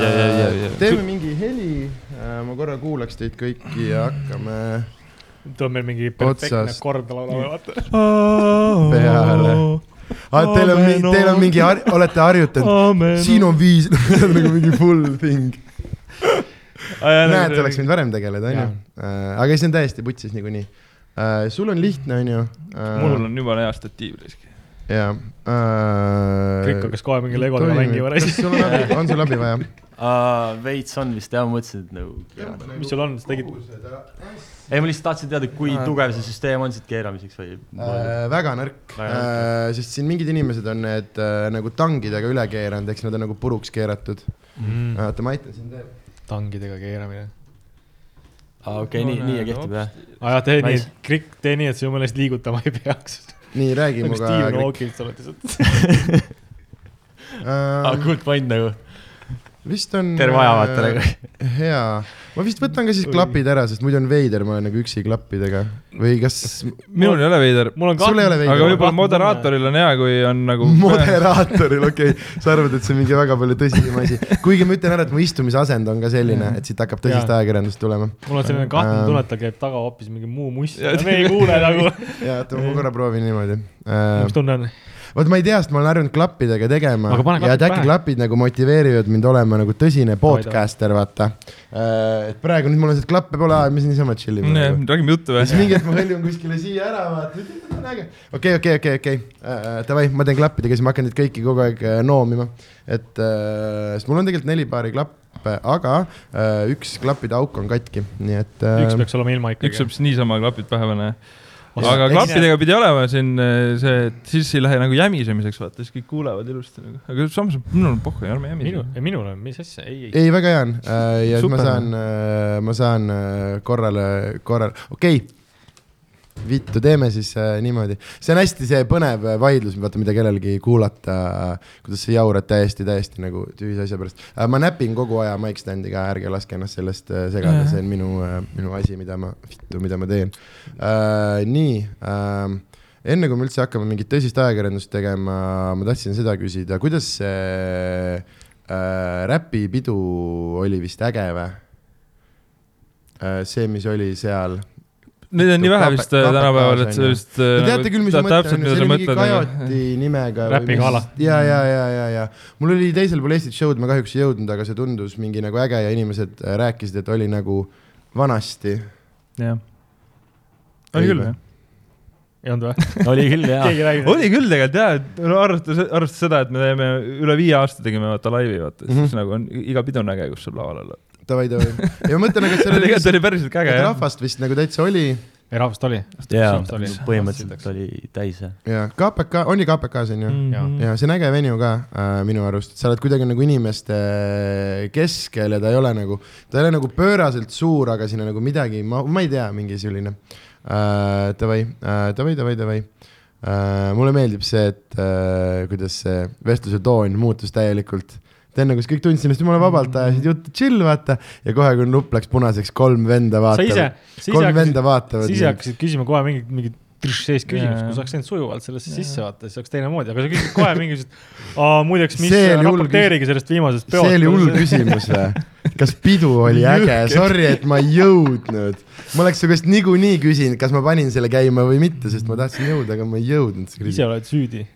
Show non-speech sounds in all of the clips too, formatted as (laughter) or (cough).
Ja, ja, ja, ja. teeme mingi heli, ma korra kuulaks teid kõiki ja hakkame tuleb meil mingi perfektne kord laulama, vaata. (laughs) peale. Ah, teil on, teil on mingi, olete harjutanud, siin on viis, (laughs) nagu mingi full thing. (laughs) näed, oleks võinud varem tegeleda, onju. aga see on täiesti putsis niikuinii. sul on lihtne, onju. mul on jumala hea statiiv risk. jaa. kõik hakkas kohe mingi legodega mängima. kas sul on abi, on sul abi vaja? uh,. veits on vist jah, ma mõtlesin, et nagu. mis sul on, sa tegid, ei, ma lihtsalt tahtsin teada, kui Aa. tugev see süsteem on siit keeramiseks või Äh, väga nõrk äh,, sest siin mingid inimesed on need äh, nagu tangidega üle keeranud, eks nad on nagu puruks keeratud mm.. oota, ma aitan sind veel. tangidega keeramine. aa, okei, nii, nii ja kehtib jah. aa jah, tee nii, et Krikk, tee nii, et sa jumala eest liigutama ei peaks. (laughs) nii, räägi nagu muga Steven. Hawking sa oled lihtsalt. aa, Uh, good point nagu. vist on. terve aja vaata nagu. hea, ma vist võtan ka siis klapid ära, sest muidu on veider, ma olen nagu üksi klappidega või kas minul ei ole veider, mul on sul ei ole veider aga võib-olla moderaatoril on hea, kui on nagu. moderaatoril, okei okay., sa arvad, et see on mingi väga palju tõsisem asi, kuigi ma ütlen ära, et mu istumisasend on ka selline, et siit hakkab tõsist ajakirjandust tulema. mul on selline kahtlane Ähm. tunne, et tal käib taga hoopis mingi muu muss ja me ei kuule nagu. (laughs) ja oota, ma korra proovin niimoodi mis tunne on? Vot ma ei tea, sest ma olen harjunud klappidega tegema ja et äkki klapid nagu motiveerivad mind olema nagu tõsine podcaster, vaata. et praegu nüüd mul on see, et klappe pole, siin niisama chill ime. räägime juttu ja siis või? mingi hetk ma hõljun kuskile siia ära, vaata, okei, okei, okei, okei, davai, ma teen klappidega, siis ma hakkan neid kõiki kogu aeg äh, noomima. et äh,, sest mul on tegelikult neli paari klappe, aga äh, üks klappide auk on katki, nii et äh,. üks peaks olema ilma üks ikkagi saab. siis niisama klapid pähe panna. Aga klappidega pidi olema siin äh, see, et siis ei lähe nagu jämisemiseks, vaata, siis kõik kuulevad ilusti nagu. aga samas minul on pohhu, ärme jämise minu, minul on, mis asja, ei, ei. ei, väga hea on äh, ja siis ma Super. saan, ma saan äh, korrale, korrale, okei okay.. vittu, teeme siis äh, niimoodi, see on hästi see põnev äh, vaidlus, vaata, mida kellelgi kuulata äh,, kuidas sa jaurad täiesti, täiesti nagu tühise asja pärast ma näpin kogu aja mic stand'i ka, ärge laske ennast sellest segada, see on minu minu asi, mida ma, vittu, mida ma teen nii enne kui me üldse hakkame mingit tõsist ajakirjandust tegema, ma tahtsin seda küsida, kuidas see äh, räpipidu oli vist äge või äh,? see, mis oli seal. Neid on nii vähe vist äh, tänapäeval, et ju. vist. äh, Te teate küll, mis ma mõtlen, see oli mingi Kajoti nimega. Räpigala. ja, ja, ja, ja, ja mul oli teisel pool Eestit show'd, ma kahjuks ei jõudnud, aga see tundus mingi nagu äge ja inimesed äh, rääkisid, et oli nagu vanasti. jah. oli küll jah. ei olnud või? (laughs) oli küll jaa. oli küll tegelikult jaa, et no arvestades, arvestades seda, et me teeme üle viie aasta tegime vaata laivi vaata mm, -hmm. siis nagu on iga pidu on äge, kus sul laval olla. davai, davai. ja ma mõtlen, aga et seal oli (laughs) tegelikult oli päriselt äge et jah. rahvast vist nagu täitsa oli ei, rahvast oli. jaa Oli., põhimõtteliselt oli täis jah. ja KPK, oli KPK-s on ju? Jaa. ja see on äge venue ka äh, minu arust, sa oled kuidagi nagu inimeste keskel ja ta ei ole nagu, ta ei ole nagu pööraselt suur, aga siin on nagu midagi, ma, ma ei tea, mingi selline äh,. Davai äh,, davai, davai, davai äh,. mulle meeldib see, et äh, kuidas see vestluse toon muutus täielikult. et enne, kus kõik tundsid ennast jumala vabalt, ajasid juttu chill, vaata, ja kohe, kui nupp läks punaseks, kolm venda vaatavad,, sa ise kolm hakkasid, venda vaatavad sa ise. hakkasid küsima kohe mingit, mingit trš sees küsimust Jaa. kui sa oleks läinud sujuvalt sellesse sisse vaata, siis oleks teine-moodi, aga sa küsid kohe mingisugust, muideks, mis See oli hull raporteerige sellest viimasest peost. see oli hull küsimus või? (laughs) kas pidu oli äge, sorry, et ma ei jõudnud. ma oleks su käest niikuinii küsinud, kas ma panin selle käima või mitte, sest ma tahtsin jõuda, aga ma ei jõudnud. ise oled süüdi.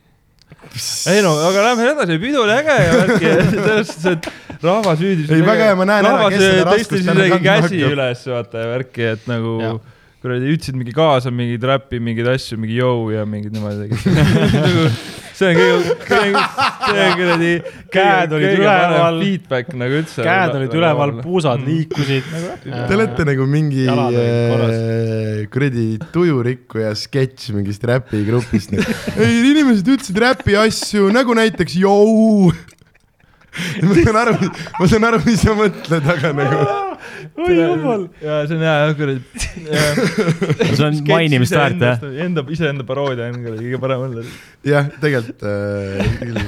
Ei no, aga lähme edasi, pidu oli äge ja värki, selles suhtes, et rahvas hüüdis. Ei, väga hea, ma näen ära, kes seda raskust täna kandma käsi hakkab. üles, vaata ja värki, et nagu Jah. Kuradi ütlesid mingi kaasa mingeid räppi, mingeid asju, mingi jõu ja mingid niimoodi tegid. (laughs) see on kõige, see on see on kuradi. Käed olid üleval. Feedback nagu üldse. käed olid üleval, puusad Mm. liikusid. Te olete nagu mingi äh, kuradi tujurikkuja sketš mingist räpigrupist. (laughs) ei, inimesed ütlesid räpi asju nagu näiteks jõu. (laughs) ma saan aru, ma saan aru, mis sa mõtled, aga nagu oi jumal. ja see on hea jah, kuradi. (laughs) see on mainimist väärt jah. Enda, iseenda paroodia on kuradi kõige parem olla. jah, tegelikult äh, küll.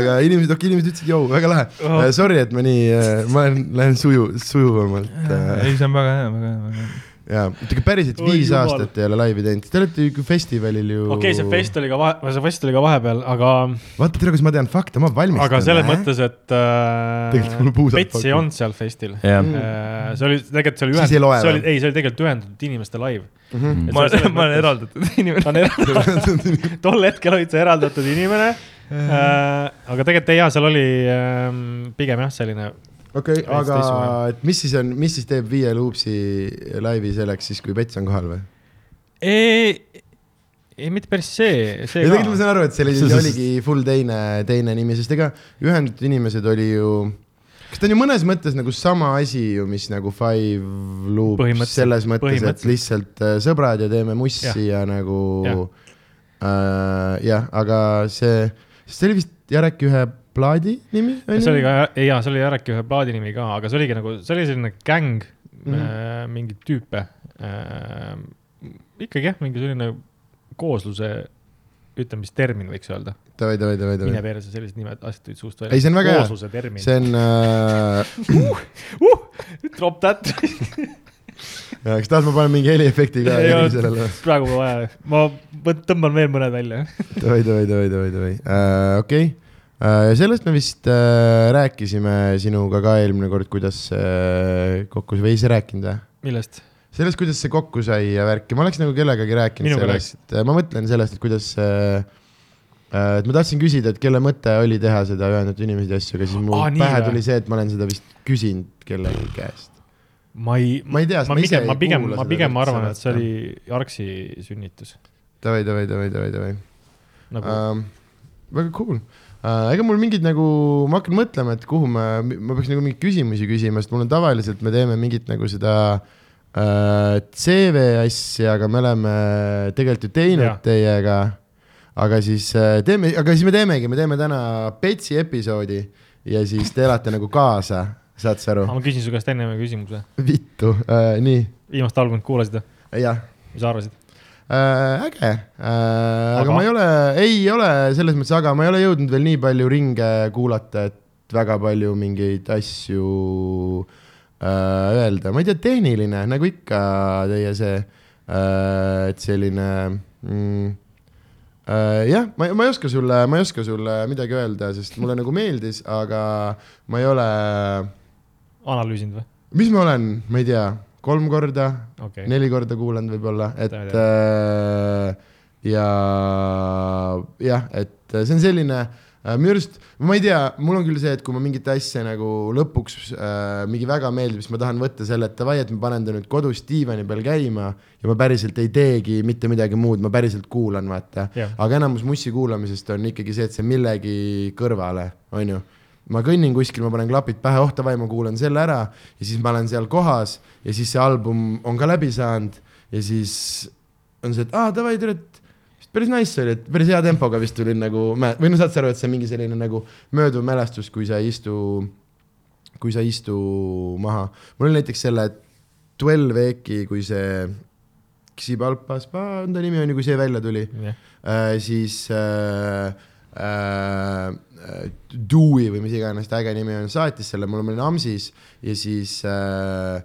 aga inimesed, okei, inimesed ütlesid jõu, väga lahe Oh. Sorry, et ma nii uh,, ma lähen, suju, sujuvamalt uh,. ei, see on väga hea, väga hea, väga hea. jaa, oota päriselt Oi viis jumal. aastat ei ole laivi teinud, te olete ju festivalil ju. okei okay,, see fest oli ka vahe, see fest oli ka vahepeal, aga, vaata, tere, kas ma tean fakte, ma valmistan. aga selles mõttes, et äh, Pets ei olnud seal festil jah, äh,. see oli, tegelikult see oli loe see oli, ei, see oli tegelikult ühendatud inimeste live. Mhm. Et ma ma olen eraldatud inimene. (laughs) tol hetkel olid sa eraldatud inimene äh,. aga tegelikult ei jaa, seal oli äh, pigem jah, selline, okei, Veits aga et mis siis on, mis siis teeb Viie Loopsi laivi selleks siis, kui Pets on kohal või? ei, ei mitte päris see, see ja tegelikult ma ka. saan aru, et see oli, See- see- oligi (laughs) full teine, teine nimi, sest ega ühendatud inimesed oli ju, kas ta on ju mõnes mõttes nagu sama asi ju, mis nagu Five Loops Põhimõtteliselt- selles mõttes, et lihtsalt äh, sõbrad ja teeme mussi ja, ja nagu Jah. äh, jah, aga see, see oli vist Jareki ühe plaadi nimi? see oli ka, ei jaa, see oli Jareki ühe plaadi nimi ka, aga see oligi nagu, see oli selline gäng mm. -hmm. äh, mingeid tüüpe äh,. ikkagi jah, mingi selline koosluse ütlemistermin võiks öelda. davai, davai, davai, mine davai. perse, sellised nimed asjad tulid suust välja. Ei, see on väga hea. koosluse termin. see on äh,, Drop that. (laughs) kas tahad, ma panen mingi heliefekti ka Ei sellele? praegu pole vaja, ma tõmban veel mõned välja. davai, davai, davai, davai, davai, okei. Ja sellest me vist äh, rääkisime sinuga ka eelmine kord, kuidas see kokku, või ei sa rääkinud või? millest? sellest, kuidas see kokku sai ja värki, ma oleks nagu kellegagi rääkinud Minuga sellest, ma mõtlen sellest, et kuidas see äh, et ma tahtsin küsida, et kelle mõte oli teha seda ühendatud inimesi asju, aga siis mul ah, pähe või? tuli see, et ma olen seda vist küsinud kellegi käest. ma ei, Ma ei tea, ma ma ise pigem, ei ma pigem, kuula ma seda pigem üldse arvan, et see oli Arksi sünnitus davai, davai, davai, davai, davai nagu um,. väga cool. Ega mul mingid nagu, ma hakkan mõtlema, et kuhu ma, ma peaks nagu mingeid küsimusi küsima, sest mul on tavaliselt, me teeme mingit nagu seda uh, CV asja, aga me oleme tegelikult ju teinud Jaa. teiega. aga siis uh, teeme, aga siis me teemegi, me teeme täna Petsi episoodi ja siis te elate nagu kaasa, saad sa aru? ma küsin su käest enne ühe küsimuse. vittu uh,, nii, viimast albumit kuulasid või? jah mis sa arvasid? äh,. äge äh,, aga Aga? ma ei ole, ei ole selles mõttes, aga ma ei ole jõudnud veel nii palju ringe kuulata, et väga palju mingeid asju äh, öelda, ma ei tea, tehniline nagu ikka teie see äh,, et selline mm, äh, jah, ma, ma ei oska sulle, ma ei oska sulle midagi öelda, sest mulle nagu meeldis, aga ma ei ole, analüüsinud või? mis ma olen, ma ei tea, kolm korda okay., neli korda kuulanud võib-olla, et äh, ja jah, et see on selline äh, minu arust, ma ei tea, mul on küll see, et kui ma mingit asja nagu lõpuks äh, mingi väga meeldib, siis ma tahan võtta selle, et davai, et ma panen ta nüüd kodus diivani peal käima ja ma päriselt ei teegi mitte midagi muud, ma päriselt kuulan, vaata Jah. aga enamus mussi kuulamisest on ikkagi see, et see millegi kõrvale, on ju ma kõnnin kuskil, ma panen klapid pähe, oh davai, ma kuulan selle ära. Ja siis ma olen seal kohas ja siis see album on ka läbi saanud. Ja siis on see, et aa davai, tere, et vist päris nice oli, et päris hea tempoga vist tulin nagu, või no saad sa aru, et see on mingi selline nagu mööduv mälestus, kui sa ei istu, kui sa ei istu maha. mul oli näiteks selle Twelve Eki, kui see Xipalpas, on ta nimi on ju, kui see välja tuli. Jah, äh,, siis äh, äh, Dewey või mis iganes ta äge nimi on, saatis selle, mul oli Amsis ja siis äh,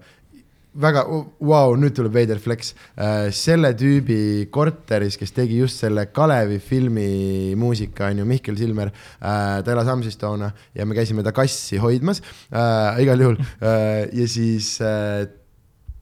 väga, vau, nüüd tuleb veider flex. Äh,, selle tüübi korteris, kes tegi just selle Kalevi filmi muusika, on ju, Mihkel Silmer äh,, ta elas Amsis toona ja me käisime ta kassi hoidmas äh, igal juhul äh, ja siis äh,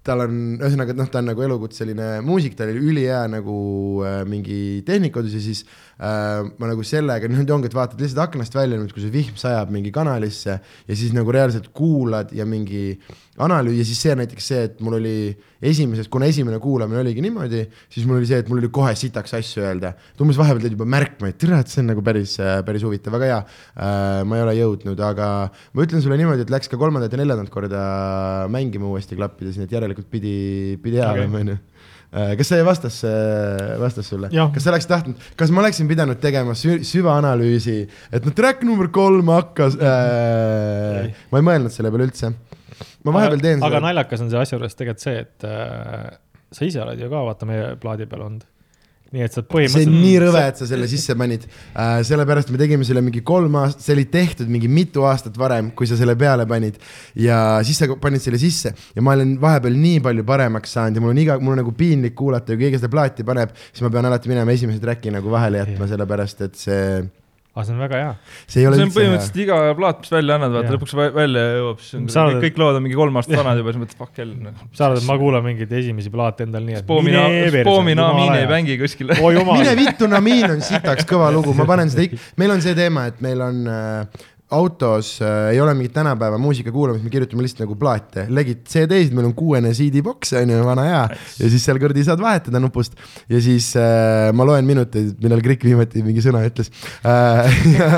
tal on, ühesõnaga, noh, ta on nagu elukutseline muusik, ta oli ülihea nagu äh, mingi tehnikakodus ja siis äh, ma nagu sellega, nüüd ongi, et vaatad lihtsalt aknast välja nüüd, kui see vihm sajab mingi kanalisse ja siis nagu reaalselt kuulad ja mingi analüüs ja siis see näiteks see, et mul oli esimeses, kuna esimene kuulamine oligi niimoodi, siis mul oli see, et mul oli kohe sitaks asju öelda. et umbes vahepeal teed juba märkmeid, tere, et see on nagu päris, päris huvitav, väga hea äh,. ma ei ole jõudnud, aga ma ütlen sulle niimoodi, et läks ka kolmandat ja neljandat korda mängima uuesti klappides, nii et järelikult pidi, pidi hea olema, onju. Kas see vastas, vastas sulle kas sa oleks tahtnud, kas ma oleksin pidanud tegema sü süvaanalüüsi, et no track number kolm hakkas äh, ma ei mõelnud selle peale üldse. ma vahepeal teen aga seda, naljakas on see asja juures tegelikult see, et äh, sa ise oled ju ka vaata meie plaadi peal olnud. Nii et sa see on põhimõtteliselt. nii rõve, et sa selle sisse panid äh,. sellepärast me tegime selle mingi kolm aastat, see oli tehtud mingi mitu aastat varem, kui sa selle peale panid. ja siis sa panid selle sisse ja ma olen vahepeal nii palju paremaks saanud ja mul on iga, mul on nagu piinlik kuulata, kui keegi seda plaati paneb, siis ma pean alati minema esimese track'i nagu vahele jätma, sellepärast et see, aga see on väga hea. see ei ole see on üldse hea. põhimõtteliselt iga plaat, mis välja annad, vaata lõpuks vä- välja jõuab, siis on Sa oled- kõik, kõik lood on mingi kolm aastat vanad juba, siis mõtled fuck hell noh.. sa arvad, et ma kuulan mingeid esimesi plaate endal nii, et. Spoomi, Spoomi Namiin ei mängi kuskil. oi jumal mine, vittu, Namiin on sitaks kõva lugu, ma panen seda ikka, meil on see teema, et meil on äh, autos äh, ei ole mingit tänapäeva muusika kuulamist, me kirjutame lihtsalt nagu plaate, legid CD-sid, meil on kuuene CD-boks on ju, vana hea ja siis seal kuradi saad vahetada nupust ja siis äh, ma loen minuteid, millal Krikk viimati mingi sõna ütles äh. (laughs) ja,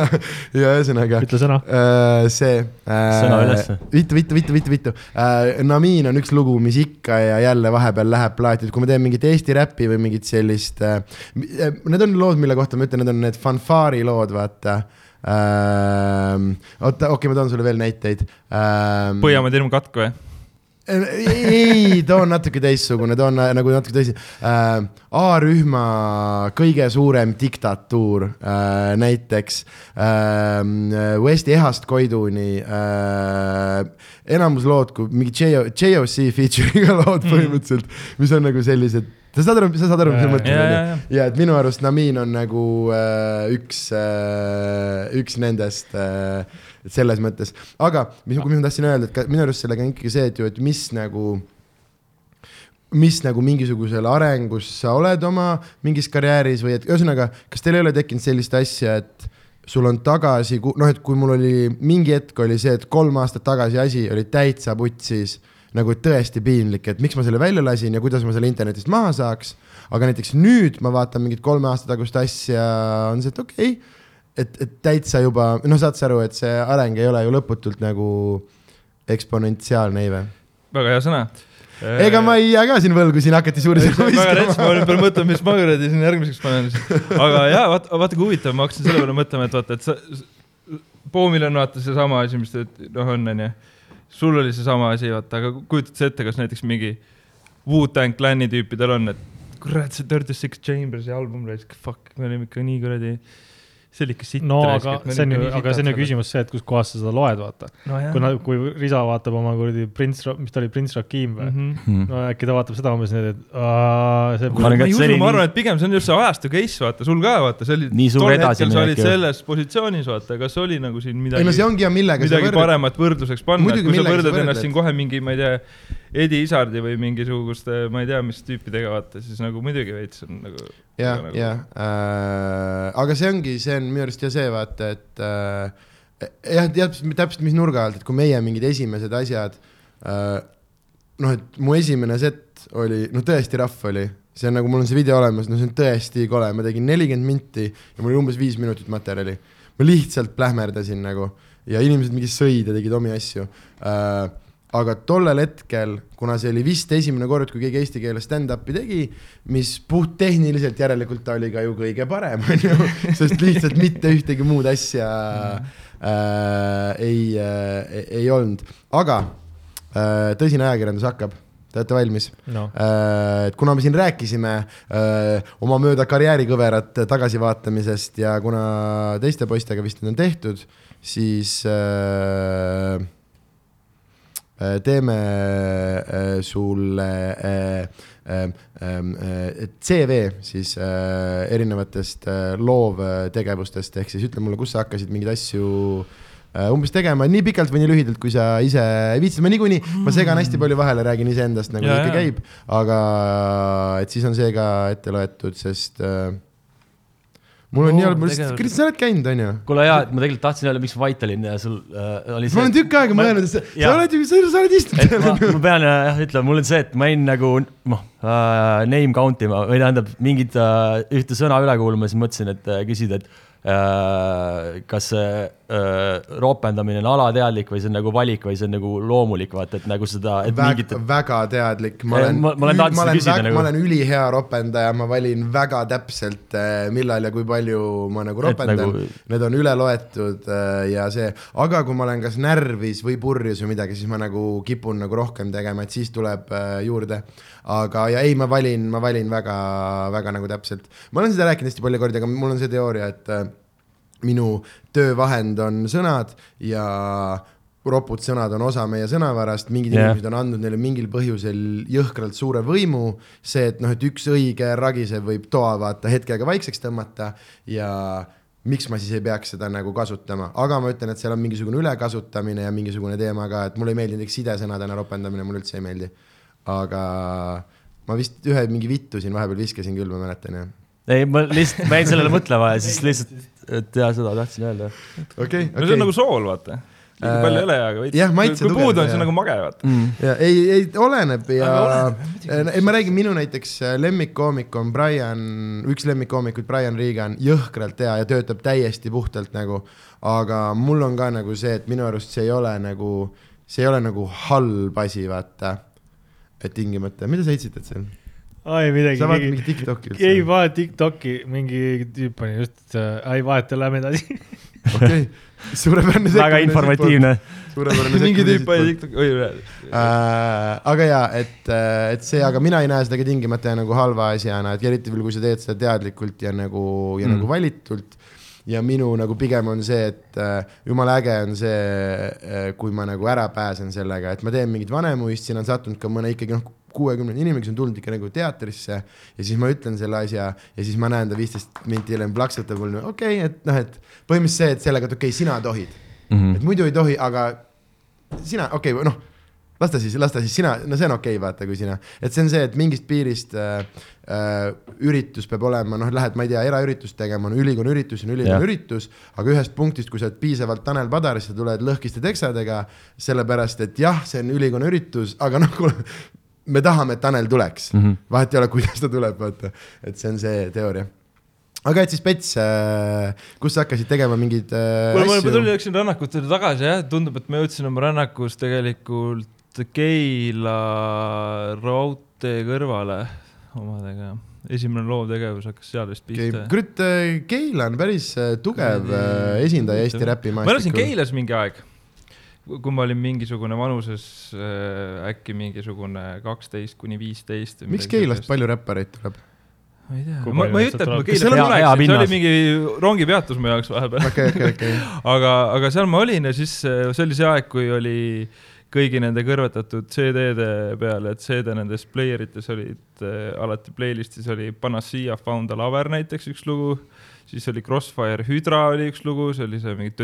ja ühesõnaga ütle sõna. äh, see äh, Sõna ülesse. vittu, vittu, vittu, vittu, vittu äh,. Namiin on üks lugu, mis ikka ja jälle vahepeal läheb plaati, et kui ma teen mingit Eesti räppi või mingit sellist äh,. Need on lood, mille kohta ma ütlen, need on need fanfaari lood, vaata ähm,. oota, okei okay,, ma toon sulle veel näiteid ähm,. Põhjamaa tirmkatk või? ei, too on natuke teistsugune, too on nagu natuke teisi äh,. A-rühma kõige suurem diktatuur äh, näiteks äh,. Westi Ehast Koiduni äh,. enamus lood, kui mingi JOC feature'iga lood põhimõtteliselt, mis on nagu sellised, sa saad aru, sa saad aru, mis ma mõtlen onju? ja. et minu arust Namin on nagu äh, üks äh,, üks nendest äh, selles mõttes, aga mis, mis ma tahtsin öelda, et ka minu arust sellega on ikkagi see, et ju, et mis nagu mis nagu mingisugusel arengus sa oled oma mingis karjääris või et ühesõnaga, kas teil ei ole tekkinud sellist asja, et sul on tagasi, noh, et kui mul oli mingi hetk oli see, et kolm aastat tagasi asi oli täitsa putsis, nagu tõesti piinlik, et miks ma selle välja lasin ja kuidas ma selle internetist maha saaks. aga näiteks nüüd ma vaatan mingit kolme aasta tagust asja, on see, et okei okay,, et, et täitsa juba, noh, saad sa aru, et see areng ei ole ju lõputult nagu eksponentsiaalne, või? väga hea sõna. ega ma ei jää ka siin võlgu, siin hakati suuri sõnu väga rets, ma olin viskama. peal mõtlema, mis ma kuradi siin järgmiseks panen. aga jaa, vaata, vaata kui huvitav, ma hakkasin selle peale mõtlema, et vaata, et sa, Poomil on vaata seesama asi, mis ta noh on, onju. Sul oli seesama asi, vaata, aga kujutad sa ette, kas näiteks mingi Wu-Tang Clan'i tüüpidel on, et kurat, see Dirty Six Chambers'i album, fuck, me olime ikka nii kuradi, see oli ikka sitt. no aga see on ju, aga see on ju. küsimus see, et kuskohast sa seda loed, vaata. nojah kui, nad, kui Risa vaatab oma kuradi Prince, mis ta oli, Prince Rakim või? Mhm. no äkki ta vaatab seda umbes nii, et aa, see Ma ei usu, ma arvan, et pigem see on just see ajastu case, vaata, sul ka vaata, see oli. Nii suur tol hetkel sa olid selles positsioonis, vaata, kas oli nagu siin midagi. ei no see ongi ja millega midagi paremat võrdluseks panna, et kui sa võrdled. ennast siin kohe mingi, ma ei tea, Edi Isardi või mingisuguste, ma ei tea, mis tüüpidega vaata, siis nagu muidugi veits on nagu. ja, ja äh,, aga see ongi, see on minu arust ja see vaata, et äh, jah, täpselt, täpselt mis nurga alt, et kui meie mingid esimesed asjad äh,. noh, et mu esimene set oli, no tõesti rahv oli, see on nagu mul on see video olemas, no see on tõesti kole, ma tegin nelikümmend minti ja mul oli umbes viis minutit materjali. ma lihtsalt plähmerdasin nagu ja inimesed mingi sõid ja tegid omi asju äh, aga tollel hetkel, kuna see oli vist esimene kord, kui keegi eesti keeles stand-up'i tegi, mis puhttehniliselt järelikult ta oli ka ju kõige parem, (laughs) onju, sest lihtsalt mitte ühtegi muud asja äh, ei äh,, ei olnud, aga äh, tõsine ajakirjandus hakkab, te olete valmis? no.. Äh, et kuna me siin rääkisime öö, oma mööda karjäärikõverat tagasivaatamisest ja kuna teiste poistega vist need on tehtud, siis öö, teeme öö, sulle öö, öö, öö, CV siis erinevatest loovtegevustest, ehk siis ütle mulle, kus sa hakkasid mingeid asju umbes tegema. Nii pikalt või nii lühidalt, kui sa ise viitsid, ma niikuinii, ma segan hästi palju vahele, räägin iseendast nagu ikka käib, aga et siis on see ka ette loetud, sest äh, mul on Oo, nii olnud, mul lihtsalt, Kris, sa oled käinud, onju? kuule jaa, et ma tegelikult tahtsin öelda, miks ma vait olin ja sul äh, oli ma olen tükk aega Ma- mõelnud, et sa, oled ju, sa, oled istunud ma, ma pean jah ütlema, mul on see, et ma jäin nagu noh äh,, name count ima või tähendab mingit äh, ühte sõna üle kuulama, siis mõtlesin, et äh, küsida, et kas see äh, ropendamine on alateadlik või see on nagu valik või see on nagu loomulik, vaata, et nagu seda, et väga, mingit väga teadlik, ma olen, ma- ma olen ma olen, väga, nagu- ma olen ülihea ropendaja, ma valin väga täpselt, millal ja kui palju ma nagu ropendan nagu- need on üle loetud äh, ja see, aga kui ma olen kas närvis või purjus või midagi, siis ma nagu kipun nagu rohkem tegema, et siis tuleb äh, juurde. Aga, ja ei, ma valin, ma valin väga, väga nagu täpselt, ma olen seda rääkinud hästi palju kordi, aga mul on see teooria, et äh, minu töövahend on sõnad ja ropud sõnad on osa meie sõnavarast, mingid yeah. inimesed on andnud neile mingil põhjusel jõhkralt suure võimu. see, et noh, et üks õige ragisev võib toa vaata hetkega vaikseks tõmmata ja miks ma siis ei peaks seda nagu kasutama, aga ma ütlen, et seal on mingisugune ülekasutamine ja mingisugune teema ka, et mulle ei meeldi näiteks sidesõnadena ropendamine, mulle üldse ei meeldi. Aga ma vist ühe mingi vittu siin vahepeal viskasin küll, ma mäletan jah. ei, ma lihtsalt, ma jäin sellele mõtlema ja siis lihtsalt, et jaa, seda tahtsin öelda okei, no see on nagu sool, vaata. liiga Äh, palju ei ole, aga veits jah, maitse kui, kui puudu on, tugevdab, see on nagu mage, vaata. mm.. ja ei, ei oleneb ja oleneb, ei, ma räägin, minu näiteks äh, lemmikkoomik on Brian, üks lemmikkoomikuid, Brian Regan, jõhkralt hea ja töötab täiesti puhtalt nagu. aga mul on ka nagu see, et minu arust see ei ole nagu, see ei ole nagu halb asi, vaata. Et tingimata, mida sa hetsitad seal? ai midagi. sa vaatad mingit TikTok'i ei üldse? vaata Tiktoki, mingi tüüp pani just, ai vaata, lähme edasi. (laughs) okei, suurepärane. väga informatiivne. suurepärane. (laughs) mingi tüüp pani TikTok'i, oi üle. äh,. aga jaa, et, et see, aga mina ei näe seda ka tingimata nagu halva asjana, et eriti veel, kui sa teed seda teadlikult ja nagu, ja mm. Mm. nagu valitult. Ja minu nagu pigem on see, et äh, jumala äge on see äh,, kui ma nagu ära pääsen sellega, et ma teen mingit vanemuist, siin on sattunud ka mõne ikkagi noh, kuuekümne inimene, kes on tulnud ikka nagu teatrisse ja siis ma ütlen selle asja ja siis ma näen ta viisteist minti hiljem plaksutab mulle, okei okay,, et noh, et põhimõtteliselt see, et sellega, et okei okay,, sina tohid Mhm. et muidu ei tohi, aga sina, okei okay,, noh, las ta siis, las ta siis sina, no see on okei okay,, vaata, kui sina, et see on see, et mingist piirist äh, äh, üritus peab olema, noh, lähed, ma ei tea, eraüritust tegema, on ülikonna üritus, on ülikonna üritus, aga ühest punktist, kui sa oled piisavalt Tanel Padar, siis sa tuled lõhkiste teksadega, sellepärast et jah, see on ülikonna üritus, aga noh, kuule, me tahame, et Tanel tuleks mm. -hmm. vahet ei ole, kuidas ta tuleb, vaata, et see on see teooria aga et siis Pets äh,, kus sa hakkasid tegema mingeid äh, kuule, ma asju? tulin, läksin rännakutele tagasi jah, tundub, et ma jõudsin oma rännakus tegelikult Keila raudtee kõrvale omadega. esimene loovtegevus hakkas seal vist pihta. kurat, Keila on päris äh, tugev äh, esindaja Eesti ma elasin räpimaastikul. Keilas mingi aeg, kui ma olin mingisugune vanuses äh, äkki mingisugune kaksteist kuni viisteist. miks Keilast? palju räppareid tuleb? ma ei tea, ma, ma ei ütle, et ma Keila tuleksin, see oli mingi rongipeatus mu jaoks vahepeal. okei, okei, okei. (laughs) aga, aga seal ma olin ja siis äh, see oli see aeg, kui oli kõigi nende kõrvetatud CD-de peale, et CD nendes player ites olid äh, alati playlist'is oli Panacea Found a Lover näiteks üks lugu, siis oli Crossfire Hydra oli üks lugu, see oli see mingi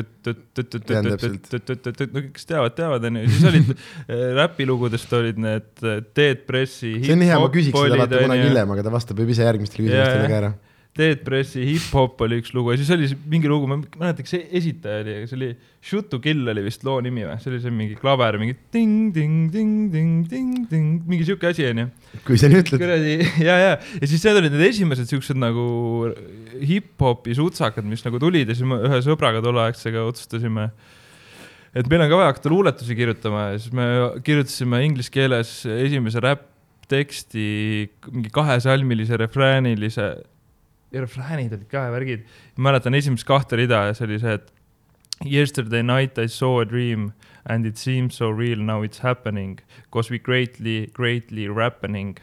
no kes teavad, teavad onju, siis olid (laughs) äh, räpilugudest olid need äh, Dead Pressi. see on hea, ma küsiks seda vaata kunagi hiljem, aga ta vastab juba ise järgmistele küsimustele ka ära. Dead Pressi hip-hop oli üks lugu ja siis oli mingi lugu, ma ei mäleta, kas see esitaja oli, see oli Shoot to Kill oli vist loo nimi või, see oli see mingi klaver, mingi ting-ting-ting-ting-ting-ting, mingi siuke asi onju. kui sa nii ütled, kuradi (laughs) ja, ja, ja siis need olid need esimesed siuksed nagu hip-hopi sutsakad, mis nagu tulid ja siis me ühe sõbraga tolleaegsega otsustasime, et meil on ka vaja hakata luuletusi kirjutama ja siis me kirjutasime inglise keeles esimese räpp-teksti mingi kahesalmilise refräänilise, refräänid olid ka värgid. mäletan esimest kahte rida ja see oli see, et Yesterday night I saw a dream and it seems so real now it's happening cause we greatly, greatly rappening.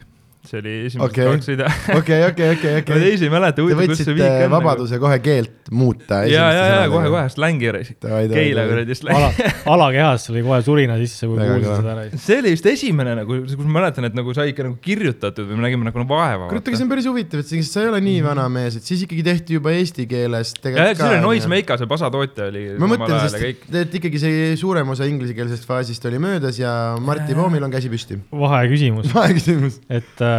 See oli esimesed okay. kaks rida. okei, okei, okei, (laughs) ma okei. teisi ei mäleta, Te võtsite vabaduse kohe keelt muuta. ja, ja, ja kohe, kohe slängi. Keila kuradi ala släng., alakehas oli kohe surina sisse, kui kuulsin seda ära. see oli vist esimene nagu, kus ma mäletan, et nagu sai ikka nagu kirjutatud või me nägime nagu vaeva. kurat, aga see on päris huvitav, et sa ei ole nii vana mees, et siis ikkagi tehti juba eesti keeles ja, ja tegelikult see oli Noise. Meika, see pasatootja oli. ma mõtlen, sest et ikkagi see suurem osa inglisekeelsest faasist oli möödas ja Martti Voomil on käsi püsti. vaheküsimus, vaheküsimus. et äh,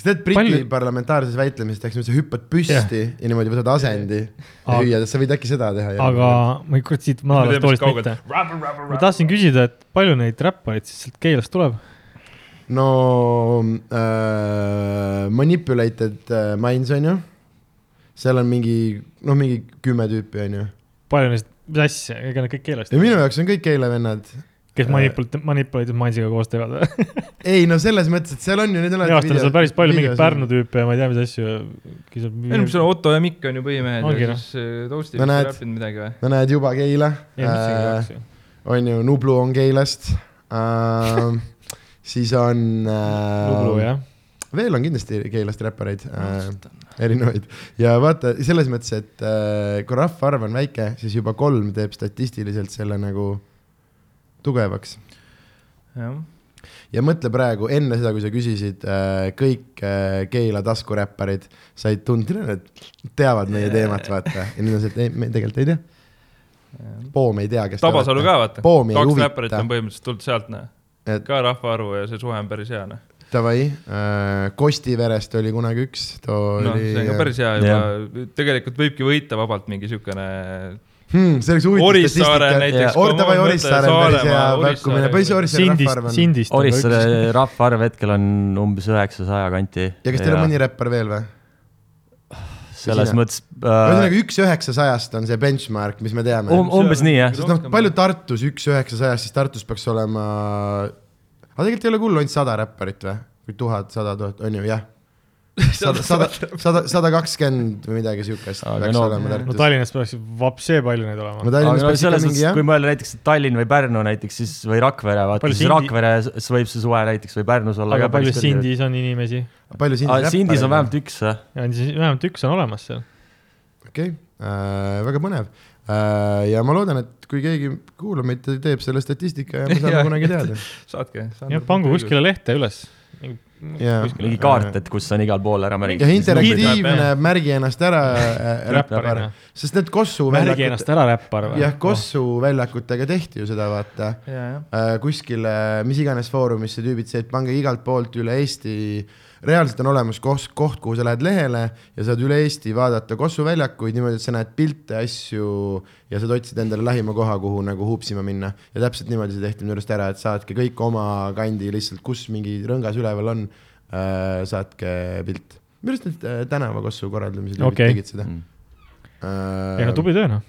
kas tead Briti Palju- parlamentaarses väitlemises tehakse, sa hüppad püsti Jah. ja niimoodi võtad asendi ja Aga- hüüad, et sa võid äkki seda teha. aga ma ei kurat siit madalast toolist mitte. ma tahtsin küsida, et palju neid räppareid siis sealt Keilast tuleb? no äh, Manipulated äh, Minds on ju, seal on mingi, noh, mingi kümme tüüpi, onju. palju neist, mis asja, ega nad kõik ja keelasid minu? jaoks on kõik Keila vennad. Kes manipul-, manipuleeritud Mansiga koos teevad või? (laughs) ei no selles mõttes, et seal on ju, need on on seal päris palju mingeid Pärnu tüüpe ja ma ei tea, mis asju. ei no mis on Otto ja Mikk on ju põhimehed ja noh. siis äh, Toasty No vist räppinud midagi või? no näed juba Keila äh,. on ju, Nublu on Keilast äh. (laughs) siis on äh,, jah. veel on kindlasti Keilast räppareid äh,, erinevaid ja vaata selles mõttes, et äh, kui rahvaarv on väike, siis juba kolm teeb statistiliselt selle nagu tugevaks. Jah, ja mõtle praegu enne seda, kui sa küsisid äh, kõik äh, Keila taskuräpparid said tunda, et teavad meie teemat, vaata. Ja nüüd on see, et ei, me tegelikult ei tea. Poom ei tea, kes. Tabasalu ka vaata, kaks räpparit on põhimõtteliselt tulnud sealt näe, et ka rahvaarvu ja see suhe on päris hea noh. davai äh,, Kostiverest oli kunagi üks, too noh, oli see on ka päris hea juba, tegelikult võibki võita vabalt mingi siukene hmm,. see oleks huvitav Orissaare statistika. näiteks. Or-, davai, Orissaare on päris hea pakkumine, palju see Orissaare rahvaarv, on? Sindist. Orissaare rahvaarv hetkel on umbes üheksasaja kanti. ja kas teil on mõni räppar veel või? selles mõttes ühesõnaga äh, üks üheksasajast on see benchmark, mis me teame um,. umbes nii jah. sest noh, palju Tartus üks üheksasajast, siis Tartus peaks olema, aga tegelikult ei ole hullu, ainult sada räpparit või? või tuhat, sada tuhat, on ju, jah. sada, sada, sada, sada kakskümmend või midagi siukest peaks no- olema no Tartus. Tallinnas peaks vapsee palju neid olema no. No selles mõttes, kui, mõelda näiteks Tallinn või Pärnu näiteks siis või Rakvere, vaata siis Sindi- Rakveres võib see suve näiteks või Pärnus olla aga palju. Sindis on inimesi? palju siin Sindis on vähemalt üks või? ja on siis vähemalt üks on olemas seal. okei äh,, väga põnev äh,. ja ma loodan, et kui keegi kuulab meid, ta teeb selle statistika ja me saame (laughs) kunagi teada. saatke. jah, pangu kuskile lehte üles. Jaa. mingi kaart, et kus on igal pool ära ja märgitud. interaktiivne, märgi ennast ära äh, räppar räpparina., sest need Kossu märgi väljakud ennast, ära räppar või? jah, Kossu väljakutega tehti ju seda, vaata ja, jah. äh, kuskile mis iganes foorumisse tüübid see, et pange igalt poolt üle Eesti, reaalselt on olemas koht, koht, kuhu sa lähed lehele ja saad üle Eesti vaadata Kossu väljakuid niimoodi, et sa näed pilte, asju ja saad otsida endale lähima koha, kuhu nagu huupsima minna. ja täpselt niimoodi see tehti minu arust ära, et saatke kõik oma kandi lihtsalt, kus mingi rõngas üleval on äh,, saatke pilt. minu arust need äh, tänava Kossu korraldamise tüübid Okei. tegid seda Mm. äh, ei no. tubli töö noh.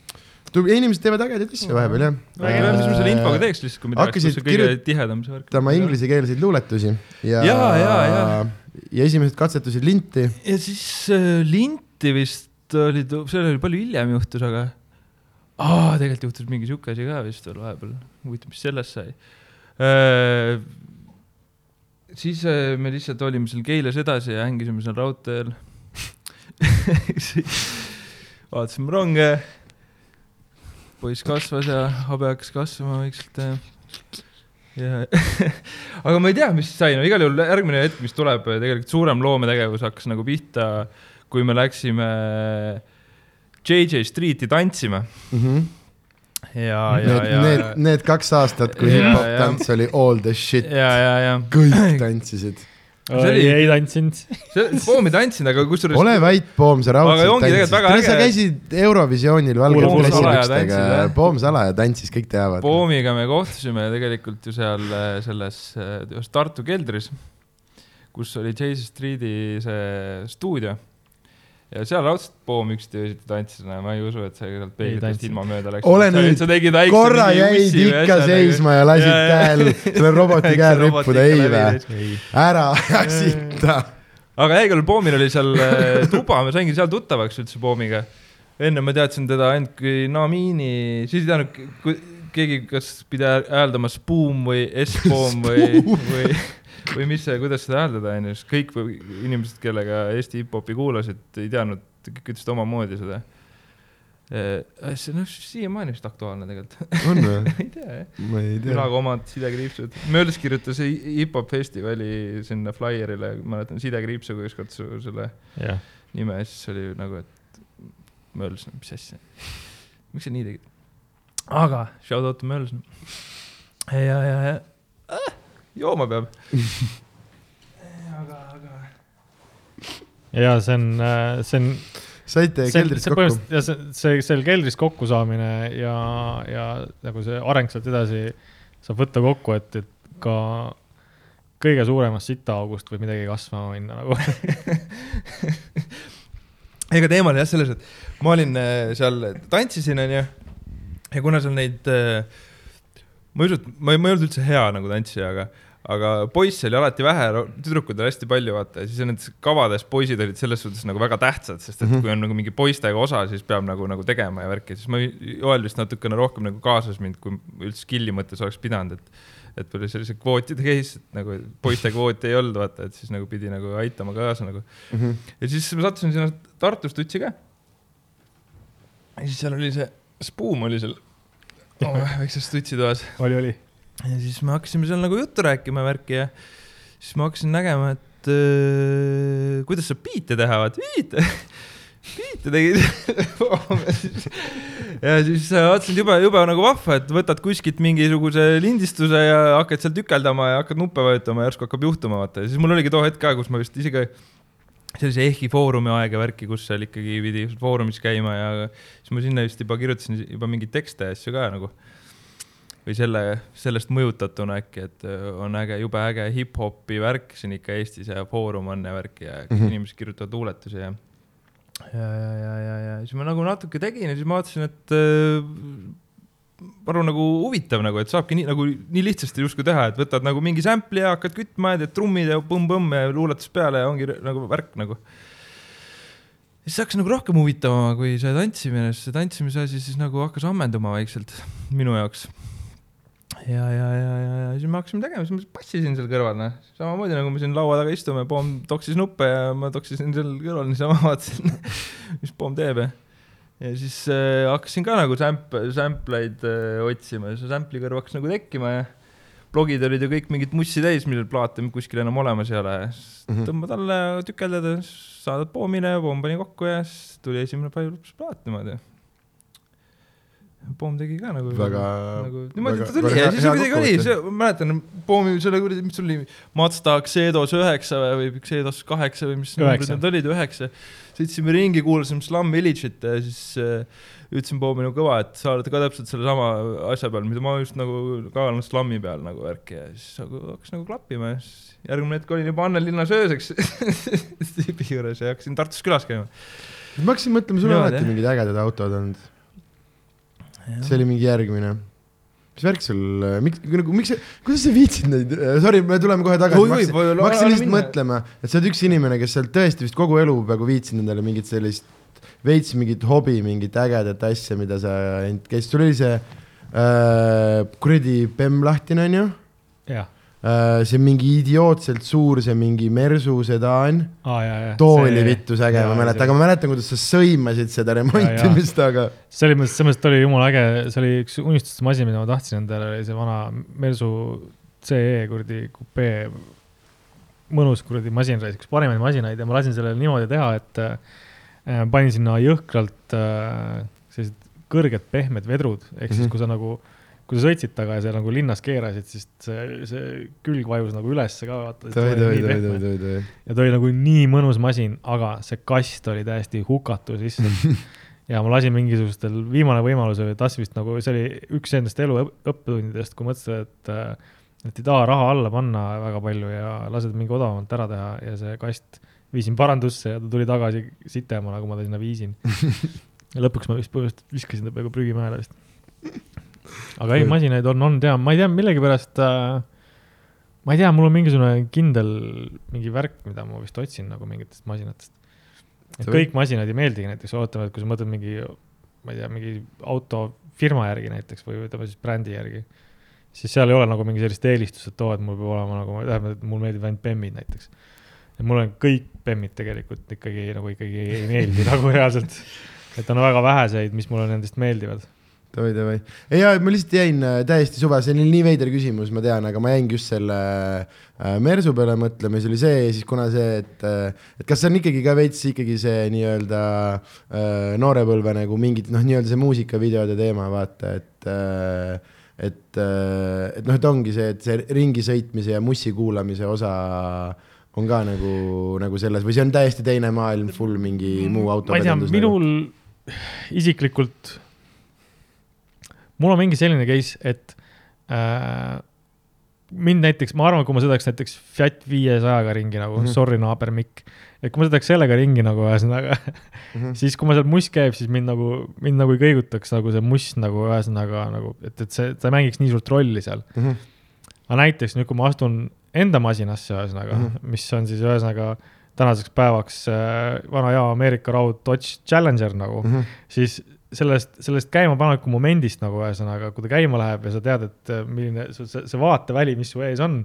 Inimesed teevad ägedaid asju vahepeal jah. räägi veel, mis me selle infoga teeks lihtsalt, kui me teaks, hakkasid kus see kõige tihedam see värk tegema inglisekeelseid luuletusi ja, Jaa, jaa, jaa. ja esimesed katsetasid linti. ja siis äh, linti vist oli, see oli palju hiljem juhtus, aga aa, tegelikult juhtus mingi sihuke asi ka vist veel vahepeal, huvitav, mis sellest sai äh,. siis äh, me lihtsalt olime seal Keilas edasi ja hängisime seal raudteel (laughs) vaatasime ronge, poiss kasvas ja habe hakkas kasvama vaikselt ja ja (laughs) aga ma ei tea, mis sai, no igal juhul järgmine hetk, mis tuleb, tegelikult suurem loometegevus hakkas nagu pihta, kui me läksime JJ Streeti tantsima. Ja, ja, Need, ja, need, need kaks aastat, kui hip-hop tants oli all the shit, ja, ja, ja. Kõik tantsisid. Oli- ei tantsinud. see, Poomi tantsin, aga kusjuures ole vait, Poom, sa raudselt väga tantsisid. sa käisid Eurovisioonil valgete Poom jah., Poom Salaja tantsis, kõik teavad. Poomiga me kohtusime tegelikult ju seal äh, selles äh, ühes Tartu keldris, kus oli Chase Streeti see stuudio. Ja seal raudselt Poom üksiti öösiti tantsis, no ma ei usu, et sa sealt peeglitest ilma mööda läksid. ole nüüd, korra jäid ikka asja seisma ja lasid käel, selle roboti käel rippuda, ei vä ära aja sitta. aga ei, küll Poomil oli seal äh, tuba, ma saingi seal tuttavaks üldse Poomiga. enne ma teadsin teda ainult kui Namiini, siis ei teadnud keegi, kas pidi hääl- hääldama Spoom või S-Poom või, (laughs) või, või mis see, kuidas seda hääldada onju, sest kõik või- inimesed, kellega Eesti hip-hopi kuulasid, ei teadnud, kõik ütlesid omamoodi seda. see noh, siiamaani vist aktuaalne tegelikult, on või? (laughs) ei tea jah. ma ei tea. külaga omad sidekriipsud. Mölls kirjutas hi- hip-hop festivali sinna flaierile, mäletan sidekriipsuga ükskord su selle jah. nime ja siis oli nagu, et Mölls, mis asja, miks sa nii tegid? aga shout out to Mölls. ja, ja, ja äh, jooma peab. aga, aga. ja see on, see on, saite keldris see kokku? ja see, see seal keldris kokku saamine ja, ja nagu see areng sealt edasi saab võtta kokku, et, et ka kõige suuremast sitaaugust võib midagi kasvama minna nagu. (laughs) ega teema oli jah selles, et ma olin äh, seal, tantsisin, onju. ja kuna seal neid, ma ei usu, et ma ei, ma ei olnud üldse hea nagu tantsija, aga, aga poisse oli alati vähe, tüdrukuid oli hästi palju, vaata, ja siis nendes kavades poisid olid selles suhtes nagu väga tähtsad, sest et Mhm. kui on nagu mingi poistega osa, siis peab nagu, nagu tegema ja värki, siis ma, Joel vist natukene rohkem nagu kaasas mind, kui üldse skill'i mõttes oleks pidanud, et et tuli sellise kvootide case, et nagu poiste kvooti ei olnud, vaata, et siis nagu pidi nagu aitama kaasa nagu. Mhm. ja siis ma sattusin sinna Tartus tutsi ka. ja siis seal oli see spuum oli seal (laughs) väikses tutsitoas oli, oli. ja siis me hakkasime seal nagu juttu rääkima värki ja siis ma hakkasin nägema, et äh, kuidas saab biite teha, vaat biite, (laughs) biite tegid. (laughs) ja siis äh, vaatasin, jube, jube nagu vahva, et võtad kuskilt mingisuguse lindistuse ja hakkad seal tükeldama ja hakkad nuppe vajutama järsku hakkab juhtuma, vaata ja siis mul oligi too hetk ka, kus ma vist isegi sellise EHI foorumi aeg ja värki, kus seal ikkagi pidi foorumis käima ja siis ma sinna vist juba kirjutasin juba mingeid tekste ja asju ka nagu. või selle, sellest mõjutatuna äkki, et öö, on äge, jube äge hip-hopi värk siin ikka Eestis ja foorum on ja värk ja mm. -hmm. inimesed kirjutavad luuletusi ja ja, ja, ja, ja, ja siis ma nagu natuke tegin ja siis ma vaatasin, et äh, ma arvan, nagu huvitav nagu, et saabki nii nagu nii lihtsasti justkui teha, et võtad nagu mingi sample'i ja hakkad kütma ja teed trummid ja põmm-põmm ja luuletus peale ja ongi nagu värk nagu. siis hakkas nagu rohkem huvitavama kui see tantsimine, sest see tantsimise asi siis nagu hakkas ammenduma vaikselt minu jaoks. ja, ja, ja, ja, ja siis me hakkasime tegema, siis ma passisin seal kõrval, noh, samamoodi nagu me siin laua taga istume, Poom toksis nuppe ja ma toksisin seal kõrval niisama vaatasin, (laughs) mis Poom teeb ja ja siis äh, hakkasin ka nagu sämp-, sämpleid äh, otsima ja see sample'i kõrv hakkas nagu tekkima ja blogid olid ju kõik mingit mussi täis, millel plaate kuskil enam olemas ei ole. Mhm. tõmbad alla, tükeldad ja siis saadad Poomile, Poom pani kokku ja siis tuli esimene plaat niimoodi. Poom tegi ka nagu Väga- nagu niimoodi ta tuli siis kuidagi oli, ma mäletan, Poomi selle kuradi, mis sul oli, Mazda Xedos üheksa või või Xedos kaheksa või mis numbrid need olid, üheksa. sõitsime ringi, kuulasime Slum Village'it ja siis äh, ütlesin Poomile kõva, et sa oled ka täpselt sellesama asja peal, mida ma just nagu ka olen Slum'i peal nagu värki ja siis nagu hakkas nagu klappima ja siis järgmine hetk olin juba Annelinnas ööseks (laughs) tüübi juures ja hakkasin Tartus külas käima. ma hakkasin mõtlema, sul on alati mingid ägedad autod olnud. See oli mingi järgmine. mis värk sul, miks, nagu miks, kuidas sa viitsid neid, sorry, me tuleme kohe tagasi. Ma hakkasin, lihtsalt mõtlema, et sa oled üks inimene, kes seal tõesti vist kogu elu peaaegu viitsinud endale mingit sellist veits mingit hobi, mingit ägedat asja, mida sa, kes sul oli see äh, kuradi Bemm lahtine onju jah, äh,, see mingi idiootselt suur, see mingi Mersu sedaan, ja. too oli vittus äge, ma mäletan, aga ma mäletan, kuidas sa sõimasid seda remontimist, aga selles mõttes, selles mõttes ta oli jumala äge, see oli üks unistuste masin, mida ma tahtsin endale, oli see vana Mersu CE kuradi kupee. mõnus kuradi masin, üks parimaid masinaid ja ma lasin sellele niimoodi teha, et äh, panin sinna jõhkralt äh, sellised kõrged pehmed vedrud, ehk siis Mhm. kui sa nagu, kui sa sõitsid taga ja sa nagu linnas keerasid, siis see, see külg vajus nagu ülesse ka vaata. tõi, tõi, tõi, tõi, tõi, tõi. ja ta oli nagu nii mõnus masin, aga see kast oli täiesti hukatu sisse. (laughs) ja ma lasin mingisugustel, viimane võimalus oli, tahtsin vist nagu, see oli üks nendest elu õp- õppetundidest, kui mõtlesin, et äh, et ei taha raha alla panna väga palju ja lased mingi odavamalt ära teha ja see kast viisin parandusse ja ta tuli tagasi sitema, nagu ma ta sinna viisin. (laughs) ja lõpuks ma vist põhimõtteliselt viskasin ta peaaegu prügimäele vist. Aga ei, masinaid on olnud ja ma ei tea, millegipärast äh, ma ei tea, mul on mingisugune kindel mingi värk, mida ma vist otsin nagu mingitest masinatest. et See kõik masinad ei meeldigi näiteks, ootame, et kui sa mõtled mingi, ma ei tea, mingi autofirma järgi näiteks või ütleme siis brändi järgi, siis seal ei ole nagu mingi sellist eelistust, et oo, et mul peab olema nagu, tähendab, et mulle meeldivad ainult bemmid näiteks. ja mulle kõik bemmid tegelikult ikkagi nagu ikkagi ei meeldi nagu reaalselt. et on väga väheseid, mis mulle nendest meeldivad. davai, davai. ei ma lihtsalt jäin äh, täiesti suva, see oli nii veider küsimus, ma tean, aga ma jäingi just selle äh, Mersu peale mõtlema, see oli see ja siis kuna see, et äh, et kas see on ikkagi ka veits ikkagi see nii-öelda äh, noorepõlve nagu mingid noh, nii-öelda see muusikavideode teema, vaata, et äh, et äh, et noh, et ongi see, et see ringi sõitmise ja mussi kuulamise osa on ka nagu, nagu selles või see on täiesti teine maailm, full mingi muu ma ei tea, nagu. minul isiklikult, mul on mingi selline case, et äh, mind näiteks, ma arvan, kui ma sõidaks näiteks Fiat viiesajaga ringi nagu mm. -hmm. sorry naaber Mikk, et kui ma sõidaks sellega ringi nagu ühesõnaga Mhm. (laughs) siis kui ma seal muss käib, siis mind nagu, mind nagu ei kõigutaks nagu see must nagu ühesõnaga nagu, et, et see, ta ei mängiks nii suurt rolli seal. Mhm. aga näiteks nüüd, kui ma astun enda masinasse ühesõnaga mm. -hmm. mis on siis ühesõnaga tänaseks päevaks äh, vana hea Ameerika raud Dodge Challenger nagu mm. -hmm. siis sellest, sellest käimapaneku momendist nagu ühesõnaga, kui ta käima läheb ja sa tead, et äh, milline see, see vaateväli, mis su ees on,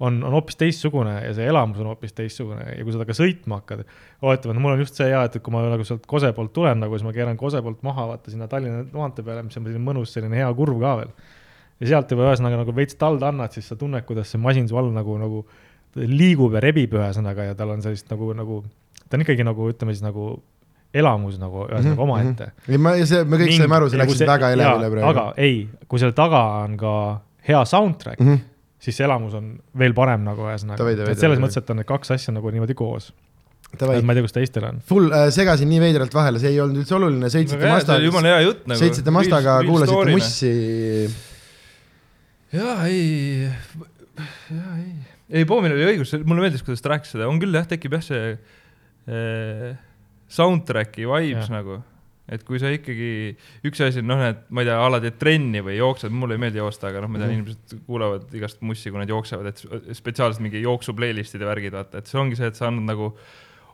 on, on hoopis teistsugune ja see elamus on hoopis teistsugune ja kui sa temaga sõitma hakkad, oletame, et mul on just see hea, et kui ma nagu sealt Kose poolt tulen nagu, siis ma keeran Kose poolt maha, vaata sinna Tallinna maantee peale, mis on selline mõnus selline hea kurv ka veel. ja sealt juba ühesõnaga nagu veits talda annad, siis sa tunned, kuidas see masin su all nagu, nagu liigub ja rebib ühesõnaga ja tal on sellist nagu, nagu, ta on ikkagi nagu ütleme siis nagu elamus nagu ühesõnaga Mhm, omaette mhm. ei, ma, see, me kõik saime aru, sa läksid väga elevile praegu. aga ei, kui selle taga on ka hea soundtrack mm. -hmm. siis see elamus on veel parem nagu ühesõnaga et selles mõttes, et on need kaks asja nagu niimoodi koos. Davai, ma ei tea, kuidas teistel on. full äh, segasin nii veidralt vahele, see ei olnud üldse oluline, sõitsite Mazda oli, jumala hea jutt nagu. sõitsite Mazdaga, kuulasite. mussi. jaa, ei, jaa, ei, ei, Poomil oli õigus, mulle meeldis, kuidas ta rääkis seda, on küll jah, tekib jah see eh, soundtrack'i vibes Jah. nagu. et kui sa ikkagi, üks asi on noh, et ma ei tea, ala teed trenni või jooksed, mulle ei meeldi joosta, aga noh, ma tean, Mhm. inimesed kuulavad igast mussi, kui nad jooksevad, et spetsiaalselt mingi jooksu playlist'id ja värgid, vaata, et see ongi see, et sa annad nagu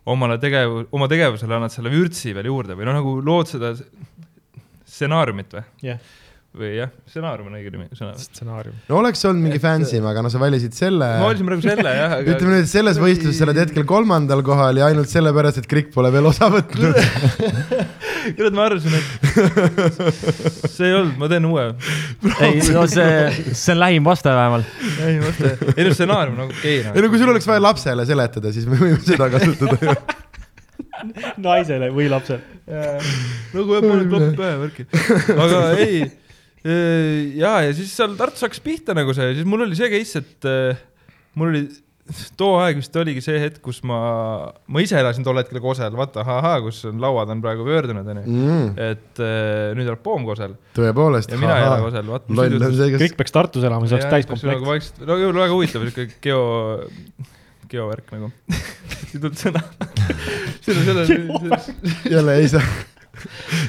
omale tegev-, oma tegevusele annad selle vürtsi veel juurde või noh, nagu lood seda stsenaariumit või? jah, või jah, stsenaarium on õige nimi, stsenaarium. no oleks olnud mingi fancy, aga no sa valisid selle. ma valisin praegu selle jah, aga ütleme nüüd, et selles võistluses sa oled hetkel kolmandal kohal ja ainult sellepärast, et Krikk pole veel osa võtnud. (laughs) kurat, ma arvasin, et see ei olnud, ma teen uue. ei, no see, see on lähim vastaja vähemalt. ei, mõtle, ei no stsenaarium on okei ei no kui sul oleks vaja lapsele seletada, siis me võime seda kasutada ju. (laughs) naisele või lapsele. nagu jah, paned klopp pähe värki, aga ei. ja, ja siis seal Tartus hakkas pihta nagu see, siis mul oli see case, et äh, mul oli too aeg vist oligi see hetk, kus ma, ma ise elasin tol hetkel Kosel, vaata, ahaa, kus on lauad on praegu pöördunud, onju. Mm, et äh, nüüd elab Poom Kosel tõepoolest. ja mina ei ela Kosel, vaata. kes kõik peaks Tartus elama, see oleks täiskomplekt. nagu no jõulu väga huvitav, siuke geo, geovärk nagu. ei tulnud sõna. (laughs) jälle ei saa.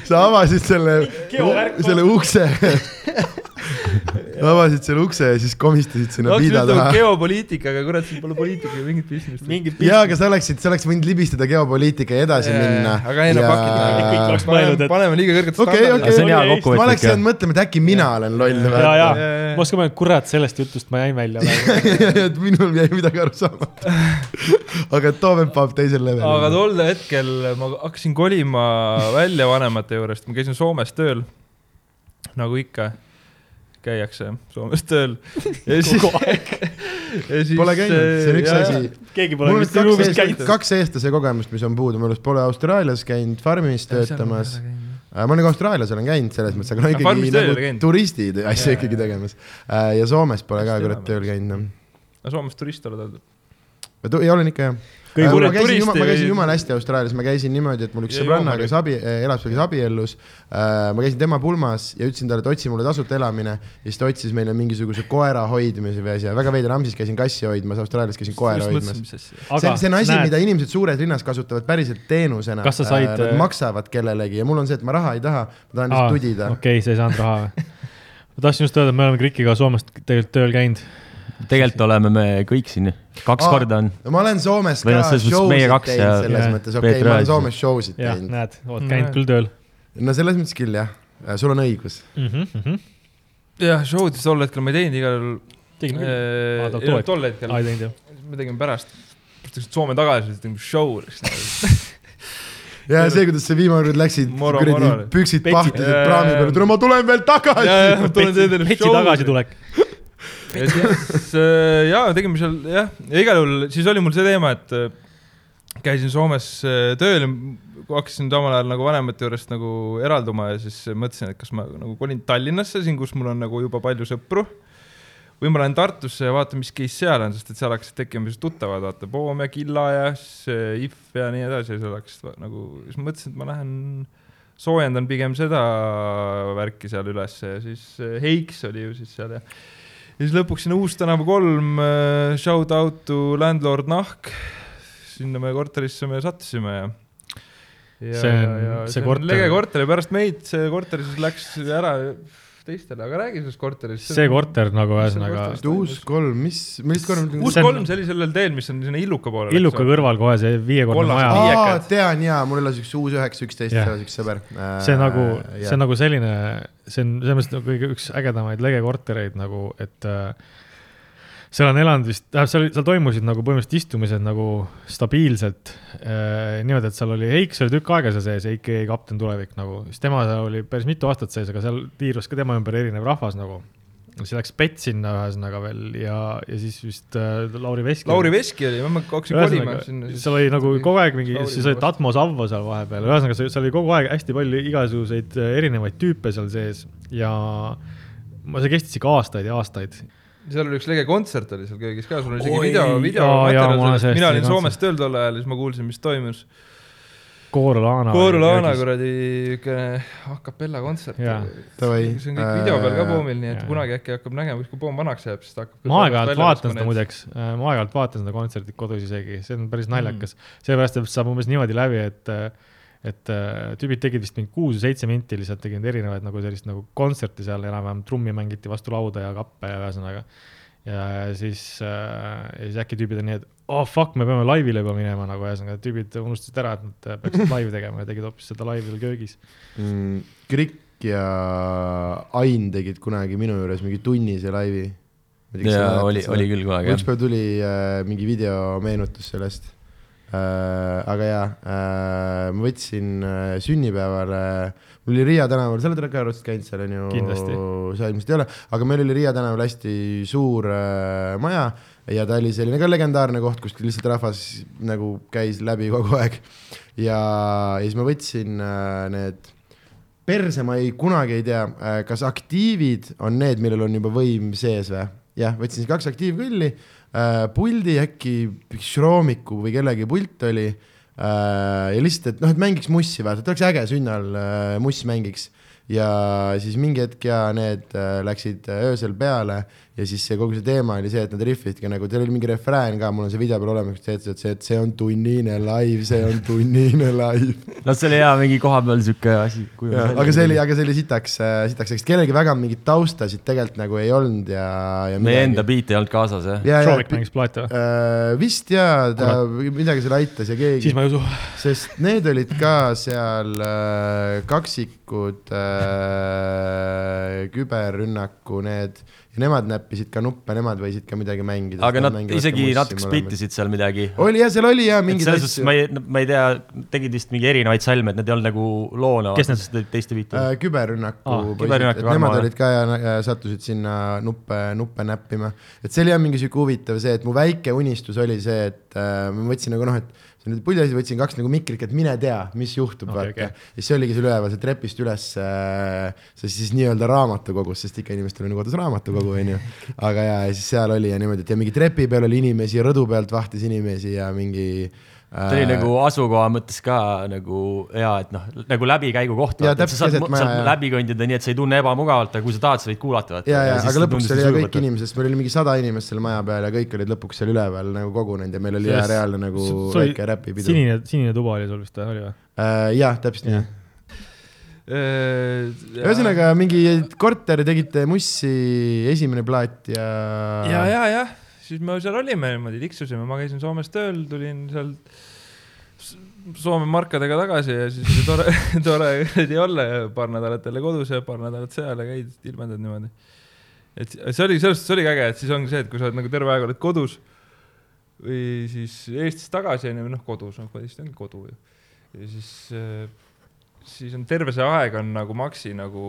Sa avasid selle, selle ukse. (laughs) avasid selle ukse ja siis komistasid sinna piida taha. geopoliitika, aga kurat, siin pole poliitikaga mingit pistmist. mingit jaa, aga sa oleksid, sa oleks võinud libistada geopoliitika ja edasi minna. aga ei no pakid Kõik oleks mõelnud, et- paneme liiga kõrget Aga hea Oli kokkuvõtlik ma oleks jäänud mõtlema, et äkki mina olen loll. ja, ja ma oskan mõelda, kurat, sellest jutust ma jäin välja (laughs) minul jäi midagi aru saamata. (laughs) aga Toomen Paap teisel aga levelil. tol hetkel ma hakkasin kolima välja vanemate juurest, ma käisin Soomes tööl. nagu ikka, käiakse Soomes tööl. (laughs) ja siis, (laughs) ja siis. Pole käinud, see on üks asi. keegi pole on vist kaks ruumis käinud. kaks eestlase kogemust, mis on puudu, mul pole Austraalias käinud farmis töötamas. ma olen ka Austraalias olen käinud selles mõttes, aga no ikkagi ei nagu turistid asja ikkagi tegemas. ja Soomes pole ka kurat tööl käinud noh. Soomes turist oled olnud? ja olen ikka jah. Ma käisin turist, ma käisin jumala hästi Austraalias, ma käisin niimoodi, et mul üks sõbranna, kes abi, elas, kes abiellus. ma käisin tema pulmas ja ütlesin talle, et otsi mulle tasuta elamine ja siis ta otsis meile mingisuguse koera hoidmise või asja, väga veider, Amsis käisin kassi hoidmas, Austraalias käisin koera hoidmas. see, see on asi, mida inimesed suures linnas kasutavad päriselt teenusena. Kas sa said, Nad äh, maksavad kellelegi ja mul on see, et ma raha ei taha, ma tahan lihtsalt tudida. okei, sa ei saanud raha või? (laughs) ma tahtsin just öelda, et me oleme Krikiga Soomest tegelikult tööl käinud. Tegelikult oleme me kõik siin, kaks Aa. korda on. ma olen Soomes ka noh, selles mõttes show meie sid kaks teinud ja- selles ja mõttes, okei, Peeter ma olen. Soomes show sid jah, teinud. näed, oled Näed. käinud küll tööl no selles mõttes küll jah, sul on õigus. mm. -hmm. jah, show'd tol hetkel ma ei teinud igal juhul. tegin küll. Aa, tol- hetkel. aa, ei teinud jah. me tegime pärast, Soome tagasi, siis tegime show. (laughs) ja see, kuidas sa viimane kord läksid, kuradi püksid pahtisid praami peale, tule ma tulen veel tagasi. tulen teile Petsi tagasitulek. Ja siis äh, jaa, tegime seal jah, ja igal juhul siis oli mul see teema, et äh, käisin Soomes äh, tööl ja hakkasin samal ajal nagu vanemate juurest nagu eralduma ja siis mõtlesin, et kas ma nagu kolin Tallinnasse siin, kus mul on nagu juba palju sõpru. Või ma lähen Tartusse ja vaatan, mis case seal on, sest et seal hakkasid tekkima sellised tuttavad, vaata Poom ja Killa ja siis If ja nii edasi ja seal hakkasid nagu, siis mõtlesin, et ma lähen soojendan pigem seda värki seal ülesse ja siis Heiks oli ju siis seal ja ja siis lõpuks sinna Uus tänava kolm äh, shout out to landlord Nahk. sinna meie korterisse me sattusime ja. ja See on- see korter- lege korter ja pärast meid see korter siis läks ära teistele, aga räägi sellest korterist. see korter nagu ühesõnaga uus kolm, mis, millist korda? uus kolm, see oli sellel teel, mis on sinna Illuka poole. Illuka. kõrval kohe see viiekordne maja tean jaa, mul elas üks uus üheksa, üksteist, seal oli üks sõber. see nagu, see on nagu selline, see on selles mõttes nagu kõige üks ägedamaid lege kortereid nagu, et äh, seal on elanud vist, tähendab, seal, seal toimusid nagu põhimõtteliselt istumised nagu stabiilselt äh,. niimoodi, et seal oli Heik, see oli tükk aega seal sees, Heiki kapten tulevik nagu, siis tema seal oli päris mitu aastat sees, aga seal tiirus ka tema ümber erinev rahvas nagu. siis läks Pets sinna ühesõnaga veel ja, ja siis vist äh, Lauri Veski. Lauri Veski oli, ma hakkasin kolima sinna seal oli nagu kogu aeg mingi, siis oli. Tatmo Savvo seal vahepeal, ühesõnaga seal oli kogu aeg hästi palju igasuguseid äh, erinevaid tüüpe seal sees ja ma- see kestis ikka aastaid ja aastaid. Seal oli üks lege kontsert oli seal köögis ka, sul on isegi Oi, video, videomaterjal mina olin Soomes tööl tol ajal ja siis ma kuulsin, mis toimus. Kooru Laana. Kooru Laana. kuradi siuke a capella kontsert. See on kõik video peal ka Äh, Poomil, nii et jaa. kunagi äkki hakkab nägema, kui Poom vanaks jääb, siis ta hakkab. ma aeg-ajalt vaatan seda. muideks, ma aeg-ajalt vaatan seda kontserti kodus isegi, see on päris naljakas mm.. seepärast, et saab umbes niimoodi läbi, et, et äh, tüübid tegid vist mingi kuus või seitse minti lihtsalt tegid erinevaid nagu sellist nagu kontserti seal enam-vähem, trummi mängiti vastu lauda ja kappe ja ühesõnaga. ja siis äh,, ja siis äkki tüübid on nii, et oh fuck, me peame laivile juba minema nagu ühesõnaga, tüübid unustasid ära, et nad peaksid (laughs) laivi tegema ja tegid hoopis seda laivi veel köögis. mm,. Krikk ja Ain tegid kunagi minu juures mingi tunnise laivi. jaa, oli, oli küll kunagi jah. ükspäev tuli äh, mingi videomeenutus sellest äh,. Aga jaa äh,, ma võtsin äh, sünnipäevale, mul oli Riia tänaval, sa oled ka arvatavasti käinud seal on ju? Kindlasti. sa ilmselt ei ole, aga meil oli Riia tänaval hästi suur äh, maja ja ta oli selline ka legendaarne koht, kus lihtsalt rahvas nagu käis läbi kogu aeg. ja, ja siis ma võtsin äh, need perse ma ei, kunagi ei tea, kas aktiivid on need, millel on juba võim sees või? jah, võtsin siis kaks aktiivkõlli äh,, puldi äkki üks Šromiku või kellegi pult oli äh, ja lihtsalt, et noh, et mängiks mussi vaata, et oleks äge sünni all äh, muss mängiks. Ja siis mingi hetk ja need äh, läksid äh, öösel peale ja siis see kogu see teema oli see, et nad rihvisidki nagu, teil oli mingi refrään ka, mul on see video peal olemas, kus te ütlesite, et see, et see on tunnine live, see on tunnine live. (laughs) no see oli hea mingi koha peal siuke asi. aga see oli, aga see oli sitaks, sitaks, eks kellelgi väga mingit taustasid tegelikult nagu ei olnud ja, ja. meie enda beat ei olnud kaasas jah? ja, ja Šovik mängis plaate või? äh, vist jaa, ta midagi seal aitas ja keegi siis, ma ei usu. sest need olid ka seal äh, kaksikud äh,, küberrünnaku need ja nemad näppisid ka nuppe, nemad võisid ka midagi mängida. aga nad isegi natuke spittisid seal midagi. oli jah, seal oli jah mingeid selles suhtes ma ei, ma ei tea, tegid vist mingi erinevaid salme, et need ei olnud nagu loona. Kes need? teiste biite äh,. küberrünnaku Aa, poisid, küberrünnaku et nemad olid ka ja ja sattusid sinna nuppe, nuppe näppima. et see oli jah mingi sihuke huvitav see, et mu väike unistus oli see, et äh, ma võtsin nagu noh, et on nüüd puljas, võtsin kaks nagu mikrit, et mine tea, mis juhtub okay,, vaata okay.. ja siis oligi seal üleval, see trepist üles äh,, see siis nii-öelda raamatukogus, sest ikka inimestel on ju kodus raamatukogu, onju. aga ja, ja siis seal oli ja niimoodi, et ja mingi trepi peal oli inimesi, rõdu pealt vahtis inimesi ja mingi see oli nagu asukoha mõttes ka nagu hea, et noh, nagu läbikäigu koht. Sa saad maja, saad läbi kõndida nii, et sa ei tunne ebamugavalt, aga kui sa tahad, sa võid kuulata. ja, ja aga lõpuks oli kõik inimesed, sest meil oli mingi sada inimest seal maja peal ja kõik olid lõpuks seal üleval nagu kogunenud ja meil oli hea reaalne nagu väike räpipidu. sinine, sinine tuba oli sul vist või, oli või? Äh, jah, täpselt nii. ühesõnaga. ühesõnaga mingi korter tegite mussi, esimene plaat ja. ja, ja, jah, siis me seal olime niimoodi, tiksusime, ma käisin Soomes tööl, tulin sealt Soome markadega tagasi ja siis oli tore, (laughs) tore kuradi olla ja paar nädalat jälle kodus ja paar nädalat seal ja käid, ilmendad niimoodi. et see oli, selles suhtes oligi äge, et siis ongi see, et kui sa oled nagu terve aeg oled kodus või siis Eestis tagasi onju, või noh, kodus, noh, Eesti ongi kodu ju. ja siis, siis on terve see aeg on nagu maksi nagu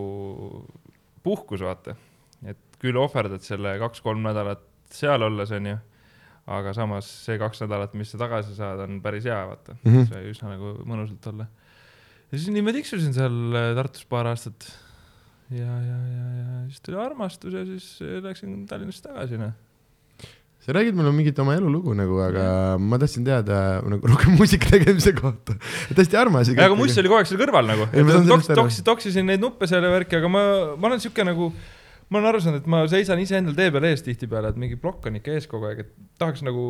puhkus, vaata. et küll ohverdad selle kaks-kolm nädalat seal olles, onju, aga samas see kaks nädalat, mis sa tagasi saad, on päris hea, vaata mm. -hmm. sai üsna nagu mõnusalt olla. ja siis nii ma tiksusin seal äh, Tartus paar aastat. ja, ja, ja, ja siis tuli armastus ja siis äh, läksin Tallinnasse tagasi, noh. sa räägid mulle mingit oma elulugu nagu, aga ma tahtsin teada nagu rohkem (laughs) muusika tegemise kohta. hästi armas. aga muss oli kogu aeg seal kõrval nagu toksisin neid nuppe seal ja värki, aga ma, ma olen siuke nagu, ma olen aru saanud, et ma seisan iseendal tee peal ees tihtipeale, et mingi plokk on ikka ees kogu aeg, et tahaks nagu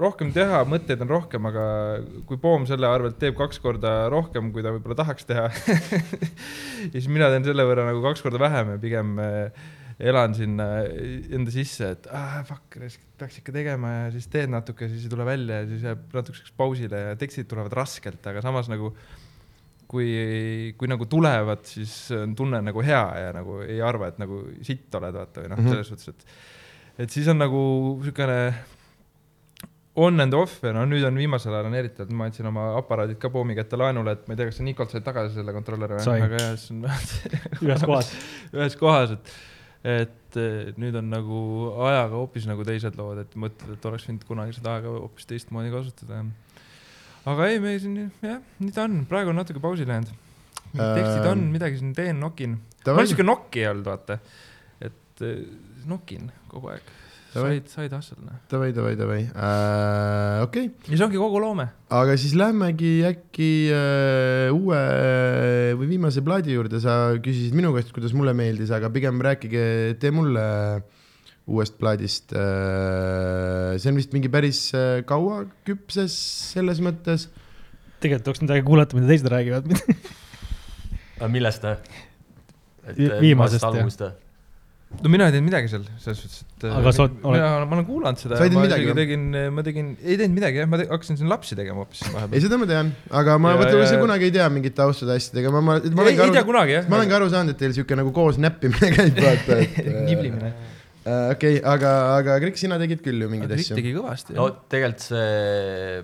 rohkem teha, mõtteid on rohkem, aga kui Poom selle arvelt teeb kaks korda rohkem, kui ta võib-olla tahaks teha (laughs) ja siis mina teen selle võrra nagu kaks korda vähem ja pigem äh, elan sinna enda sisse, et ah, fuck, peaks ikka tegema ja siis teed natuke, siis ei tule välja ja siis jääb natukeseks pausile ja tekstid tulevad raskelt, aga samas nagu kui, kui nagu tulevad, siis on tunne nagu hea ja nagu ei arva, et nagu sitt oled, vaata või noh mm. -hmm., selles suhtes, et et siis on nagu niisugune on and off ja no nüüd on viimasel ajal on eriti, et ma andsin oma aparaadid ka Poomi kätte laenule, et ma ei tea, kas sa Nikolt said tagasi selle kontrolleri või, aga jah, siis on (laughs) ühes kohas. ühes kohas, et, et nüüd on nagu ajaga hoopis nagu teised lood, et mõtled, et oleks võinud kunagi seda aega hoopis teistmoodi kasutada. Aga ei, me siin jah, nii ta on, praegu on natuke pausile jäänud. tekstid on, Ähm, midagi siin teen, nokin. ma olen siuke nokki olnud, vaata, et eh, nokin kogu aeg. Said, said asjad, noh. davai, davai, davai äh,, okei okay., ja see ongi kogu loome. aga siis lähmegi äkki äh, uue või viimase plaadi juurde, sa küsisid minu käest, kuidas mulle meeldis, aga pigem rääkige te mulle uuest plaadist äh,. see on vist mingi päris äh, kaua küpses selles mõttes. tegelikult oleks midagi kuulata, mida teised räägivad. (laughs) millest ta? Vi- viimasest, jah. või? no mina ei teinud midagi seal, selles suhtes, et Aga sa oled- mina, ma olen kuulanud seda. Sa ei teinud ma midagi, või? tegin, ma tegin, ei teinud midagi jah, ma te, hakkasin siin lapsi tegema hoopis ei, vahepeal. seda ma tean, aga ma ja- sa kunagi ei tea mingite taustade asjadega, ma, ma, ma ei, ei tea aru, kunagi jah. ma olengi aru saanud, et teil sihuke nagu koos näppimine (laughs) käib, vaata, et. (laughs) niblimine. okei, aga, aga Krik, sina tegid küll ju mingeid asju. tegi kõvasti. no tegelikult see,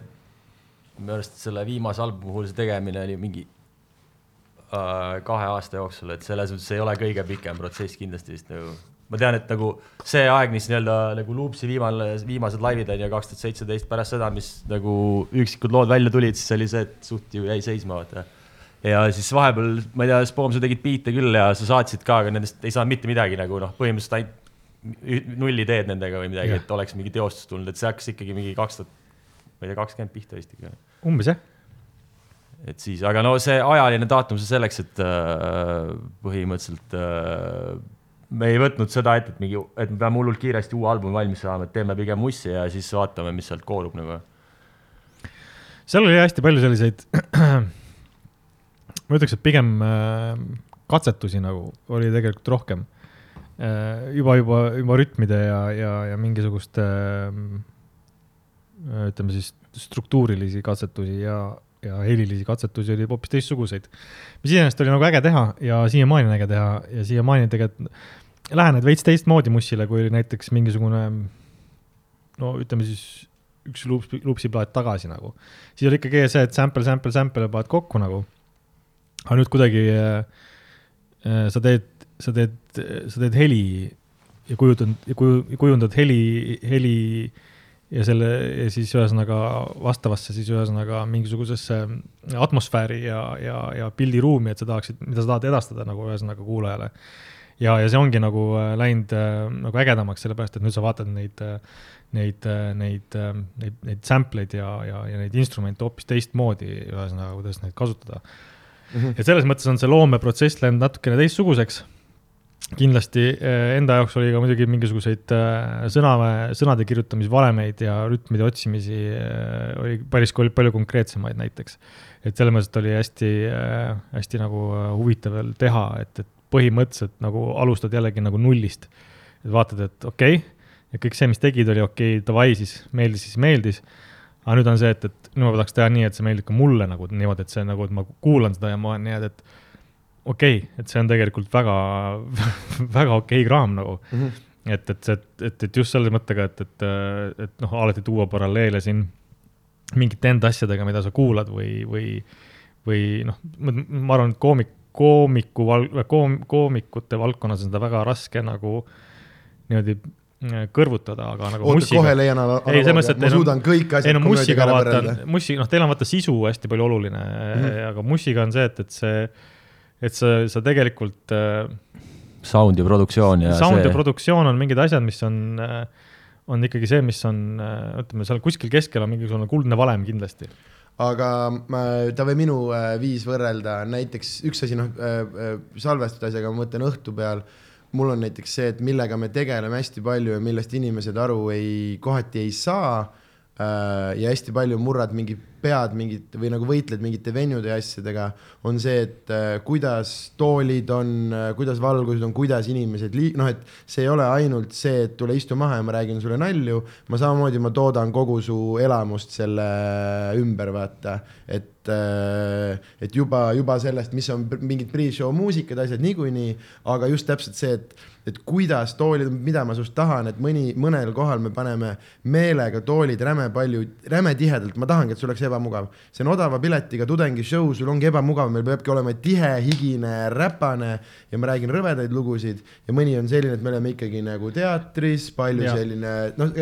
minu arust selle viimase albumi puhul see tegemine oli mingi äh, kahe aasta jooksul, et selles mõttes ei ole kõige pikem protsess kindlasti vist nagu. ma tean, et nagu see aeg, mis nii-öelda nagu Loopsi viimane, viimased laivid on ju kaks tuhat seitseteist pärast seda, mis nagu üksikud lood välja tulid, siis oli see, et suht ju jäi seisma, vaata. ja siis vahepeal, ma ei tea, Spoom, sa tegid biite küll ja sa saatsid ka, aga nendest ei saanud mitte midagi nagu noh, põhimõtteliselt ainult ü- nullideed nendega või midagi, et oleks mingi teostus tulnud, et see hakkas ikkagi mingi kaks tuhat, ma ei tea, kakskümmend pihta vist ikka. umbes jah. et siis, aga no see ajaline daatum, see selleks, et äh, põhimõtteliselt äh, me ei võtnud seda ette, et mingi, et me peame hullult kiiresti uue albumi valmis saama, et teeme pigem mussi ja siis vaatame, mis sealt koorub nagu. seal oli hästi palju selliseid, (clears throat) ma ütleks, et pigem äh, katsetusi nagu oli tegelikult rohkem. juba, juba, juba rütmide ja, ja, ja mingisuguste äh, ütleme siis struktuurilisi katsetusi ja, ja helilisi katsetusi oli hoopis teistsuguseid. mis iseenesest oli nagu äge teha ja siiamaani on äge teha ja siiamaani tegelikult lähened veits teistmoodi mussile, kui oli näiteks mingisugune no ütleme siis üks luups, luupsiplaat tagasi nagu. siis oli ikkagi see, et sample, sample, sample ja paned kokku nagu. aga nüüd kuidagi äh, äh, sa teed, sa teed, sa teed heli ja kujutad, kuju, kujundad heli, heli ja selle ja siis ühesõnaga vastavasse siis ühesõnaga mingisugusesse atmosfääri ja, ja, ja pildiruumi, et sa tahaksid, mida sa tahad edastada nagu ühesõnaga kuulajale. ja, ja see ongi nagu äh, läinud äh, nagu ägedamaks, sellepärast et nüüd sa vaatad neid äh, neid, neid, neid, neid sample eid ja, ja, ja neid instrumente hoopis teistmoodi, ühesõnaga, kuidas neid kasutada mm. -hmm. et selles mõttes on see loomeprotsess läinud natukene teistsuguseks. Kindlasti eh, enda jaoks oli ka muidugi mingisuguseid eh, sõna, sõnade kirjutamisvalemeid ja rütmide otsimisi eh, oli päris oli palju konkreetsemaid näiteks. et selles mõttes et oli hästi, hästi nagu huvitav veel teha, et, et põhimõtteliselt nagu alustad jällegi nagu nullist. et vaatad, et okei okay, ja kõik see, mis tegid, oli okei okay,, davai siis meeldis, siis meeldis. aga nüüd on see, et, et nüüd ma tahaks teha nii, et see meeldib ka mulle nagu niimoodi, et see nagu, et ma kuulan seda ja ma olen nii, et, et okei okay,, et see on tegelikult väga, (laughs) väga okei okay kraam nagu mm. -hmm. et, et see, et, et just selle mõttega, et, et, et noh, alati tuua paralleele siin mingite enda asjadega, mida sa kuulad või, või, või noh, ma arvan, et koomik, koomiku val-, koom-, koomikute valdkonnas on seda väga raske nagu niimoodi äh, kõrvutada, aga nagu oota, mussiga kohe leian ala- Ei, selles mõttes, et ma ei suudan kõik ei asjad no mussiga ära vaata mussi, noh, teil on vaata sisu hästi palju oluline mm. -hmm. aga mussiga on see, et, et see, et sa, sa tegelikult äh, Sound ja produktsioon ja sound see ja produktsioon on mingid asjad, mis on äh, on ikkagi see, mis on, ütleme seal kuskil keskel on mingisugune kuldne valem kindlasti. aga ma, ta või minu äh, viis võrrelda näiteks üks asi noh äh, äh, salvestatud asjaga, ma mõtlen õhtu peal, mul on näiteks see, et millega me tegeleme hästi palju ja millest inimesed aru ei, kohati ei saa äh, ja hästi palju murrad mingid pead mingit või nagu võitled mingite venude ja asjadega, on see, et äh, kuidas toolid on, kuidas valgused on, kuidas inimesed lii-, noh, et see ei ole ainult see, et tule istu maha ja ma räägin sulle nalju, ma samamoodi, ma toodan kogu su elamust selle ümber, vaata, et et juba, juba sellest, mis on mingid pre-show muusikad, asjad niikuinii, aga just täpselt see, et et kuidas toolid, mida ma sinust tahan, et mõni, mõnel kohal me paneme meelega toolid räme palju, räme tihedalt, ma tahangi, et sul oleks ebamugav. see on odava piletiga tudengishow, sul ongi ebamugav, meil peabki olema tihe, higine, räpane ja ma räägin rõvedaid lugusid ja mõni on selline, et me oleme ikkagi nagu teatris, palju ja. selline, noh,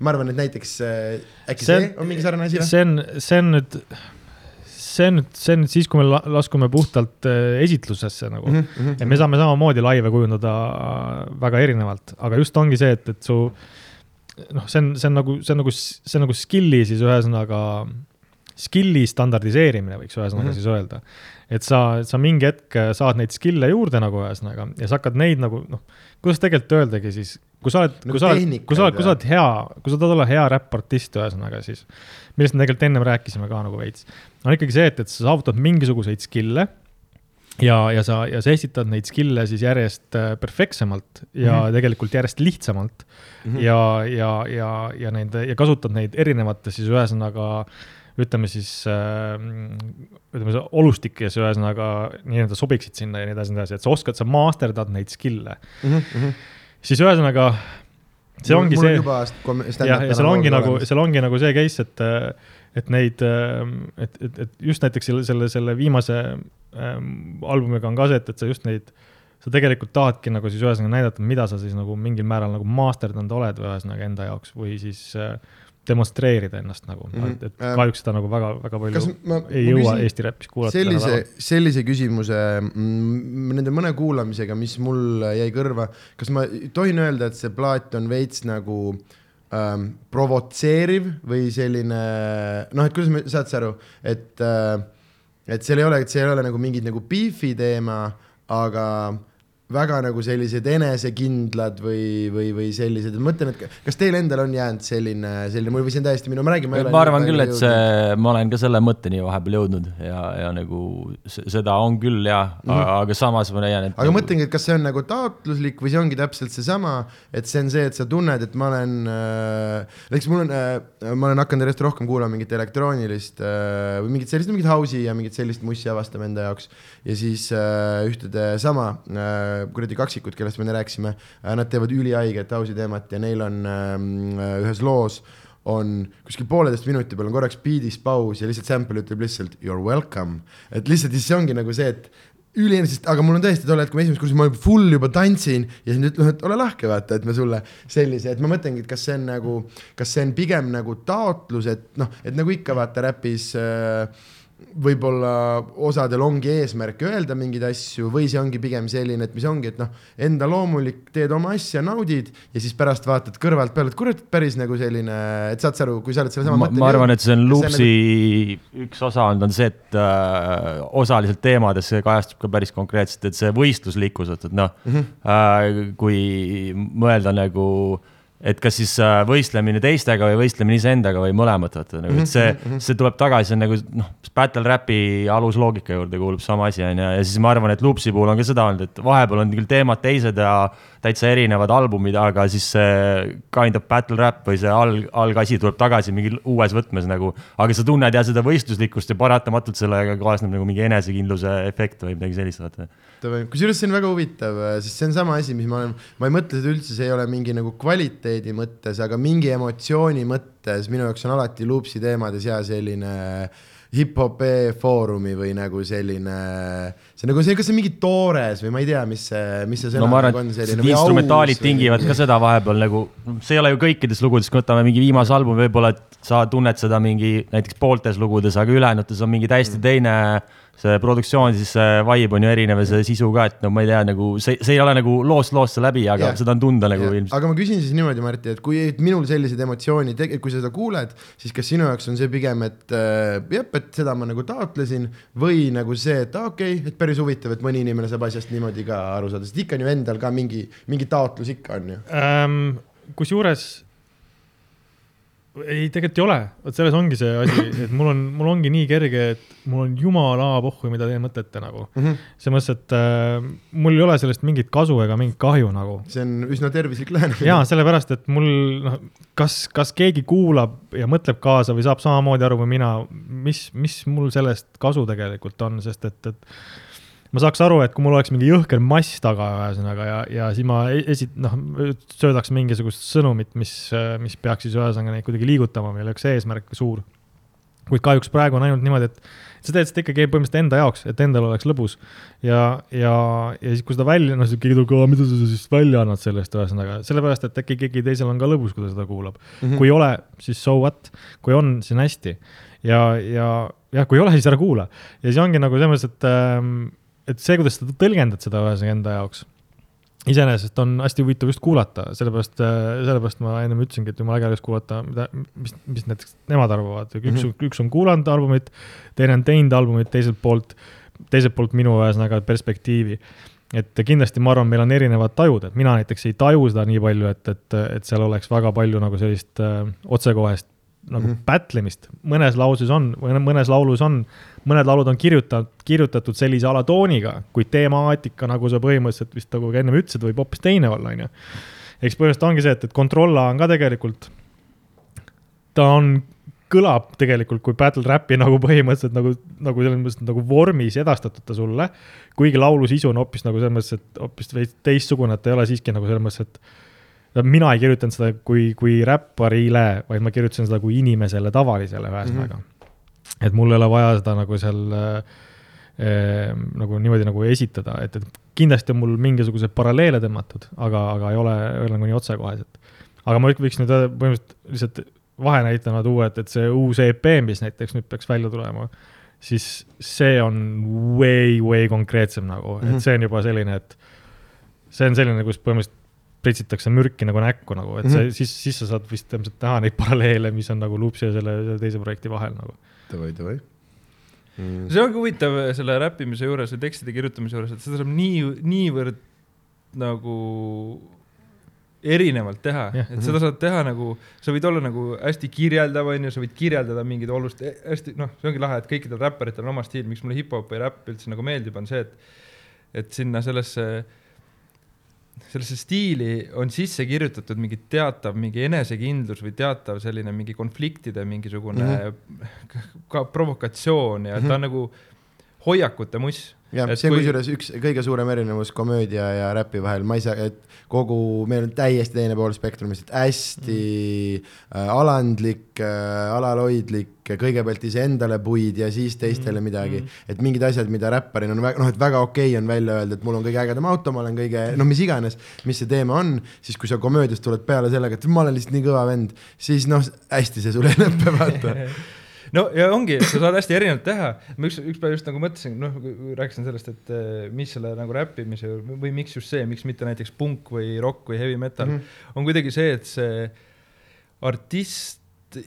ma arvan, et näiteks äh, äkki See see, on- mingi sarnane asi või? see on, see on nüüd, see on nüüd, see on nüüd siis, kui me la- laskume puhtalt äh, esitlusesse nagu mm. Mhm, -hmm. ja me saame samamoodi laive kujundada väga erinevalt, aga just ongi see, et, et su noh, see on, see on nagu, see on nagu, see on nagu skill'i siis ühesõnaga, skill'i standardiseerimine võiks ühesõnaga mm. -hmm. siis öelda. et sa, sa mingi hetk saad neid skill'e juurde nagu ühesõnaga ja sa hakkad neid nagu noh, kuidas tegelikult öeldagi siis, kui sa oled Nagu kui sa oled, kui sa oled, kui sa oled hea, kui sa tahad olla hea räppartist ühesõnaga siis, millest me tegelikult ennem rääkisime ka nagu veits, on ikkagi see, et, et sa saavutad mingisuguseid skill'e ja, ja sa, ja sa esitad neid skill'e siis järjest äh, perfektsemalt ja mm. -hmm. tegelikult järjest lihtsamalt mm -hmm. ja, ja, ja, ja neid ja kasutad neid erinevates siis ühesõnaga ütleme siis äh,, ütleme see olustikes ühesõnaga nii-öelda sobiksid sinna ja nii edasi, nii edasi, et sa oskad, sa masterdad neid skill'e, siis ühesõnaga see ongi mul see juba stand- jah, ja seal ongi nagu, seal ongi nagu see case, et, et neid, et, et, et just näiteks selle, selle, selle viimase ähm, albumiga on ka see, et, et sa just neid, sa tegelikult tahadki nagu siis ühesõnaga näidata, mida sa siis nagu mingil määral nagu masterdanud oled või ühesõnaga enda jaoks või siis äh, demonstreerida ennast nagu mm. -hmm. et, et Ähm, kahjuks seda nagu väga, väga palju ma- ei ma jõua Eesti räppis kuulata. sellise, sellise küsimuse mm, nende mõne kuulamisega, mis mul jäi kõrva, kas ma tohin öelda, et see plaat on veits nagu ähm, provotseeriv või selline noh, et kuidas me, saad sa aru, et äh, et seal ei ole, et see ei ole nagu mingid nagu beef'i teema, aga väga nagu sellised enesekindlad või, või, või sellised, ma mõtlen, et kas teil endal on jäänud selline, selline või see on täiesti minu, ma räägin. ma arvan küll, et see, ma olen ka selle mõtteni vahepeal jõudnud ja, ja nagu se- seda on küll ja mm. -hmm. aga samas ma leian, et aga nagu, mõtlengi, et kas see on nagu taotluslik või see ongi täpselt seesama, et see on see, et sa tunned, et ma olen äh,, näiteks mul on äh,, ma olen hakanud järjest rohkem kuulama mingit elektroonilist äh, või mingit sellist, mingit house'i ja mingit sellist mussi avastama enda jaoks. ja siis äh, ühtede sama äh, kuradi kaksikud, kellest me enne rääkisime äh,, nad teevad ülihaiget house'i teemat ja neil on äh, ühes loos on kuskil pooleteist minuti peal on korraks beat'is paus ja lihtsalt sample ütleb lihtsalt you are welcome. et lihtsalt siis see ongi nagu see, et ülienesest, aga mul on tõesti tol hetkel, kui ma esimest korda, ma juba full juba tantsin ja siis nad ütlevad, et ole lahke, vaata, et me sulle sellise, et ma mõtlengi, et kas see on nagu, kas see on pigem nagu taotlus, et noh, et nagu ikka vaata räpis äh, võib-olla osadel ongi eesmärk öelda mingeid asju või see ongi pigem selline, et mis ongi, et noh, enda loomulik, teed oma asja, naudid ja siis pärast vaatad kõrvalt peale, et kurat, päris nagu selline, et saad sa aru, kui sa oled sellesama ma, ma arvan, et see on Loopsi nagu... üks osa olnud, on see, et äh, osaliselt teemades see kajastub ka päris konkreetselt, et see võistluslikkus, et, et noh mm. -hmm. äh, kui mõelda nagu et kas siis äh, võistlemine teistega või võistlemine iseendaga või mõlemat, vaata nagu, et see, see tuleb tagasi, see on nagu noh, battle rap'i alusloogika juurde kuulub sama asi on ju, ja siis ma arvan, et Loopsi puhul on ka seda olnud, et vahepeal on küll teemad teised ja täitsa erinevad albumid, aga siis see kind of battle rap või see alg, algasi tuleb tagasi mingi uues võtmes nagu, aga sa tunned ja seda võistluslikkust ja paratamatult sellega kaasneb nagu mingi enesekindluse efekt või midagi sellist, vaata. Kusjuures see on väga huvitav, sest see on sama asi, mis ma olen, ma ei mõtle seda üldse, see ei ole mingi nagu kvaliteedi mõttes, aga mingi emotsiooni mõttes minu jaoks on alati Loopsi teemades hea selline hip-hop foorumi või nagu selline, see nagu see, kas see on mingi toores või ma ei tea, mis see, mis see sõna no arvan, on selline. instrumentaalid tingivad ka seda vahepeal nagu, see ei ole ju kõikides lugudes, kui võtame mingi viimase albumi, võib-olla et sa tunned seda mingi näiteks pooltes lugudes, aga ülejäänutes on mingi täiesti Mm. teine see produktsioon, siis see vibe on ju erinev ja see sisu ka, et no ma ei tea, nagu see, see ei ole nagu loost loosse läbi, aga Jah. seda on tunda nagu Jah. ilmselt. aga ma küsin siis niimoodi, Martti, et kui minul sellised emotsioonid, kui sa seda kuuled, siis kas sinu jaoks on see pigem, et äh, jah, et seda ma nagu taotlesin või nagu see, et okei okay,, et päris huvitav, et mõni inimene saab asjast niimoodi ka aru saada, sest ikka on ju endal ka mingi, mingi taotlus ikka on ju. ähm,. kusjuures ei, tegelikult ei ole, vot selles ongi see asi, (laughs) et mul on, mul ongi nii kerge, et mul on jumala pohhu, mida te mõtlete nagu. Mhm. selles mõttes, et äh, mul ei ole sellest mingit kasu ega mingit kahju nagu. see on üsna tervislik lähenemine. ja sellepärast, et mul noh, kas, kas keegi kuulab ja mõtleb kaasa või saab samamoodi aru kui mina, mis, mis mul sellest kasu tegelikult on, sest et, et ma saaks aru, et kui mul oleks mingi jõhker mass taga, ühesõnaga ja, ja siis ma e- esi-, noh, söödaks mingisugust sõnumit, mis, mis peaks siis ühesõnaga neid kuidagi liigutama, meil oleks eesmärk suur. kuid kahjuks praegu on ainult niimoodi, et sa teed seda ikkagi põhimõtteliselt enda jaoks, et endal oleks lõbus. ja, ja, ja siis, kui seda välja, noh, keegi tuleb, mida sa siis välja annad sellest, ühesõnaga, sellepärast, et äkki keegi teisel on ka lõbus, kui ta seda kuulab mm. -hmm. kui ei ole, siis so what, kui on, siis on hästi. ja, ja, jah, kui ei ole, siis ära kuula. ja siis ongi nagu selles mõttes, et ähm, et see, kuidas sa tõlgendad seda ühesõnaga enda jaoks, iseenesest on hästi huvitav just kuulata, sellepärast, sellepärast ma ennem ütlesingi, et jumala äge oleks kuulata, mida, mis, mis näiteks nemad arvavad, üks mm. -hmm. üks on kuulanud albumit, teine on teinud albumit teiselt poolt, teiselt poolt minu ühesõnaga perspektiivi. et kindlasti ma arvan, meil on erinevad tajud, et mina näiteks ei taju seda nii palju, et, et, et seal oleks väga palju nagu sellist äh, otsekohest nagu mm. -hmm. pätlemist, mõnes lauses on, mõnes laulus on, mõned laulud on kirjutatud, kirjutatud sellise alatooniga, kuid temaatika, nagu sa põhimõtteliselt vist nagu ennem ütlesid, võib hoopis teine olla, on ju. eks põhimõtteliselt ongi see, et, et Controlla on ka tegelikult, ta on, kõlab tegelikult kui battle rap'i nagu põhimõtteliselt nagu, nagu selles mõttes nagu vormis edastatud ta sulle. kuigi laulu sisu on hoopis nagu selles mõttes, et hoopis teistsugune, et ta ei ole siiski nagu selles mõttes, et mina ei kirjutanud seda kui, kui räpparile, vaid ma kirjutasin seda kui inimesele tavalisele ühesõnaga mm. -hmm. et mul ei ole vaja seda nagu seal äh, äh, nagu niimoodi nagu esitada, et, et kindlasti on mul mingisuguseid paralleele tõmmatud, aga, aga ei ole, ei ole nagu nii otsekohesed. aga ma võiks nüüd öelda põhimõtteliselt lihtsalt vahenäitena tuua, et, et see uus EP, mis näiteks nüüd peaks välja tulema, siis see on way, way konkreetsem nagu mm, -hmm. Mhm. et see on juba selline, et see on selline, kus põhimõtteliselt pritsitakse mürki nagu näkku nagu, et see mm. -hmm. siis, siis sa saad vist ilmselt näha neid paralleele, mis on nagu Loopsi ja selle, selle teise projekti vahel nagu. davai, davai mm.. see ongi huvitav selle räppimise juures või tekstide kirjutamise juures, et seda saab nii, niivõrd nagu erinevalt teha Jah., et seda saad teha nagu, sa võid olla nagu hästi kirjeldav, onju, sa võid kirjeldada mingit olust, hästi noh, see ongi lahe, et kõikidel räpparitel on oma stiil, miks mulle hip-hop või räpp üldse nagu meeldib, on see, et et sinna sellesse, sellesse stiili on sisse kirjutatud mingi teatav mingi enesekindlus või teatav selline mingi konfliktide mingisugune mm -hmm. ka provokatsioon ja mm -hmm. ta on nagu hoiakute muss. jah, see on kui- kusjuures üks kõige suurem erinevus komöödia ja räpi vahel, ma ei saa, et kogu, meil on täiesti teine pool spektrumist, et hästi mm. äh, alandlik äh,, alalhoidlik, kõigepealt iseendale puid ja siis teistele midagi mm.. et mingid asjad, mida räpparina on väga, noh, et väga okei okay on välja öelda, et mul on kõige ägedam auto, ma olen kõige, noh, mis iganes, mis see teema on, siis kui sa komöödias tuled peale sellega, et ma olen lihtsalt nii kõva vend, siis noh, hästi see sul ei lõpe, vaata. (laughs) no ja ongi, sa saad hästi erinevalt teha. ma üks, üks päev just nagu mõtlesin, noh, rääkisin sellest, et eh, mis selle nagu räppimise või miks just see, miks mitte näiteks punk või rock või heavy metal mm. -hmm. on kuidagi see, et see artist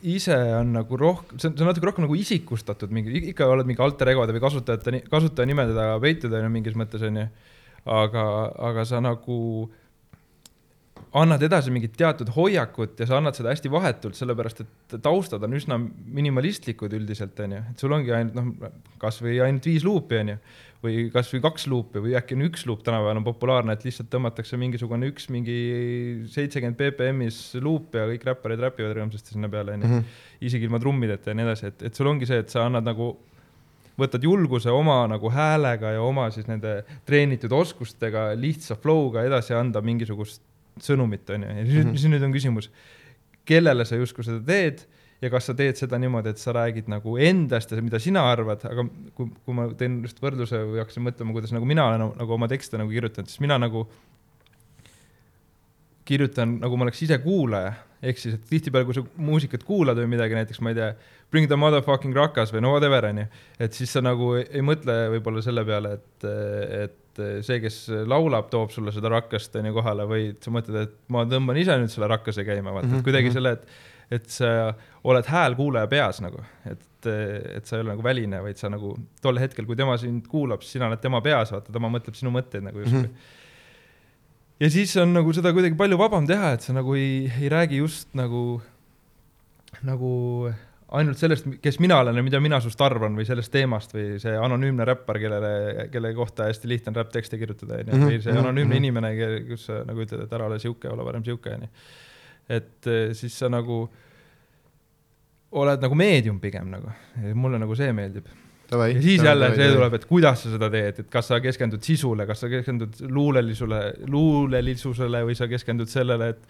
ise on nagu rohkem, see on, see on natuke rohkem nagu isikustatud mingi, ikka oled mingi alter egode või kasutajate, kasutajanimede taga peituda on ju mingis mõttes onju. aga, aga sa nagu annad edasi mingit teatud hoiakut ja sa annad seda hästi vahetult, sellepärast et taustad on üsna minimalistlikud üldiselt onju, et sul ongi ainult noh, kasvõi ainult viis luupi onju või kasvõi kaks luupi või äkki on üks luup tänapäeval on populaarne, et lihtsalt tõmmatakse mingisugune üks mingi seitsekümmend BPM-is luup ja kõik räpparid räpivad rõõmsasti sinna peale onju, isegi ilma trummideta ja nii edasi, et, et sul ongi see, et sa annad nagu võtad julguse oma nagu häälega ja oma siis nende treenitud oskustega lihtsa flow'ga edasi anda mingisugust sõnumit onju ja siis, mm -hmm. nüüd on küsimus, kellele sa justkui seda teed ja kas sa teed seda niimoodi, et sa räägid nagu endast ja mida sina arvad, aga kui, kui ma teen just võrdluse või hakkasin mõtlema, kuidas nagu mina olen nagu oma tekste nagu kirjutanud, siis mina nagu kirjutan nagu ma oleks ise kuulaja, ehk siis, et tihtipeale, kui sa muusikat kuulad või midagi, näiteks ma ei tea, Bring the motherfucking rakas või no whatever onju, et siis sa nagu ei, ei mõtle võib-olla selle peale, et, et see, kes laulab, toob sulle seda rakkast onju kohale või sa mõtled, et ma tõmban ise nüüd selle rakkase käima, vaata mm, -hmm. kuidagi mhm. selle, et et sa oled häälkuulaja peas nagu, et, et sa ei ole nagu väline, vaid sa nagu tol hetkel, kui tema sind kuulab, siis sina oled tema peas, vaata, tema mõtleb sinu mõtteid nagu justkui mm. -hmm. ja siis on nagu seda kuidagi palju vabam teha, et sa nagu ei, ei räägi just nagu, nagu ainult sellest, kes mina olen ja mida mina sinust arvan või sellest teemast või see anonüümne räppar, kellele, kelle kohta hästi lihtne on räpptekste kirjutada, onju, Mhm, või see mhm, anonüümne mhm. inimene, kus sa nagu ütled, et ära ole sihuke, ole parem sihuke, onju. et eh, siis sa nagu oled nagu meedium pigem nagu, mulle nagu see meeldib. ja siis jälle see tuleb, et kuidas sa seda teed, et kas sa keskendud sisule, kas sa keskendud luulelisusele, luulelisusele või sa keskendud sellele, et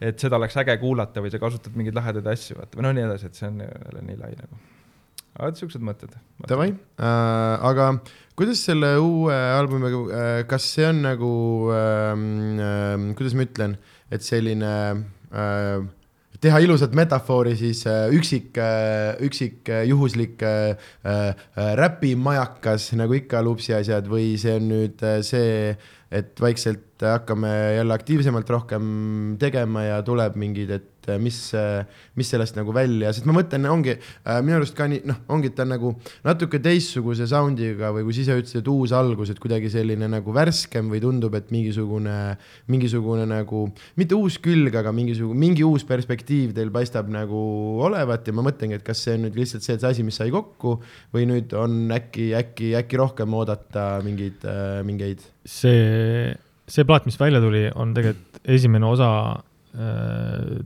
et seda oleks äge kuulata või sa kasutad mingeid lahedaid asju, vaata, või no nii edasi, et see on jälle nii lai nagu. aga siuksed mõtted. Davai äh,, aga kuidas selle uue albumiga äh,, kas see on nagu ähm, äh,, kuidas ma ütlen, et selline äh, teha ilusat metafoori siis äh, üksik äh,, üksik äh, juhuslik räpimajakas nagu ikka lupsi asjad või see on nüüd see, et vaikselt hakkame jälle aktiivsemalt rohkem tegema ja tuleb mingid, et äh, mis, mis sellest nagu välja, sest ma mõtlen, ongi äh, minu arust ka nii, noh, ongi, et ta on nagu natuke teistsuguse sound'iga või kui sa ise ütlesid, et uus algus, et kuidagi selline nagu värskem või tundub, et mingisugune, mingisugune nagu, mitte uus külg, aga mingisugune, mingi uus perspektiiv teil paistab nagu olevat ja ma mõtlengi, et kas see on nüüd lihtsalt see, et see asi, mis sai kokku või nüüd on äkki, äkki, äkki rohkem oodata mingeid, mingeid? See, see plaat, mis välja tuli, on tegelikult esimene osa äh,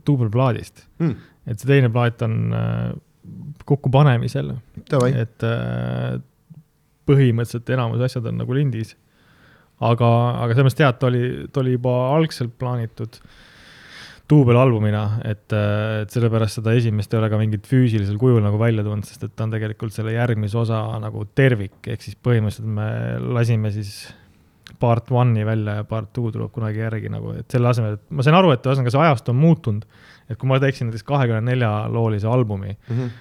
duubelplaadist. mm,. et see teine plaat on äh, kokkupanemisel, et äh, põhimõtteliselt enamus asjad on nagu lindis. aga, aga selles mõttes tead, ta oli, ta oli juba algselt plaanitud duubelalbumina, et, et sellepärast seda esimest ei ole ka mingit füüsilisel kujul nagu välja tulnud, sest et ta on tegelikult selle järgmise osa nagu tervik, ehk siis põhimõtteliselt me lasime siis part one'i välja ja part two tuleb kunagi järgi nagu, et selle asemel, et ma sain aru, et ühesõnaga see ajastu on muutunud. et kui ma teeksin näiteks kahekümne nelja loolise albumi, mm. -hmm.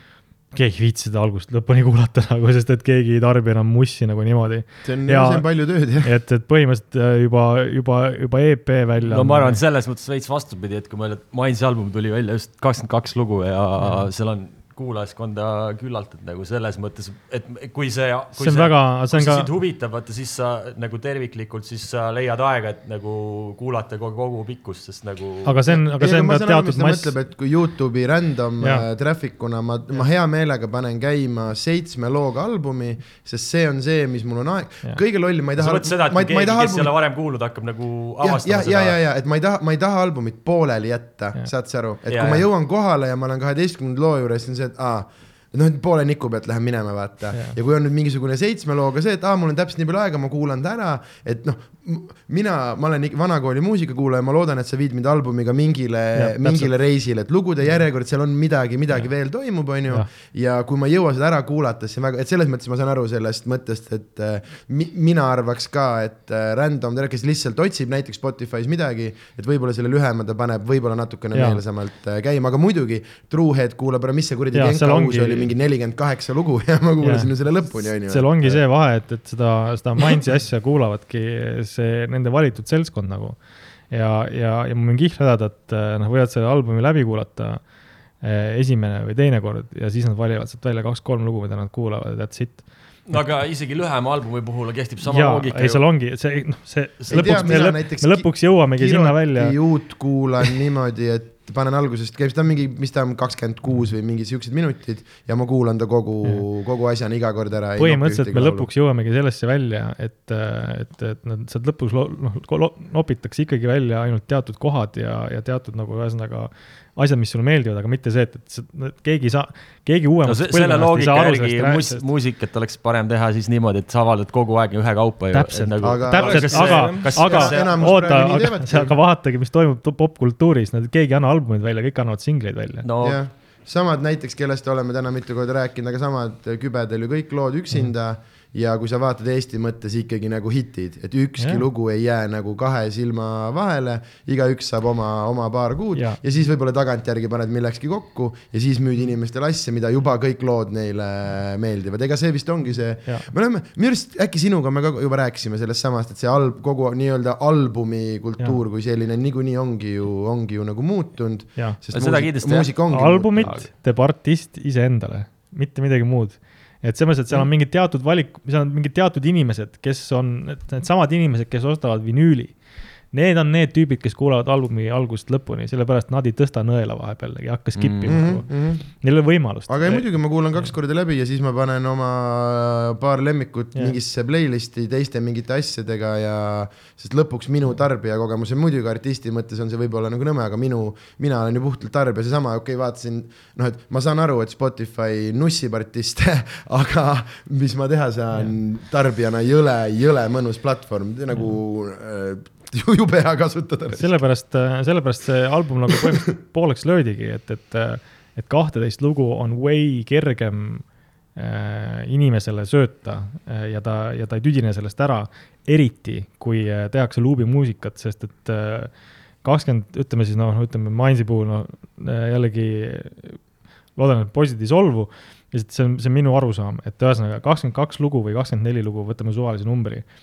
keegi ei viitsi seda algusest lõpuni kuulata (laughs) nagu, sest et keegi ei tarbi enam mussi nagu niimoodi. see on, see on palju tööd jah. et, et põhimõtteliselt äh, juba, juba, juba EP välja. no ma arvan, selles mõttes veits vastupidi, et kui meil Mainsi album tuli välja just kakskümmend kaks lugu ja seal on kuulajaskonda küllalt, et nagu selles mõttes, et kui see. see on väga, see kui on see ka sind, huvitab, vaata siis sa nagu terviklikult, siis sa leiad aega, et nagu kuulata kogu, kogu pikkust, sest nagu. aga see on, aga see on ka teatud mass. mõtleb, et kui Youtube'i random Jaa. äh, traffic una ma, ma hea meelega panen käima seitsme looga albumi, sest see on see, mis mul on aeg kõige lollim, ma ei sa taha. mõtled seda, et kui keegi, kes ei ole varem kuulnud, hakkab nagu avastama ja, ja, ja, seda. ja et ma ei taha, ma ei taha albumit pooleli jätta saad sa aru, et Jaa, kui ma jah. jõuan kohale ja ma olen kaheteistkümnenda loo juures, siis on see, et aa, noh, poole niku pealt lähen minema, vaata Jah. ja kui on nüüd mingisugune seitsme looga see, et aa, mul on täpselt nii palju aega, ma kuulan ta ära, et noh, mina, ma olen vanakooli muusikakuulaja, ma loodan, et sa viid mind albumiga mingile mingile reisile, et lugude järjekord, seal on midagi, midagi Jah. veel toimub, onju Jah.. ja kui ma ei jõua seda ära kuulata, siis on väga, et selles mõttes ma saan aru sellest mõttest, et äh, mi, mina arvaks ka, et äh, random, kes lihtsalt otsib näiteks Spotify's midagi, et võib-olla selle lühema ta paneb võib-olla natukene meelsamalt äh, käima, aga muidugi Truehead kuulab ära, mis see kuradi Genka ongi- uus oli, mingi nelikümmend kaheksa lugu (laughs) ja ma kuulasin ju selle lõpuni, onju. seal ongi see vahe, et, et seda, seda Mindsi asja kuulavadki see nende valitud seltskond nagu. ja, ja, ja ma võin kihla teada, et eh, noh, võivad selle albumi läbi kuulata eh, esimene või teine kord ja siis nad valivad sealt välja kaks-kolm lugu, mida nad kuulavad ja that's it. aga isegi lühema albumi puhul kehtib sama jaa, loogika ei seal ongi see, noh, see lõpuks tea,, me, lõp, me lõpuks jõuamegi sinna välja. uut kuulan niimoodi, et panen algusest, käib, ta on mingi, mis ta on, kakskümmend kuus või mingi siuksed minutid ja ma kuulan ta kogu, kogu asjana iga kord ära. põhimõtteliselt me lõpuks jõuamegi sellesse välja, et, et, et nad sealt lõpuks noh nopitakse ikkagi välja ainult teatud kohad ja, ja teatud nagu ühesõnaga asjad, mis sulle meeldivad, aga mitte see, et, et keegi ei saa, keegi no uuemast se selle loogika järgi muus, muusikat oleks parem teha siis niimoodi, et sa avaldad kogu aeg ühekaupa täpselt, nagu, Aga- täpselt, aga, aga enamus oota, aga, aga vaatagi, mis toimub to- popkultuuris, nad, keegi ei anna albumid välja, kõik annavad singleid välja. no jah, samad näiteks, kellest oleme täna mitu korda rääkinud, aga samad Kübedel ju kõik lood üksinda Mhm. Ja kui sa vaatad Eesti mõttes ikkagi nagu hitid, et ükski yeah. lugu ei jää nagu kahe silma vahele, igaüks saab oma, oma paar kuud ja. ja siis võib-olla tagantjärgi paned millekski kokku ja siis müüd inimestele asja, mida juba kõik lood neile meeldivad, ega see vist ongi see me oleme, minu arust äkki sinuga me ka juba rääkisime sellest samast, et see alb-, kogu nii-öelda albumi kultuur kui selline niikuinii ongi ju, ongi ju nagu muutunud. Seda kindlasti, jah. albumit teeb artist iseendale, mitte midagi muud. Et selles mõttes, et seal on mingid teatud valik, seal on mingid teatud inimesed, kes on need- needsamad inimesed, kes ostavad vinüüli. Need on need tüübid, kes kuulavad albumi algusest lõpuni, sellepärast nad ei tõsta nõela vahepeal ei hakka skip ima mm. nagu. -hmm. Neil ei ole võimalust. aga ei muidugi, ma kuulan kaks korda läbi ja siis ma panen oma paar lemmikut yeah. mingisse playlist'i teiste mingite asjadega ja sest lõpuks minu tarbijakogemus ja muidugi artisti mõttes on see võib-olla nagu nõme, aga minu, mina olen ju puhtalt tarbija, seesama, okei okay,, vaatasin noh, et ma saan aru, et Spotify nussib artiste, (laughs) aga mis ma teha saan, tarbijana jõle, jõle mõnus platvorm, nagu äh, (laughs) jube hea kasutada. sellepärast, sellepärast see album nagu põhimõtteliselt (laughs) pooleks löödigi, et, et, et kahteteist lugu on way kergem äh, inimesele sööta äh, ja ta, ja ta ei tüdine sellest ära, eriti kui äh, tehakse luubimuusikat, sest et äh, kakskümmend, ütleme siis noh, ütleme Mainsi puhul no äh, jällegi loodan, et poisid ei solvu, lihtsalt see on, see on minu arusaam, et ühesõnaga kakskümmend kaks lugu või kakskümmend neli lugu, võtame suvalise numbri äh,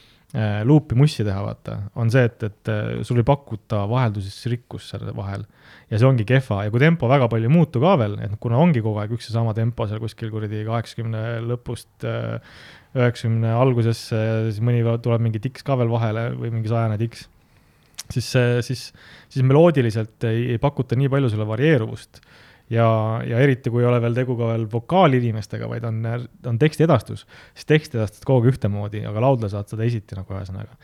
luupi mussi teha, vaata, on see, et, et äh, sul ei pakuta vahelduses rikkust selle vahel. Ja see ongi kehva. Ja kui tempo väga palju ei muutu ka veel, et kuna ongi kogu aeg üks ja sama tempo seal kuskil kuradi kaheksakümne lõpust äh, üheksakümne algusesse ja siis mõni tuleb mingi tiks ka veel vahele või mingi sajane tiks, siis, siis, siis meloodiliselt ei, ei pakuta nii palju selle varieeruvust ja, ja eriti, kui ei ole veel tegu ka veel vokaalinimestega, vaid on, on tekstiedastus, siis teksti edastad kogu aeg ühtemoodi, aga laulda saad seda esiti nagu ühesõnaga.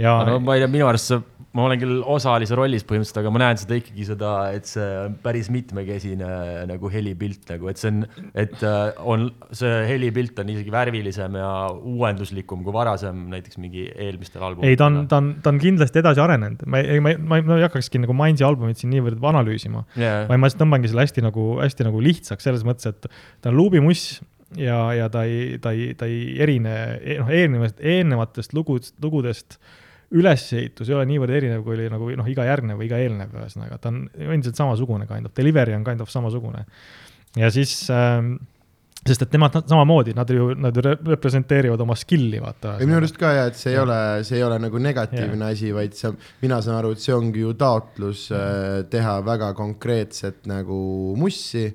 ja no ma ei tea, minu arust see, ma olen küll osalise rollis põhimõtteliselt, aga ma näen seda ikkagi seda, et see on päris mitmekesine nagu helipilt nagu, et see on, et äh, on, see helipilt on isegi värvilisem ja uuenduslikum kui varasem näiteks mingi eelmistel albumitel. ei, ta on, ta on, ta on kindlasti edasi arenenud, ma ei, ma ei, ma ei, hakkakski nagu Mainsi albumit siin niivõrd analüüsima, yeah.. vaid ma lihtsalt tõmbangi selle hästi nagu, hästi nagu lihtsaks selles mõttes, et ta on luubimuss ja, ja ta ei, ta ei, ta ei erine, noh, eelnevast, eelnevatest lugudest, lugudest ülesehitus ei ole niivõrd erinev, kui oli nagu noh, iga järgnev või iga eelnev, ühesõnaga ta on endiselt samasugune kind of, delivery on kind of samasugune. ja siis ähm, sest et nemad samamoodi, nad ju, nad ju re- representeerivad oma skill'i, vaata. ei minu arust ka ja, et see ei ole, see ei ole nagu negatiivne asi, vaid see, mina saan aru, et see ongi ju taotlus äh, teha väga konkreetset nagu mussi.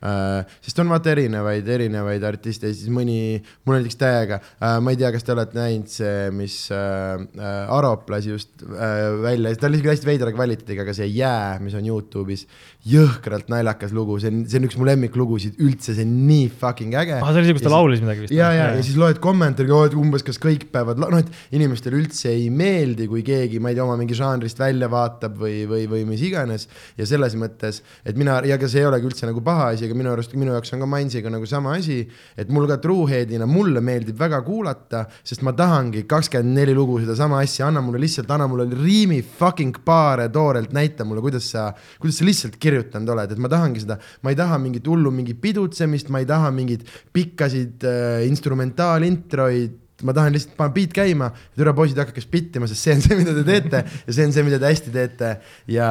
Sest on vaata erinevaid, erinevaid artiste ja siis mõni, mul näiteks täiega äh,, ma ei tea, kas te olete näinud see, mis äh, äh, Arop lasi just äh, välja, ta oli isegi hästi veidra kvaliteediga, aga see Jää, mis on Youtube'is, jõhkralt naljakas lugu, see on, see on üks mu lemmiklugusid üldse, see on nii fucking äge ah, see oli see, kus ta Ja laulis midagi vist. ja, ja, ja siis loed kommentaari, et umbes, kas kõik peavad, noh, et inimestele üldse ei meeldi, kui keegi, ma ei tea, oma mingi žanrist välja vaatab või, või, või mis iganes. ja selles mõttes, et mina, ja ega see ei olegi üldse nagu paha asi, aga minu arust, minu jaoks on ka Mainsiga nagu sama asi, et mul ka Truehead'ina, mulle meeldib väga kuulata, sest ma tahangi kakskümmend neli lugu sedasama asja, anna mulle lihtsalt, anna mulle riimi fucking paare toorelt, näita mulle, kuidas sa, kuidas sa lihtsalt kirjutanud oled, et ma tahangi seda, ma ei taha mingit hullu mingit pidutsemist, ma ei taha mingeid pikkasid äh, instrumentaalintroid, ma tahan lihtsalt panna beat käima, türa poisid, hakake spittima, sest see on see, mida te teete ja see on see, mida te hästi teete. Ja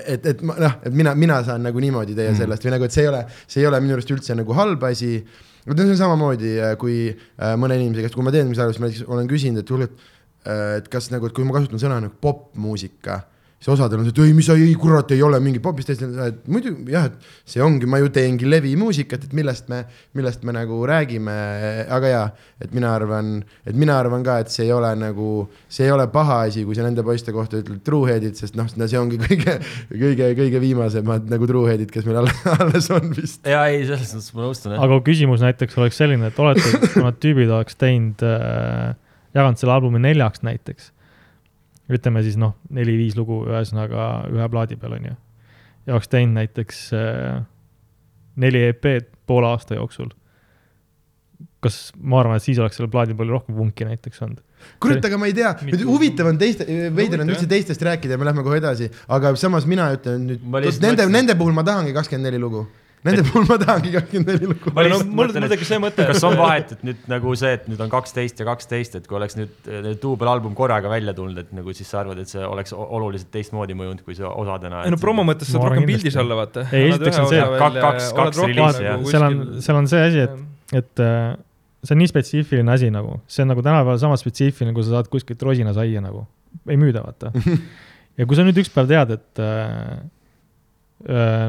et, et noh, et mina, mina saan nagu niimoodi teie sellest või nagu, et see ei ole, see ei ole minu arust üldse nagu halb asi. Vot see on samamoodi, kui äh, mõne inimese käest, kui ma teen halba, siis ma näiteks olen küsinud, et kuule, et äh, et kas nagu, et kui ma kasutan sõna nagu popmuusika, siis osadel on see, et ei, mis sa, ei kurat, ei ole mingi popis, teistel on, et muidugi jah, et see ongi, ma ju teengi levimuusikat, et millest me, millest me nagu räägime, aga jaa, et mina arvan, et mina arvan ka, et see ei ole nagu, see ei ole paha asi, kui sa nende poiste kohta ütled truehead'id, sest noh, see ongi kõige, kõige, kõige viimasemad nagu truehead'id, kes meil alles, on vist. ja ei, selles mõttes ma nõustun jah. aga kui küsimus näiteks oleks selline, et olete, kui need tüübid oleks teinud äh,, jaganud selle albumi neljaks näiteks, ütleme siis noh, neli-viis lugu ühesõnaga ühe plaadi peal on ju, ja oleks teinud näiteks äh, neli EP-d poole aasta jooksul. kas ma arvan, et siis oleks sellel plaadil palju rohkem vunki näiteks olnud? kurat, aga ma ei tea, nüüd huvitav on teiste, veider on üldse teistest rääkida ja me lähme kohe edasi, aga samas mina ütlen nüüd nende, nende puhul ma tahangi kakskümmend neli lugu. Nende puhul ma tahangi kakskümmend neli lugu. Ma no lihtsalt mul mõtlen, tekkis see mõte, kas on (laughs) vahet, et nüüd nagu see, et nüüd on kaksteist ja kaksteist, et kui oleks nüüd duubelalbum korraga välja tulnud, et nagu siis sa arvad, et see oleks oluliselt teistmoodi mõjunud, kui see osadena. ei no promo mõttes saad rohkem pildis olla, vaata. Ei, esiteks on see, kak- kaks- kaks reliisi, jah. seal on, seal on see asi, et, et äh, see on nii spetsiifiline asi nagu, see on nagu tänapäeval sama spetsiifiline, kui sa saad kuskilt rosinasaia nagu, ei müüda, vaata. (laughs) ja kui sa nüüd üks päev tead, et äh,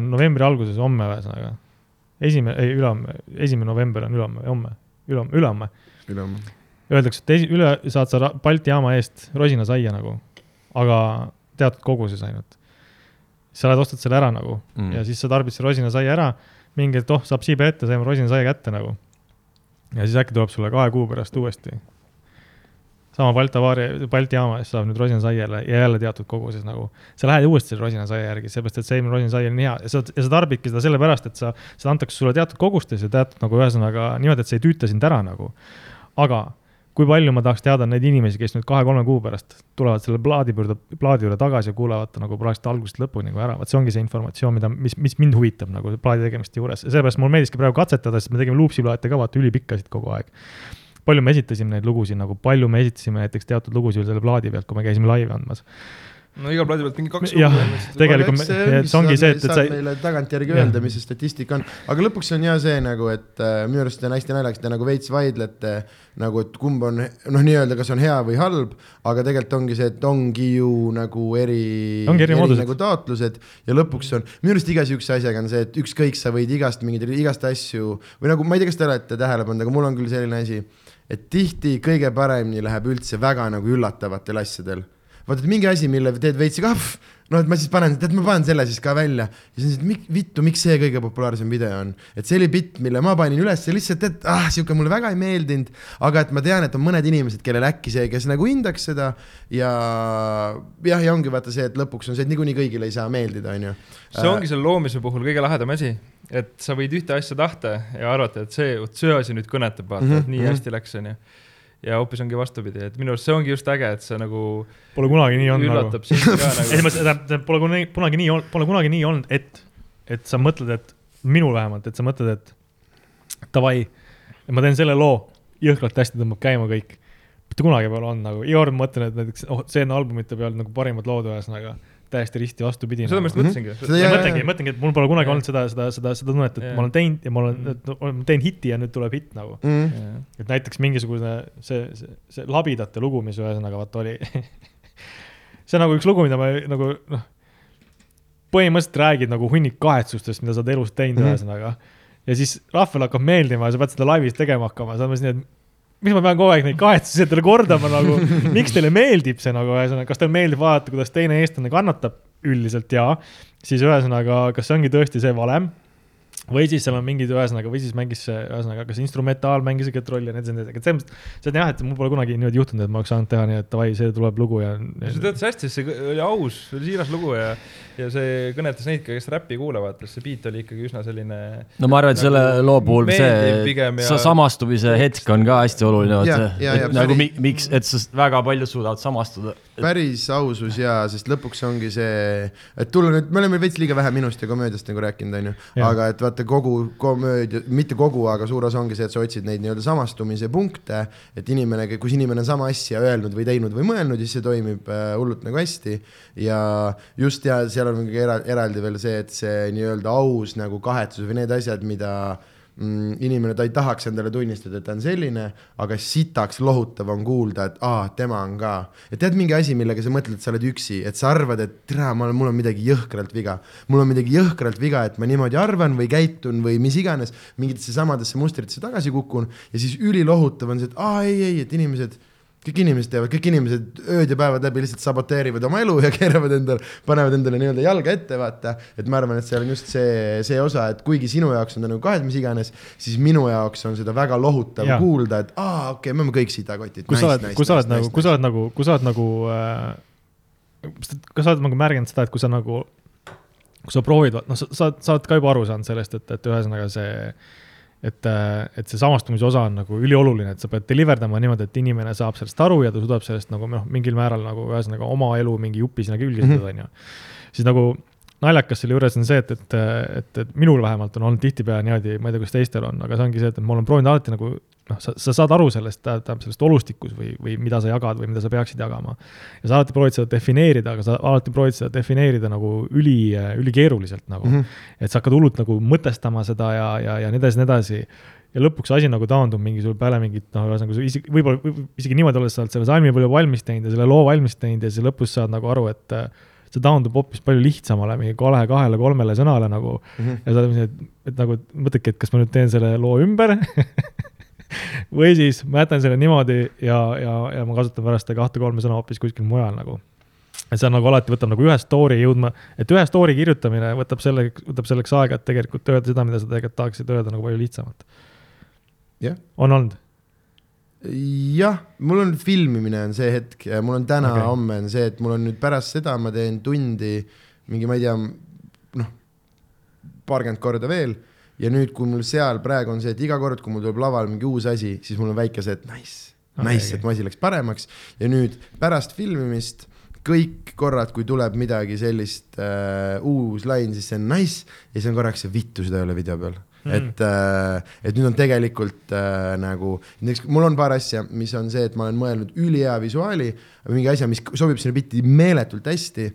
novembri alguses, homme ühesõnaga, esimene, ei ülehomme, esimene november on ülehomme, homme, ülehomme, ülehomme. Öeldakse, et esi, üle saad sa Balti jaama eest rosinasaia nagu, aga teatud koguses ainult. sa lähed ostad selle ära nagu. Mm. ja siis sa tarbid selle rosinasaia ära, mingi, et oh, saab siibe ette, saime rosinasaia kätte nagu. ja siis äkki tuleb sulle kahe kuu pärast uuesti. Sama Baltavaari, Balti jaama eest saab nüüd rosinasaia jälle ja jälle teatud koguses nagu. sa lähed uuesti rosinasaia järgi, sellepärast et see eelmine rosinasai on nii hea ja sa, ja sa tarbidki seda sellepärast, et sa, seda antakse sulle teatud kogustes ja teatud nagu ühesõnaga niimoodi, et see ei tüüta sind ära nagu. aga kui palju ma tahaks teada neid inimesi, kes nüüd kahe-kolme kuu pärast tulevad selle plaadi juurde, plaadi juurde tagasi ja kuulavad ta nagu praktiliselt algusest lõpuni nagu ära, vot see ongi see informatsioon, mida, mis, mis mind huvitab nagu plaadi tegemiste juures, sellepärast mulle meeldiski praegu katsetada, sest me tegime luupsiplaate ka vaata ülipikkasid kogu aeg. Palju me esitasime neid lugusid nagu, palju me esitasime näiteks teatud lugusid selle plaadi pealt, kui me käisime laivi andmas. no iga plaadi pealt mingi kaks Jah, (laughs) tegelikult me- see ongi see, et- et sa ei- meile tagantjärgi öelda, mis see statistika on, aga lõpuks on hea see nagu, et äh, minu arust on hästi naljakas, te nagu veits vaidlete nagu, et kumb on noh, nii-öelda kas on hea või halb, aga tegelikult ongi see, et ongi ju nagu eri, Ongi eri moodused. nagu taotlused ja lõpuks on, minu arust iga siukse asjaga on see, et ükskõik, sa võid igast mingeid, igast asju või nagu ma ei tea, kas te olete tähele pannud, aga mul on küll selline asi, et tihti kõige paremini läheb üldse väga nagu üllatavatel asjadel vaata, et mingi asi, mille teed veits ka, noh, et ma siis panen, tead, ma panen selle siis ka välja ja siis on et mik-, vittu, miks see kõige populaarsem video on. et see oli bitt, mille ma panin üles ja lihtsalt, et ah, sihuke mulle väga ei meeldinud, aga et ma tean, et on mõned inimesed, kellel äkki see, kes nagu hindaks seda ja jah, ja ongi vaata see, et lõpuks on see, et niikuinii kõigile ei saa meeldida, onju. see ongi selle loomise puhul kõige lahedam asi, et sa võid ühte asja tahta ja arvata, et see, vot see asi nüüd kõnetab, vaata mm, Mhm, -hmm, et nii mhm. hästi läks, onju. ja hoopis ongi vastupidi, et minu arust see ongi just äge, et see nagu Pole kunagi nii olnud nagu üllatab sind ka (laughs) ei, nagu. ma, tähendab, pole kunagi, kunagi nii olnud, pole kunagi nii olnud, et, et sa mõtled, et minul vähemalt, et sa mõtled, et davai, ma teen selle loo, jõhkralt hästi tõmbab käima kõik. mitte kunagi pole olnud nagu, iga kord ma mõtlen, et näiteks, oh, seena albumite peal nagu parimad lood ühesõnaga, täiesti risti vastupidi. seda ma just Mhm. mõtlesingi. Ja jaa, mõtlengi mõtlengi, et mul pole kunagi olnud seda, seda, seda, seda tunnet, et Jaa. ma olen teinud ja ma olen Mhm., ma teen hiti ja nüüd tuleb hitt nagu. Mm. et näiteks mingisugune see, see, see labidate lugu, mis ühesõnaga vaata oli. (laughs) see on nagu üks lugu, mida ma nagu noh, põhimõtteliselt räägid nagu hunnik kahetsustest, mida sa oled elus teinud mm Mhm. -hmm. ühesõnaga. ja siis rahvale hakkab meeldima ja sa pead seda laivis tegema hakkama, sa mõtlesid, et miks ma pean kogu aeg neid kahetsusi endale kordama nagu, (laughs) miks teile meeldib see nagu ühesõnaga, kas teile meeldib vaadata, kuidas teine eestlane kannatab, üldiselt? Jaa, siis ühesõnaga, kas see ongi tõesti see valem või siis seal on mingid ühesõnaga, või siis mängis ühesõnaga, kas instrumentaal mängis õiget rolli ja nii edasi, nii edasi, et selles mõttes, see on jah, et mul pole kunagi niimoodi juhtunud, et ma oleks saanud teha nii, et davai, see tuleb lugu ja, ja see töötas hästi, see oli aus, see oli siiras lugu ja, ja see kõnetas neid, kes räppi kuulavad, sest see beat oli ikkagi üsna selline no ma arvan, et selle Nagu loo puhul see ja- sa samastumise hetk on ka hästi oluline, ja-, ja et nagu päris- mi, miks, et sa väga paljud suudavad samastuda. päris ausus jaa, sest lõpuks ongi see, et tulla nüüd, me oleme veits liiga vähe minust ja komöödiast nagu rääkinud, onju, aga et vaata kogu komöödia, mitte kogu, aga suur osa ongi see, et sa otsid neid nii-öelda samastumise punkte, et inimene, kus inimene on sama asja öelnud või teinud või mõelnud, siis see toimib äh, hullult nagu hästi. Ja just ja seal on mingi era, eraldi veel see, et see nii-öelda aus nagu kahetsus või need asjad, mida mm, inimene, ta ei tahaks endale tunnistada, et ta on selline, aga sitaks lohutav on kuulda, et aa, tema on ka. ja tead mingi asi, millega sa mõtled, et sa oled üksi, et sa arvad, et tere, ma olen, mul on midagi jõhkralt viga. mul on midagi jõhkralt viga, et ma niimoodi arvan või käitun või mis iganes, mingitesse samadesse mustritesse tagasi kukun ja siis ülilohutav on see, et aa ei, ei, et inimesed kõik inimesed teevad, kõik inimesed ööd ja päevad läbi lihtsalt saboteerivad oma elu ja keeravad endale, panevad endale nii-öelda jalga ette, vaata. et ma arvan, et seal on just see, see osa, et kuigi sinu jaoks on ta nagu kahet, mis iganes, siis minu jaoks on seda väga lohutav ja. kuulda, et aa, okei okay,, me oleme kõik sitakotid. kui sa oled, kui sa oled nagu, kui sa oled nagu, kui sa oled nagu äh,, kas sa oled nagu märganud seda, et kui sa nagu, kui sa proovid, noh, sa, sa oled ka juba aru saanud sellest, et, et ühesõnaga see, et, et see samastumise osa on nagu ülioluline, et sa pead deliver dama niimoodi, et inimene saab sellest aru ja ta suudab sellest nagu noh, mingil määral nagu ühesõnaga oma elu mingi jupi sinna külge siduda, onju. siis nagu naljakas selle juures on see, et, et, et, et minul vähemalt on olnud tihtipeale niimoodi, ma ei tea, kuidas teistel on, aga see ongi see, et ma olen proovinud alati nagu noh, sa, sa saad aru sellest, tähendab sellest olustikus või, või mida sa jagad või mida sa peaksid jagama. ja sa alati proovid seda defineerida, aga sa alati proovid seda defineerida nagu üli, ülikeeruliselt nagu mm. -hmm. et sa hakkad hullult nagu mõtestama seda ja, ja, ja nii edasi, nii edasi ja lõpuks asi nagu taandub mingi sul peale mingit noh, ühesõnaga isegi võib-olla võib, isegi niimoodi olles sa oled selle salmi palju valmis teinud ja selle loo valmis teinud ja siis lõpus saad nagu aru, et see taandub hoopis palju lihtsamale, mingi kahe, kahele, kolmele sõnale nagu mm. -hmm. ja sa oled, et, et nagu mõtledki, et kas ma nüüd teen selle loo ümber (laughs) või siis ma jätan selle niimoodi ja, ja, ja ma kasutan pärast seda kahte-kolme sõna hoopis kuskil mujal nagu. et see on nagu alati võtab nagu ühe story jõudma, et ühe story kirjutamine võtab selle, võtab selleks aega, et tegelikult öelda seda, mida sa tegelikult tahaksid öelda nagu palju lihtsamalt. jah. on olnud jah, mul on filmimine on see hetk ja mul on täna okay., homme on see, et mul on nüüd pärast seda ma teen tundi mingi, ma ei tea, noh, paarkümmend korda veel ja nüüd, kui mul seal praegu on see, et iga kord, kui mul tuleb laval mingi uus asi, siis mul on väike see, et nice okay,, nice okay., et mu asi läks paremaks ja nüüd pärast filmimist kõik korrad, kui tuleb midagi sellist uh, uus lain, siis see on nice ja siis on korraks see vittu, seda ei ole video peal Mm. et, äh, et nüüd on tegelikult äh, nagu, näiteks mul on paar asja, mis on see, et ma olen mõelnud ülihea visuaali, mingi asja, mis sobib sinna bitti meeletult hästi.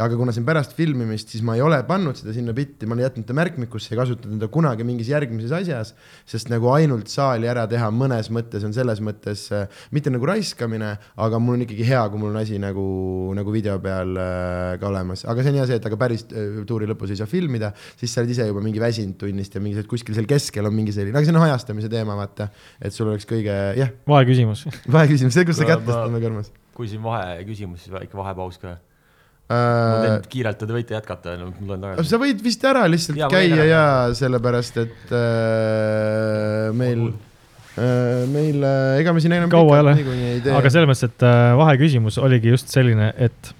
aga kuna see on pärast filmimist, siis ma ei ole pannud seda sinna bitti, ma olen jätnud ta märkmikusse ja kasutanud teda kunagi mingis järgmises asjas. sest nagu ainult saali ära teha mõnes mõttes on selles mõttes äh, mitte nagu raiskamine, aga mul on ikkagi hea, kui mul on asi nagu, nagu video peal äh, ka olemas, aga see on hea see, et aga päris äh, tuuri lõpus ei saa filmida, siis sa oled ise juba mingi väsinud tunnist ja mingi kuskil seal keskel on mingi selline, aga see on ajastamise teema, vaata, et sul oleks kõige, jah. vaheküsimus. vaheküsimus, see, kus sa kätt tõstad mu kõrmas kui siin vaheküsimus, siis väike vahepaus ka. Äh,. kiirelt, te võite jätkata, mul on tagasi. sa võid vist ära lihtsalt ja, käia ja sellepärast, et äh, meil äh, meil äh,, ega me siin enam kaua ei ole, aga selles mõttes, et äh, vaheküsimus oligi just selline, et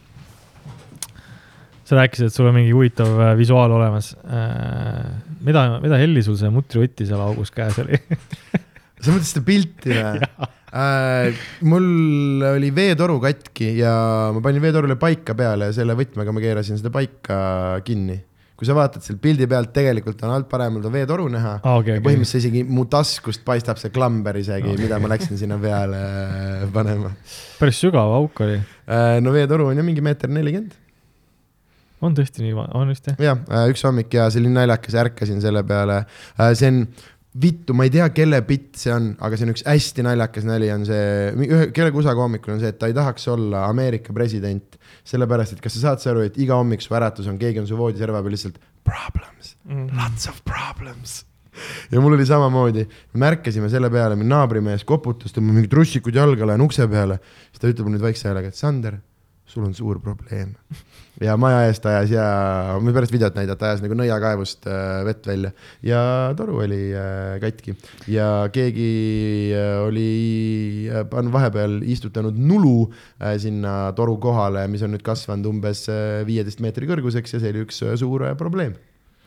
sa rääkisid, et sul on mingi huvitav äh, visuaal olemas. Äh,. mida, mida helli sul see mutriutti seal augus käes oli? (laughs) Sa mõtlesid seda pilti või (laughs) äh,? mul oli veetoru katki ja ma panin veetorule paika peale ja selle võtmega ma keerasin seda paika kinni. kui sa vaatad sealt pildi pealt, tegelikult on alt paremal on veetoru näha ah,. Okay, ja põhimõtteliselt isegi mu taskust paistab see klamber isegi okay., mida ma läksin sinna peale panema. päris sügav auk oli äh,. no veetoru on ju mingi meeter nelikümmend on tõesti nii, on vist jah? jah, äh, üks hommik ja see oli naljakas, ärkasin selle peale. Äh, see on vittu, ma ei tea, kelle bitt see on, aga see on üks hästi naljakas nali, on see, ühe, kellegi USA koomikul on see, et ta ei tahaks olla Ameerika president. sellepärast, et kas sa saad aru, et iga hommik su äratus on, keegi on su voodiserva peal lihtsalt problems mm., lots of problems ja mul oli samamoodi, märkasime selle peale, meil naabrimees koputas, tõmbab mingid russikud jalga, lähen ukse peale, siis ta ütleb nüüd väikse häälega, et Sander, sul on suur probleem ja maja eest ajas ja, ma pärast videot näidata, ajas nagu nõiakaevust äh, vett välja ja toru oli äh, katki ja keegi äh, oli äh, on vahepeal istutanud nulu äh, sinna toru kohale, mis on nüüd kasvanud umbes äh, viieteist meetri kõrguseks ja see oli üks äh, suur äh, probleem.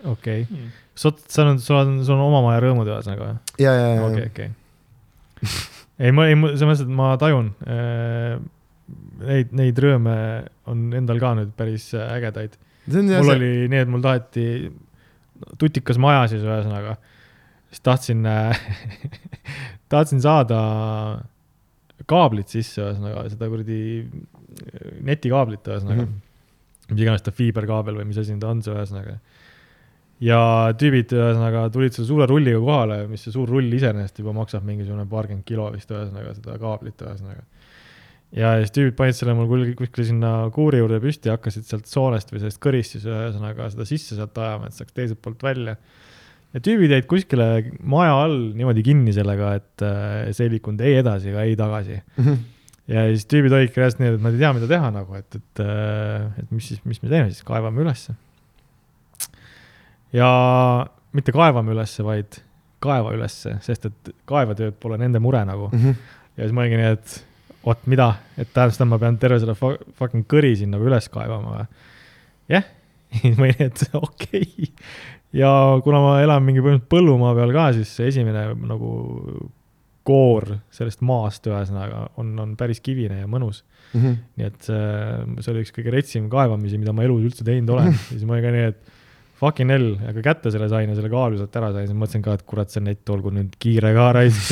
okei okay. mm., sul on, sul on, sul on oma maja rõõmud ühesõnaga või? ja, ja, ja. okei, okei. ei, ma, ei, selles mõttes, et ma tajun äh, neid, neid rõõme on endal ka nüüd päris ägedaid. mul see... oli nii, et mul taheti tutikas maja siis ühesõnaga, siis tahtsin (laughs) tahtsin saada kaablit sisse, ühesõnaga seda kuradi netikaablit, ühesõnaga mm. -hmm. mis iganes ta fiiberkaabel või mis asi ta on, see ühesõnaga. ja tüübid ühesõnaga tulid selle suure rulliga kohale, mis see suur rull iseenesest juba maksab mingisugune paarkümmend kilo vist ühesõnaga, seda kaablit ühesõnaga ja siis tüübid panid selle mul kuskile sinna kuuri juurde püsti ja hakkasid sealt soonest või sellest kõrist siis ühesõnaga seda sisse sealt ajama, et saaks teiselt poolt välja. ja tüübid jäid kuskile maja all niimoodi kinni sellega, et äh, see ei liikunud ei edasi ega ei tagasi mm. -hmm. ja siis tüübid olidki reaalselt nii, et nad ei tea, mida teha nagu, et, et, äh, et mis siis, mis me teeme siis, kaevame ülesse. ja mitte kaevame ülesse, vaid kaeva ülesse, sest et kaevatööd pole nende mure nagu mm. -hmm. ja siis ma olingi nii, et oot, mida, et tähendab seda, ma pean terve selle fucking kõri siin nagu üles kaevama või? jah, (laughs) ma olin, et okei okay. ja kuna ma elan mingi põhimõtteliselt põllumaa peal ka, siis see esimene nagu koor sellest maast ühesõnaga on, on päris kivine ja mõnus. Mhm. nii et see, see oli üks kõige retsim kaevamisi, mida ma elus üldse teinud olen. siis ma olin ka nii, et fucking hell, aga kätte selle sain ja selle kaalu sealt ära sain, siis mõtlesin ka, et kurat, see net olgu nüüd kiire ka raisk.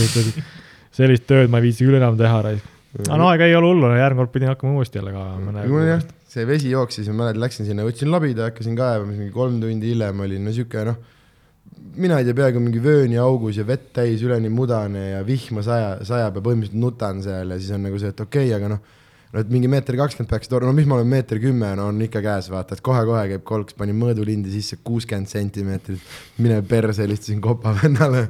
(laughs) sellist tööd ma ei viitsi küll enam teha raisk. Aga no ega ei ole hullu, järgmine kord pidin hakkama uuesti jälle kaevama. mul jah, see vesi jooksis ja ma mäletan, läksin sinna, võtsin labida, hakkasin kaevama, siis mingi kolm tundi hiljem olin no sihuke noh, mina ei tea, peaaegu mingi vööniaugus ja vett täis, üleni mudane ja vihma saja, sajab ja põhimõtteliselt nutan seal ja siis on nagu see, et okei okay,, aga noh, no et mingi meeter kakskümmend peaks toor-, no mis ma olen meeter kümme, no on ikka käes, vaata, et kohe-kohe käib kolks, panin mõõdulindi sisse kuuskümmend sentimeetrit, mine perse, helistasin kopa vennale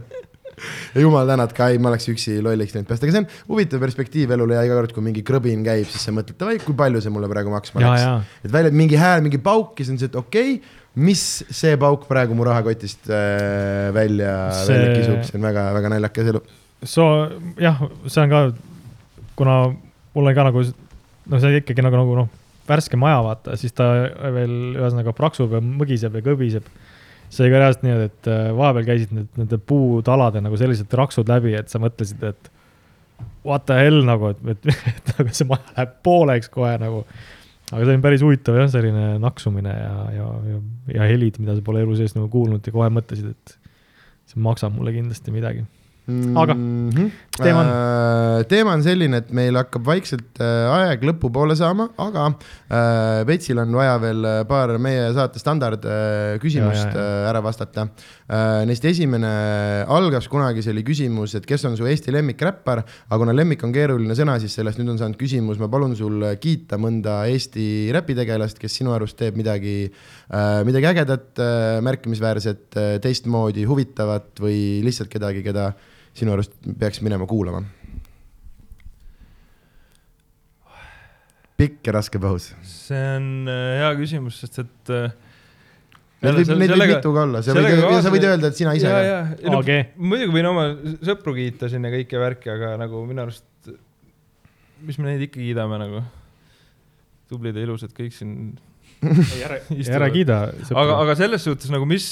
ja jumal tänatud ka, ei, ma oleks üksi lolliks läinud päästa, aga see on huvitav perspektiiv elule ja iga kord, kui mingi krõbin käib, siis sa mõtled, davai, kui palju see mulle praegu maksma ja, läks. et välja mingi hääl, mingi pauk ja siis on see, et okei okay,, mis see pauk praegu mu rahakotist äh, välja see..., välja kisub, see on väga-väga naljakas elu. so jah, see on ka, kuna mul on ka nagu noh, see ikkagi nagu, nagu noh, värske maja vaata, siis ta veel ühesõnaga praksub ja mõgiseb ja kõbiseb. See oli ka reaalselt nii, et äh, vahepeal käisid need nende puutalade nagu sellised raksud läbi, et sa mõtlesid, et what the hell nagu, et, et, (laughs) et nagu see maja läheb pooleks kohe nagu. aga see on päris huvitav jah, selline naksumine ja, ja, ja, ja helid, mida sa pole elu sees nagu kuulnud ja kohe mõtlesid, et see maksab mulle kindlasti midagi. Aga -hmm. teema on? äh,? teema on selline, et meil hakkab vaikselt äh, aeg lõpupoole saama, aga äh, Vetsil on vaja veel äh, paar meie saate standard äh, küsimust Ja, ja, ja. äh, ära vastata äh,. Neist esimene algas kunagi, see oli küsimus, et kes on su Eesti lemmikräppar, aga kuna lemmik on keeruline sõna, siis sellest nüüd on saanud küsimus, ma palun sul kiita mõnda Eesti räpitegelast, kes sinu arust teeb midagi äh,, midagi ägedat äh,, märkimisväärset äh,, teistmoodi, huvitavat või lihtsalt kedagi, keda sinu arust peaks minema kuulama? pikk ja raske paus. see on äh, hea küsimus, sest et äh, Neid võib, neid võib mitu ka olla, sa võid, sa võid öelda, et sina ise no AG. muidugi võin oma sõpru kiita siin ja kõike värki, aga nagu minu arust, mis me neid ikka kiidame nagu, tublid ja ilusad kõik siin (laughs) ära istuvad. kiida. aga, aga selles suhtes nagu, mis,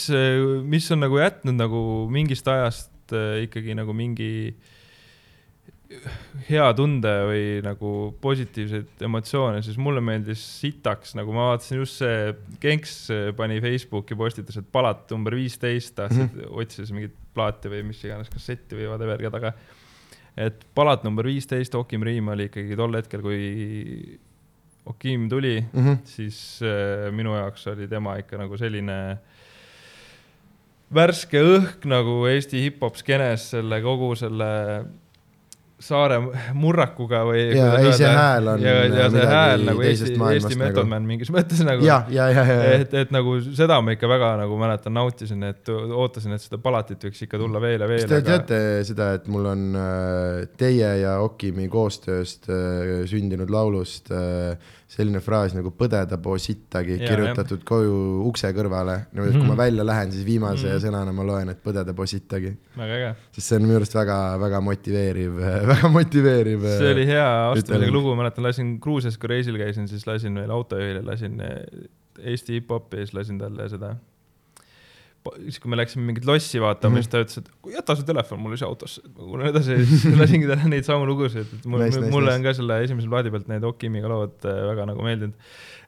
mis on nagu jätnud nagu mingist ajast äh, ikkagi nagu mingi hea tunde või nagu positiivseid emotsioone, siis mulle meeldis sitaks, nagu ma vaatasin just see, Genks äh, pani Facebooki postitas, et palat number viisteist, tahtsid mm, -hmm. otsis mingit plaati või mis iganes kassetti või whatever, ka. et palat number viisteist, Okim Riim oli ikkagi tol hetkel, kui Okim tuli mm. -hmm. siis äh, minu jaoks oli tema ikka nagu selline värske õhk nagu Eesti hip-hop skeenes selle kogu selle saare murrakuga või. Jaa, ei, see hääl on ja, ja see hääl nagu Eesti, Eesti nagu. Method Man mingis (laughs) mõttes nagu. ja, ja, ja, ja, ja, et, et nagu seda ma ikka väga nagu mäletan, nautisin, et ootasin, et seda palatit võiks ikka tulla veel ja veel. te teate seda, et mul on äh, teie ja Okimi koostööst äh, sündinud laulust äh, selline fraas nagu põdeda po sittagi Jaa, kirjutatud koju ukse kõrvale. niimoodi, et kui ma välja lähen, siis viimase Mhm. sõnana ma loen, et põdeda po sittagi, väga äge. sest see on minu arust väga-väga motiveeriv, väga motiveeriv. (laughs) äh, see oli hea astumisega ütelus. lugu, mäletan, lasin Gruusias, kui reisil käisin, siis lasin veel autojuhile, lasin eh, Eesti hip-hopi ja siis lasin talle seda. siis, kui me läksime mingit lossi vaatama mm, Mhm. -hmm. siis ta ütles, et jäta see telefon mulle siia autosse, ma kuulan edasi ja siis lasingi talle neid samu lugusid, et mul, Nice, mulle nice. on ka selle esimese plaadi pealt need Okimiga lood eh, väga nagu meeldinud.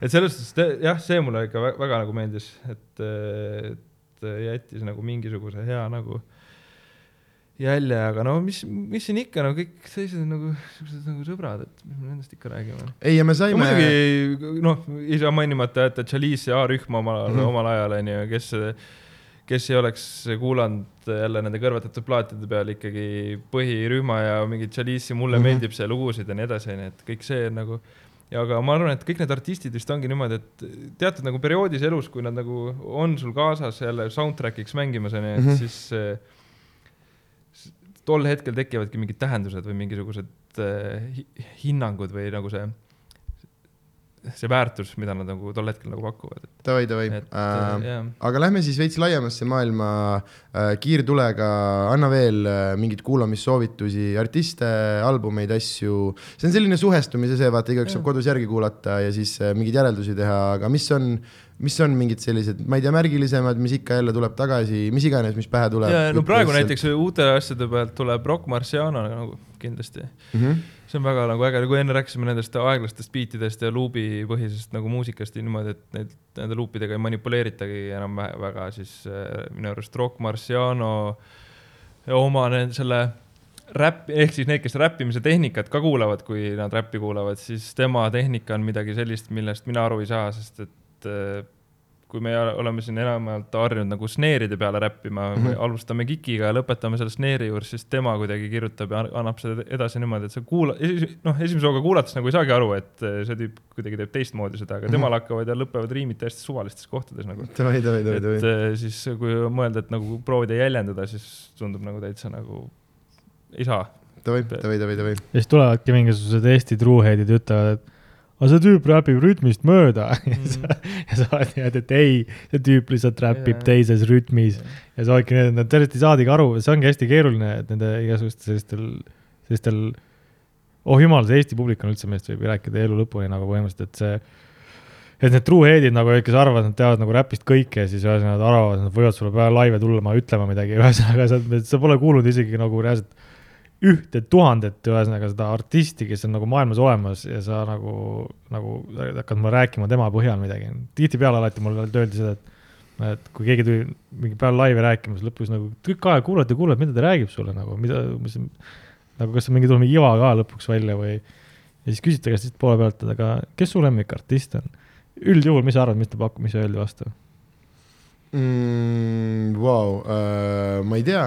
et selles suhtes, jah, see mulle ikka väga, väga nagu meeldis, et, et jättis nagu mingisuguse hea nagu jälje, aga no mis, mis siin ikka, no kõik on nagu siuksed nagu sõbrad, et mis me nendest ikka räägime. ei, ja me no saime. muidugi noh, ei saa mainimata jätta Chalice ja A-rühma omal Mhm. mm, -hmm. omal ajal onju, kes, kes ei oleks kuulanud jälle nende kõrvetatud plaatide peal ikkagi põhirühma ja mingit Chalice'i, mulle mm. -hmm. meeldib see lugusid ja nii edasi onju, et kõik see nagu aga ma arvan, et kõik need artistid vist ongi niimoodi, et teatud nagu perioodis elus, kui nad nagu on sul kaasas jälle soundtrack'iks mängimas onju, et mm. -hmm. siis s- tol hetkel tekivadki mingid tähendused või mingisugused hi hinnangud või nagu see, see väärtus, mida nad nagu tol hetkel nagu pakuvad, davai, davai äh, äh,. aga lähme siis veits laiemasse maailma äh, kiirtulega, anna veel äh, mingeid kuulamissoovitusi, artiste, albumeid, asju. see on selline suhestumise see, vaata, igaüks saab kodus järgi kuulata ja siis äh, mingeid järeldusi teha, aga mis on, mis on mingid sellised, ma ei tea, märgilisemad, mis ikka jälle tuleb tagasi, mis iganes, mis pähe tuleb. ja no praegu näiteks uute asjade pealt tuleb Rock Marciano nagu kindlasti. mm. -hmm. see on väga nagu äge, kui enne rääkisime nendest aeglastest biitidest ja luubipõhisest nagu muusikast ja niimoodi, et neid, nende luupidega ei manipuleeritagi enam vä- väga, siis äh, minu arust Rock Marciano oma nende selle räpp, ehk siis need, kes räppimise tehnikat ka kuulavad, kui nad räppi kuulavad, siis tema tehnika on midagi sellist, millest mina aru ei saa, sest et äh, kui me oleme siin enamjaolt harjunud nagu snare'ide peale räppima mm. -hmm. alustame kikiga ja lõpetame selle snare'i juures, siis tema kuidagi kirjutab ja annab seda edasi niimoodi, et sa kuula-, noh, esimese hooga kuulates nagu ei saagi aru, et äh, see tüüp kuidagi teeb teistmoodi seda, aga Mhm. temal hakkavad ja lõpevad riimid täiesti suvalistes kohtades nagu. et äh, siis, kui mõelda, et nagu proovida jäljendada, siis tundub nagu täitsa nagu ei saa. davai, davai, davai, davai. ja siis tulevadki mingisugused Eesti truuheadid ja ütlevad, et aga see tüüp räpib rütmist mööda (laughs) Mhm. ja sa oled niimoodi, et ei, see tüüp lihtsalt räpib Jaa. teises rütmis ja sa oledki nii, et nad sellest ei saadagi aru, see ongi hästi keeruline, et nende igasuguste sellistel, sellistel oh jumal, see Eesti publik on üldse meist võib rääkida elu lõpuni nagu põhimõtteliselt, et see et need truehead'id nagu, kes arvavad, et nad teavad nagu räpist kõike ja siis ühesõnaga nad arvavad, et nad võivad sulle peale laive tulla ütlema midagi, (laughs) ühesõnaga sa, sa pole kuulnud isegi nagu reaalselt ühte tuhandet, ühesõnaga seda artisti, kes on nagu maailmas olemas ja sa nagu, nagu hakkad mulle rääkima tema põhjal midagi. tihtipeale alati mulle öeldi seda, et, et kui keegi tuli mingi peale laivi rääkima, siis lõpus nagu tükk aega kuulad ja kuulad, mida ta räägib sulle nagu, mida, mis, nagu kas mingi tuleb mingi iva ka lõpuks välja või. ja siis küsiti käest siit poole pealt, et aga kes su lemmikartist on? üldjuhul, mis sa arvad, mis ta pakub, mis öeldi vastu? mm,. Vau, ma ei tea,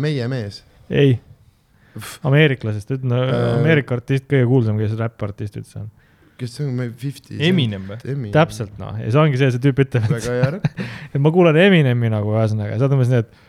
meie mees. ei, ameeriklasest, ütlen Äh. Ameerika artist, kõige kuulsam, kes räppartist üldse on. kes see on, ma ei, Fifty. Eminem või? Täpselt noh, ja see ongi see, see tüüp ütleb, et (laughs) et ma kuulan Eminemi nagu ühesõnaga, sa oled umbes nii, et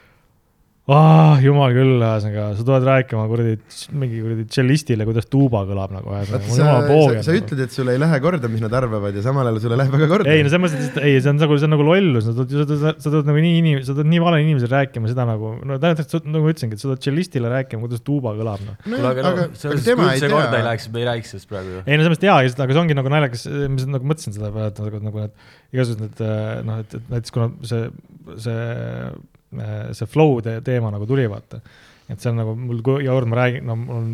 ah, jumal küll, ühesõnaga, sa tuled rääkima kuradi, mingi kuradi tšellistile, kuidas tuuba kõlab nagu ühesõnaga, jumal, sa, poogen. sa ütled, et sulle ei lähe korda, mis nad arvavad ja samal ajal sulle läheb väga korda. ei no selles mõttes, et ei, see on nagu, see on nagu lollus, sa tuled, sa tuled, nagu nii inim-, sa tuled nii vale inimesele rääkima seda nagu, no tähendab, nagu ma ütlesingi, et sa tuled tšellistile rääkima, kuidas tuuba kõlab noh. no, kuule, aga aga, noh, aga, aga tema ei see korda ei tea. läheks, me ei räägiks sellest praegu ju. ei no selles mõttes jaa, aga see ongi nagu naljakas, ma nagu mõtlesin seda peale, et nagu, nagu need igasugused need noh, et, et näiteks kuna see, see, see flow te teema nagu tuli, vaata. et see on nagu mul iga kord ma räägin, no mul on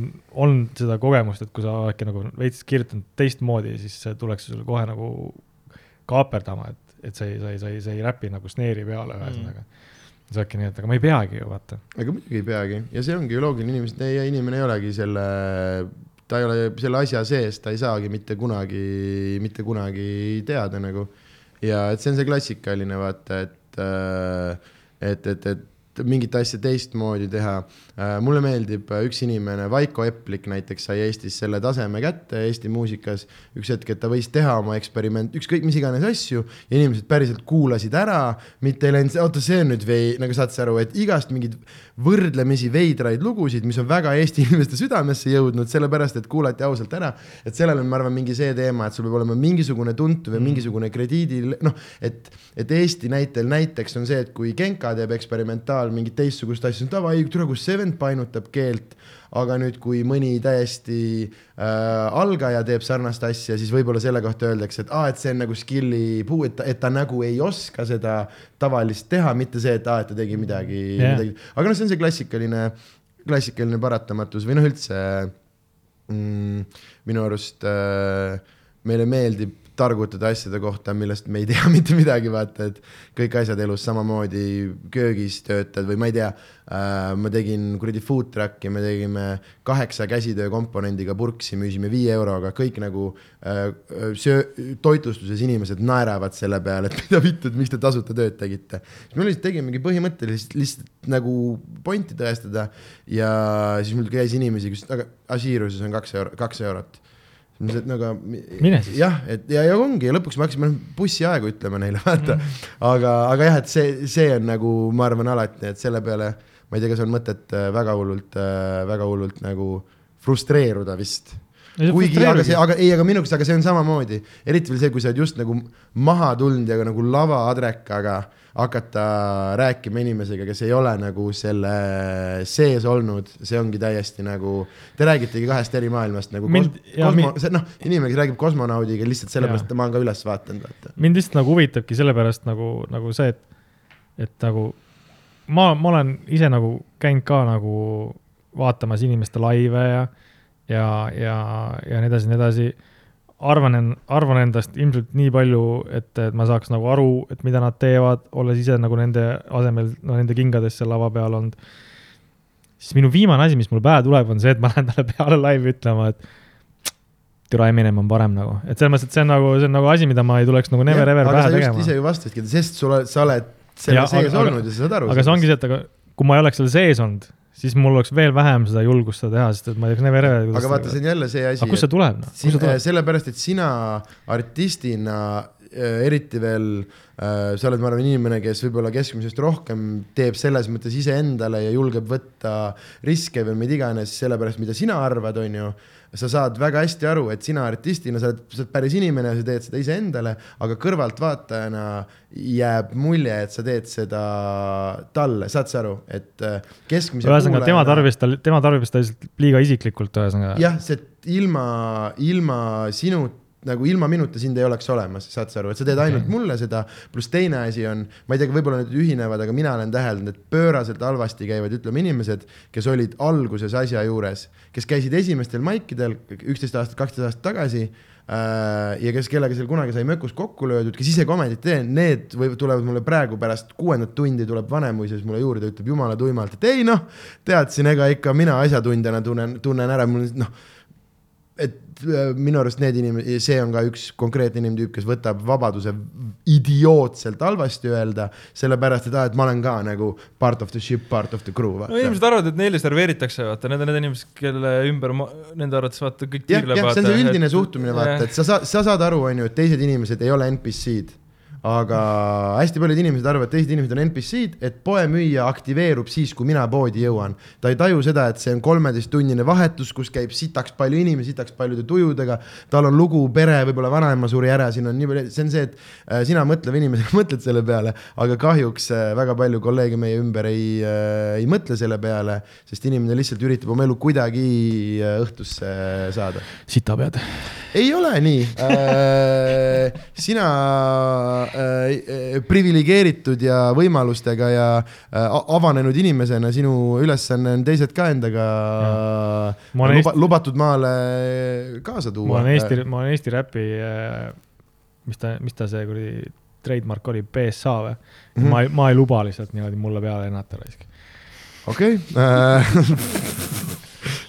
olnud seda kogemust, et kui sa oledki nagu veits kirjutanud teistmoodi, siis see tuleks sulle kohe nagu kaaperdama, et, et sa ei, sa ei, sa ei, sa ei räpi nagu snare'i peale ühesõnaga mm.. sa oledki nii, et aga ma ei peagi ju vaata. aga muidugi ei peagi ja see ongi ju loogiline, inimesed, inimene ei olegi selle, ta ei ole selle asja sees, ta ei saagi mitte kunagi, mitte kunagi teada nagu. ja et see on see klassikaline vaata, et, et, et, et mingit asja teistmoodi teha. Mulle meeldib äh, üks inimene, Vaiko Eplik näiteks sai Eestis selle taseme kätte Eesti muusikas. üks hetk, et ta võis teha oma eksperiment, ükskõik mis iganes asju ja inimesed päriselt kuulasid ära, mitte ei läinud, oota, see on nüüd vei-, nagu saad sa aru, et igast mingeid võrdlemisi veidraid lugusid, mis on väga Eesti (laughs) inimeste südamesse jõudnud, sellepärast et kuulati ausalt ära. et sellel on, ma arvan, mingi see teema, et sul peab olema mingisugune tuntud või mingisugune krediidi, noh, et, et Eesti näitel näiteks on see, et kui Genka teeb eksperimentaal mingit teistsugust asja, siis davai, tule, kus see vend painutab keelt. aga nüüd, kui mõni täiesti äh, algaja teeb sarnast asja, siis võib-olla selle kohta öeldakse, et aa, et see on nagu skill'i puu, et ta, et ta nagu ei oska seda tavalist teha, mitte see, et aa, et ta tegi midagi yeah., midagi. aga noh, see on see klassikaline, klassikaline paratamatus või noh, üldse mm, minu arust äh, meile meeldib targutada asjade kohta, millest me ei tea (laughs) mitte midagi, vaata, et kõik asjad elus samamoodi köögis töötad või ma ei tea äh,, ma tegin kuradi food truck'i, me tegime kaheksa käsitöö komponendiga purksi, müüsime viie euroga, kõik nagu äh, söö-, toitlustuses inimesed naeravad selle peale, et (laughs) mida vittu, et miks te tasuta tööd tegite. siis me lihtsalt tegimegi põhimõtteliselt lihtsalt nagu pointi tõestada ja siis mul käis inimesi, kes, aga Asiruses on kaks euro, kaks eurot siis ma ütlesin, et no aga Mine siis. jah, et ja, ja ongi ja lõpuks me hakkasime bussiaegu ütlema neile, (laughs) vaata mm.. aga, aga jah, et see, see on nagu ma arvan alati, et selle peale ma ei tea, kas on mõtet äh, väga hullult, väga hullult nagu frustreeruda vist. kuigi, aga see, aga ei, aga minu arust, aga see on samamoodi, eriti veel see, kui sa oled just nagu maha tulnud ja nagu lavaadrekaga hakata rääkima inimesega, kes ei ole nagu selle sees olnud, see ongi täiesti nagu, te räägitegi kahest eri maailmast nagu Mind- kos, jaa, kosmo, mi- see noh, inimene, kes räägib kosmonaudiga lihtsalt sellepärast, et ma olen ka üles vaadanud, vaata. mind lihtsalt nagu huvitabki sellepärast nagu, nagu see, et, et nagu ma, ma olen ise nagu käinud ka nagu vaatamas inimeste laive ja, ja, ja, ja nii edasi, nii edasi. arvan, arvan endast ilmselt nii palju, et, et ma saaks nagu aru, et mida nad teevad, olles ise nagu nende asemel, no nende kingades seal lava peal olnud. siis minu viimane asi, mis mul pähe tuleb, on see, et ma lähen talle peale laivi ütlema, et türa Eminem on parem nagu, et selles mõttes, et see on nagu, see on nagu asi, mida ma ei tuleks nagu never ever aga pähe tegema ise ju vastasidki, sest sul sa oled selle Ja, sees aga- olnud ja sa saad aru. aga see ongi see, et aga kui ma ei oleks seal sees olnud, siis mul oleks veel vähem seda julgust seda teha, sest et ma ei oleks never ever. aga vaata, see on jälle see asi. aga kust see tuleb, noh, tuleb? sellepärast, et sina artistina äh, eriti veel äh,, sa oled, ma arvan, inimene, kes võib-olla keskmisest rohkem teeb selles mõttes iseendale ja julgeb võtta riske või mida iganes, sellepärast mida sina arvad, on ju sa saad väga hästi aru, et sina artistina, sa oled, sa oled päris inimene sa teed seda iseendale, aga kõrvaltvaatajana jääb mulje, et sa teed seda talle, saad sa aru, et äh, keskmise ühesõnaga, tema tarbis ta, tema tarbis ta lihtsalt liiga isiklikult, ühesõnaga. jah, see ilma, ilma sinu nagu ilma minuta sind ei oleks olemas, saad sa aru, et sa teed ainult okay. mulle seda, pluss teine asi on, ma ei tea, võib-olla need ühinevad, aga mina olen täheldanud, et pööraselt halvasti käivad, ütleme inimesed, kes olid alguses asja juures, kes käisid esimestel maikidel üksteist aastat, kaksteist aastat tagasi äh, ja kes, kellega seal kunagi sai mökus kokku löödud, kes ise komedit teevad, need või tulevad mulle praegu pärast kuuendat tundi tuleb Vanemuises mulle juurde, ütleb jumala tuimalt, et ei noh, teadsin, ega ikka mina asjatundjana tunnen, tunnen ära, mul noh et minu arust need inimesed, see on ka üks konkreetne inimtüüp, kes võtab vabaduse idiootselt halvasti öelda, sellepärast et aa, et ma olen ka nagu part of the ship, part of the crew. no inimesed arvavad, et neile serveeritakse, vaata, need on need inimesed, kelle ümber ma, nende arvates vaata kõik jah, see on see üldine suhtumine, vaata, et sa saad, sa saad aru, on ju, et teised inimesed ei ole NPC-d aga hästi paljud inimesed arvavad, et teised inimesed on NPC-d, et poemüüja aktiveerub siis, kui mina poodi jõuan. ta ei taju seda, et see on kolmeteisttunnine vahetus, kus käib sitaks palju inimesi, sitaks paljude tujudega. tal on lugu, pere, võib-olla vanaema suri ära, siin on nii palju, see on see, et äh, sina mõtlev inimene (laughs) mõtled selle peale, aga kahjuks äh, väga palju kolleege meie ümber ei äh,, ei mõtle selle peale, sest inimene lihtsalt üritab oma elu kuidagi õhtusse saada sitapead. ei ole nii äh,. sina äh, priviligeeritud ja võimalustega ja äh, avanenud inimesena, sinu ülesanne on teised ka endaga Ma luba, Eesti- lubatud maale kaasa ma tuua. olen Eesti, ma olen Eesti räpi, mis ta, mis ta see kuradi trademark oli, BSA või mm? -hmm. ma ei, ma ei luba lihtsalt niimoodi mulle peale lennata raisk. okei äh, (laughs)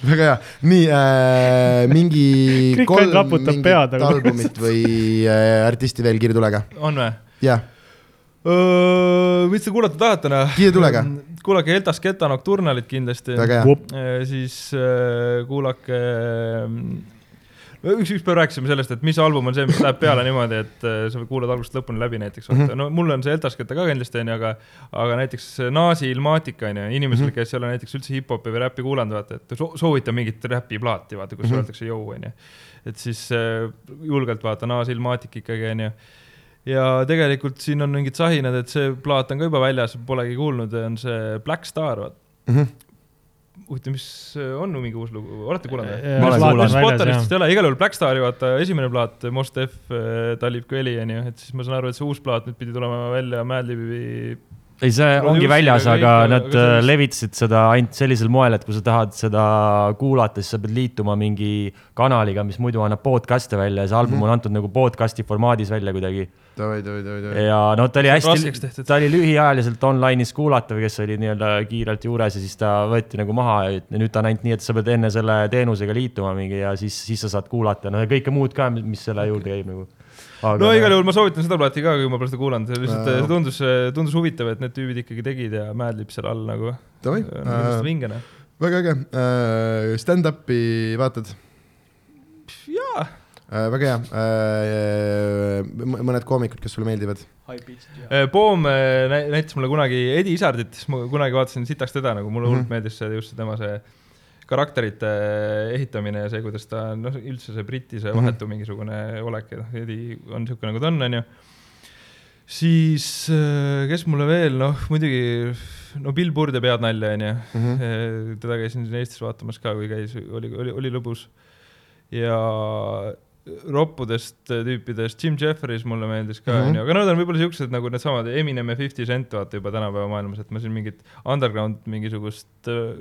väga hea, nii äh, mingi (laughs) Kõik kolm ainult raputab pead, albumit või äh, artisti veel kiire tulega, on või? jah, mis te kuulata tahate, noh? Kiire tulega. (laughs) kuulake Eltas Geta Nocturnalit kindlasti. väga hea. siis äh, kuulake üks, üks päev rääkisime sellest, et mis album on see, mis läheb peale niimoodi, et äh, sa kuulad algusest lõpuni läbi näiteks mm. Mhm. -hmm. no mul on see Eltasketa ka kindlasti onju, aga, aga näiteks Naasi Ilmatica onju, inimesele, Mhm. kes ei ole näiteks üldse hip-hopi või räppi kuulanud, vaata, et so soovitan mingit räpiplaati, vaata, kus mm Mhm. -hmm. öeldakse jõu onju. et siis äh, julgelt vaata Naasi Ilmatic ikkagi onju ja tegelikult siin on mingid sahinad, et see plaat on ka juba väljas, polegi kuulnud, on see Black Star, vaata. Mhm. huvitav, mis on mingi uus lugu, olete kuulanud või? Olen kuulanud. Spotaristist ei ole, igal juhul Black Stari vaata esimene plaat, Mos Def, Talib Kweli onju, et siis ma saan aru, et see uus plaat nüüd pidi tulema välja Madlibi. ei, see ongi väljas, aga nad äh, levitasid seda ainult sellisel moel, et kui sa tahad seda kuulata, siis sa pead liituma mingi kanaliga, mis muidu annab podcast'e välja ja see album on antud nagu podcast'i formaadis välja kuidagi. Ja no ta oli hästi ta oli lühiajaliselt online'is kuulatav, kes oli nii-öelda kiirelt juures ja siis ta võeti nagu maha ja nüüd ta on ainult nii, et sa pead enne selle teenusega liituma mingi ja siis, siis sa saad kuulata, no ja kõike muud ka, mis selle juurde käib nagu. no igal juhul ma soovitan seda plaati ka, kui ma pole seda kuulanud, see lihtsalt Äh. see tundus, tundus huvitav, et need tüübid ikkagi tegid ja Madlib seal all nagu. Äh, lihtsalt vinge noh. väga äge uh,, stand-up'i vaatad jaa, väga hea uh,. mõned koomikud, kes sulle meeldivad? Poom äh, nä- näitas mulle kunagi Edi Isardit, siis ma kunagi vaatasin sitaks teda nagu, mulle hullult Mhm. meeldis see just see tema see karakterite ehitamine ja see, kuidas ta noh, üldse see Briti see vahetu mingisugune olek ja noh, on niisugune nagu ta on, onju. siis äh, kes mulle veel, noh muidugi no Bill Burr teeb head nalja, onju. Mhm. teda käisin siin Eestis vaatamas ka, kui käis, oli, oli, oli lõbus. ja roppudest tüüpidest Jim Jeffries mulle meeldis ka, Mhm. onju, aga nad on võib-olla siuksed nagu needsamad Eminem ja Fifty Cent vaata juba tänapäeva maailmas, et ma siin mingit underground mingisugust äh,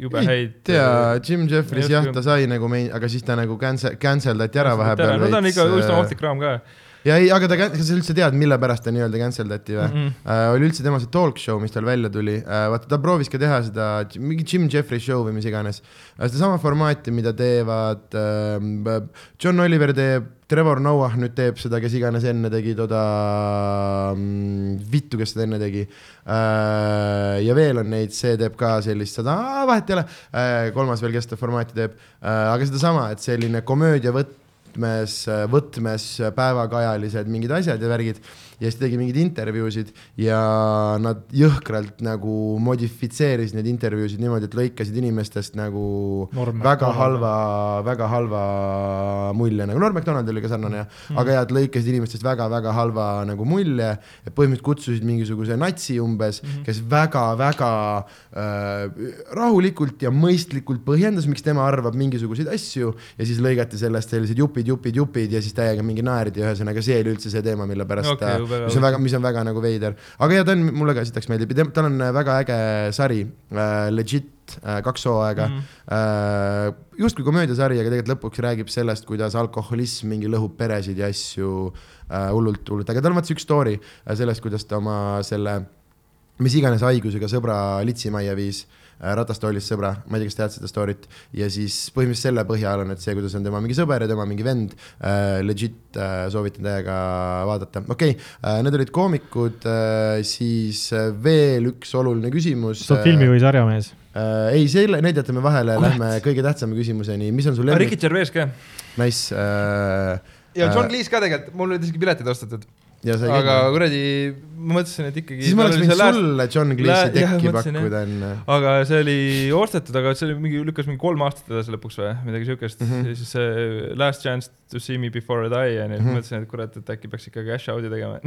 jube häid. tea, Jim Jeffries ei jah, ta sai nagu mein-, aga siis ta nagu cancel, cancel dati ära vahepeal no ta on ikka üsna äh, ohtlik raam ka ja ei, aga ta, kas sa üldse tead, mille pärast ta nii-öelda cancel dati või mm? mm? -mm. Uh, oli üldse tema see talk show, mis tal välja tuli uh,, vaata ta proovis ka teha seda mingi Jim Jeffrey show või mis iganes uh,, sedasama formaati, mida teevad uh, John Oliver teeb, Trevor Noah nüüd teeb seda, kes iganes enne tegi toda mm,, vittu, kes seda enne tegi uh,. ja veel on neid, see teeb ka sellist seda, vahet ei ole uh,, kolmas veel, kes seda formaati teeb uh,, aga sedasama, et selline komöödiavõtt võtmes, võtmes päevakajalised mingid asjad ja värgid ja siis tegi mingeid intervjuusid ja nad jõhkralt nagu modifitseerisid neid intervjuusid niimoodi, et lõikasid inimestest nagu Norm väga MacDonald. halva, väga halva mulje, nagu Norm MacDonald oli ka sarnane mm., aga jah, et lõikasid inimestest väga-väga halva nagu mulje ja põhimõtteliselt kutsusid mingisuguse natsi umbes mm, -hmm. kes väga-väga äh, rahulikult ja mõistlikult põhjendas, miks tema arvab mingisuguseid asju ja siis lõigati sellest sellised jupid, jupid, jupid ja siis täiega mingi naerdi, ühesõnaga see oli üldse see teema, mille pärast Okei, okay, jube mis on väga, mis on väga nagu veider, aga ja ta on, mulle ka sitaks meeldib ja tal on äh, väga äge sari äh,, legit äh, kaks hooaega mm. äh,. justkui komöödiasari, aga tegelikult lõpuks räägib sellest, kuidas alkoholism mingi lõhub peresid ja asju äh, hullult, hullult, aga tal on vaata üks story äh, sellest, kuidas ta oma selle mis iganes haigusega sõbra litsimajja viis äh, ratastoolis sõbra, ma ei tea, kas tead seda story't ja siis põhimõtteliselt selle põhjal on, et see, kuidas on tema mingi sõber ja tema mingi vend äh,, legit äh, soovitan täiega vaadata, okei okay, äh,, need olid koomikud äh,, siis äh, veel üks oluline küsimus. sa oled filmi või sarjamees? äh,? ei, selle, need jätame vahele, lähme kõige tähtsama küsimuseni, mis on sul aga lemmik Ricky, Gervais ka. nice äh,. ja John Äh, Cleese ka tegelikult, mul olid isegi piletid ostetud. Aga kuradi, ma mõtlesin, et ikkagi. siis ma oleks võinud sulle John Cleese'i tekki pakkuda enne. aga see oli ostetud, aga see oli mingi, lükkas mingi kolm aastat edasi lõpuks või midagi siukest mm. -hmm. siis see Last chance to see me before I die ja nii, Mhm. mõtlesin, et kurat, et äkki peaks ikka cash out'i tegema.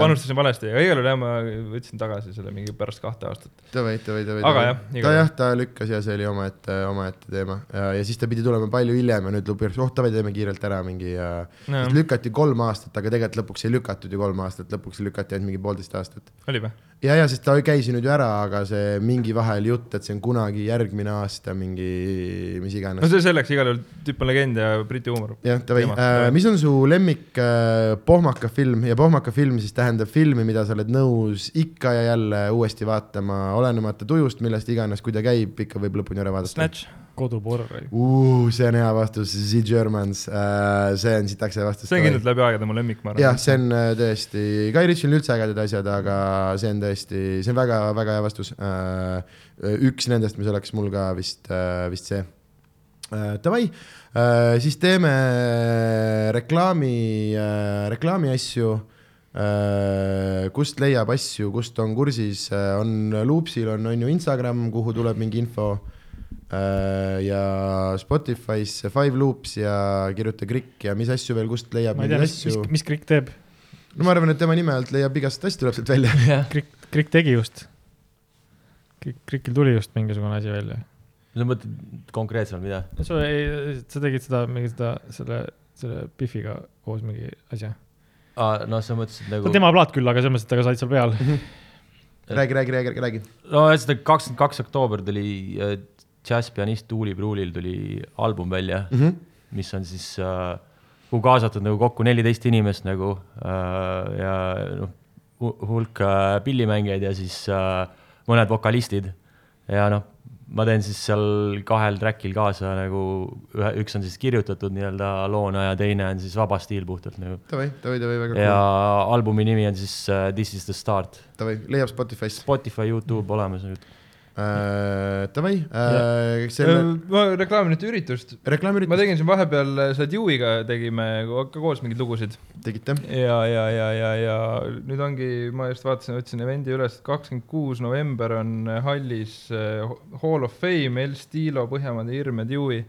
panustasin valesti, aga igal juhul jah, ma võtsin tagasi selle mingi pärast kahte aastat. Davai, davai, davai. Aga jah, ta jah, ta lükkas ja see oli omaette, omaette teema ja, ja siis ta pidi tulema palju hiljem ja nüüd lõpuks, oh davai, teeme kiirelt ära mingi ja No. siis lükati kolm aastat, aga tegelikult lõpuks ei lükatud ju kolm aastat, lõpuks lükati ainult mingi poolteist aastat. oli või? ja, ja sest ta käis ju nüüd ju ära, aga see mingi vahel jutt, et see on kunagi järgmine aasta mingi mis no iganes. see selleks, igal juhul tüüp on legend ja Briti huumor. jah, davai Teema., mis on su lemmik äh, pohmaka film ja pohmaka film siis tähendab filmi, mida sa oled nõus ikka ja jälle uuesti vaatama, olenemata tujust, millest iganes, kui ta käib, ikka võib lõpuni ära vaadata. Snatch. Uh, see on hea vastus, The Germans uh,, see on sitaks hea vastus. see on kindlalt läbi aegade mu lemmik, ma arvan. jah, see on äh, tõesti, Guy Ritchie'l on üldse ägedad asjad, aga see on tõesti, see on väga-väga hea vastus uh,. üks nendest, mis oleks mul ka vist uh,, vist see uh,. Davai uh,, siis teeme reklaami uh,, reklaami asju uh,. kust leiab asju, kust on kursis uh,, on Loopsil on, on ju Instagram, kuhu tuleb mingi info. Ja Spotify's Five Loops ja kirjuta Krikk ja mis asju veel, kust leiab ma ei tea, mingeid mis, mis asju,. Krikk teeb? no ma arvan, et tema nime alt leiab igast asju tuleb sealt välja. Krikk, Krikk tegi just. Krikil tuli just mingisugune asi välja. sa mõtled konkreetsemalt mida? sa ei, sa tegid seda, mingi seda, selle, selle Biffiga koos mingi asja. aa, noh, sa mõtlesid nagu on. tema plaat küll, aga selles mõttes, et ta ka said seal peal. (laughs) räägi, räägi, räägi, räägi. no ühesõnaga kakskümmend kaks oktoober tuli äh, džässpianist Tuuli Pruulil tuli album välja mm, -hmm. mis on siis äh,, kuhu kaasatud nagu kokku neliteist inimest nagu äh, ja noh, hulk äh, pillimängijaid ja siis äh, mõned vokalistid ja noh, ma teen siis seal kahel track'il kaasa nagu ühe, üks on siis kirjutatud nii-öelda loona ja teine on siis vaba stiil puhtalt nagu. Davai, davai, davai, väga ja cool. albumi nimi on siis uh, This is the start. davai, leiab Spotify'st. Spotify, Youtube olemas nüüd. äh,. Davai äh,, selle ma reklaamin ühte üritust. ma tegin siin vahepeal selle Dewey'ga tegime ka koos mingeid lugusid tegite? ja, ja, ja, ja, ja nüüd ongi, ma just vaatasin, võtsin event'i üles, kakskümmend kuus november on hallis äh, Hall of Fame, El Stilo, Põhjamaade Hirm ja Dewey.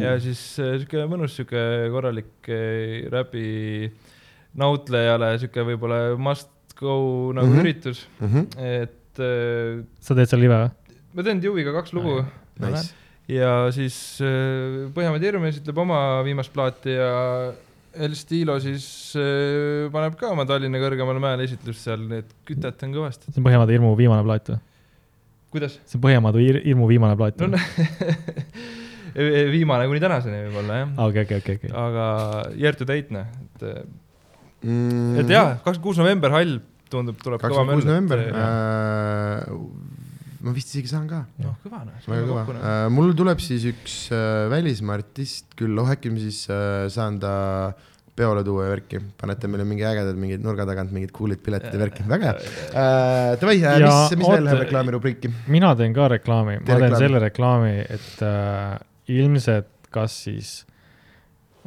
ja siis äh, sihuke mõnus sihuke korralik äh, räpi nautlejale sihuke võib-olla must go nagu mm. -hmm. üritus, Mhm. et äh, sa teed seal live või? ma teen Dewey'ga kaks lugu Nice. ja siis äh, Põhjamaade Hirm esitleb oma viimast plaati ja El Stilo siis äh, paneb ka oma Tallinna kõrgemale mäele esitlust seal, nii et kütet on kõvasti. see on Põhjamaade hirmu viimane plaat või? kuidas? see on Põhjamaade hir- hirmu viimane plaat no või? (laughs) viimane kuni tänaseni võib-olla jah, okei, okei, okei, okei. aga year to date noh, et, mm, et jaa, kakskümmend kuus november hall tundub, tuleb kõva kakskümmend kuus november äh,. ma vist isegi saan ka. noh, kõva noh, väga kõva uh,. mul tuleb siis üks uh, välismaa artist küll, oh äkki ma siis uh, saan ta peole tuua ja värki, panete meile mingi ägedad mingid nurga tagant mingid cool'id piletid ja värki, väga hea uh,. Davai uh,, mis, mis veel läheb reklaamirubriiki? mina teen ka reklaami, ma teen reklaami. selle reklaami, et äh, ilmselt kas siis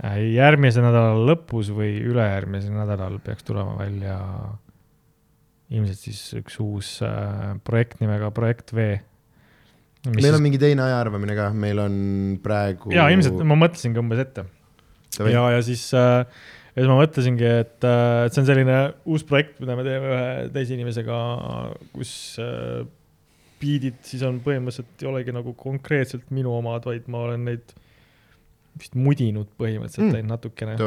äh, järgmise nädala lõpus või ülejärgmisel nädalal peaks tulema välja ilmselt siis üks uus äh, projekt nimega Projekt V. meil on mingi teine ajaarvamine ka, meil on praegu. ja ilmselt ma mõtlesingi umbes ette ja, ja siis äh, ja siis ma mõtlesingi, et äh, et see on selline uus projekt, mida me teeme ühe teise inimesega, kus äh, biidid siis on põhimõtteliselt ei olegi nagu konkreetselt minu omad, vaid ma olen neid vist mudinud põhimõtteliselt Mm. natukene.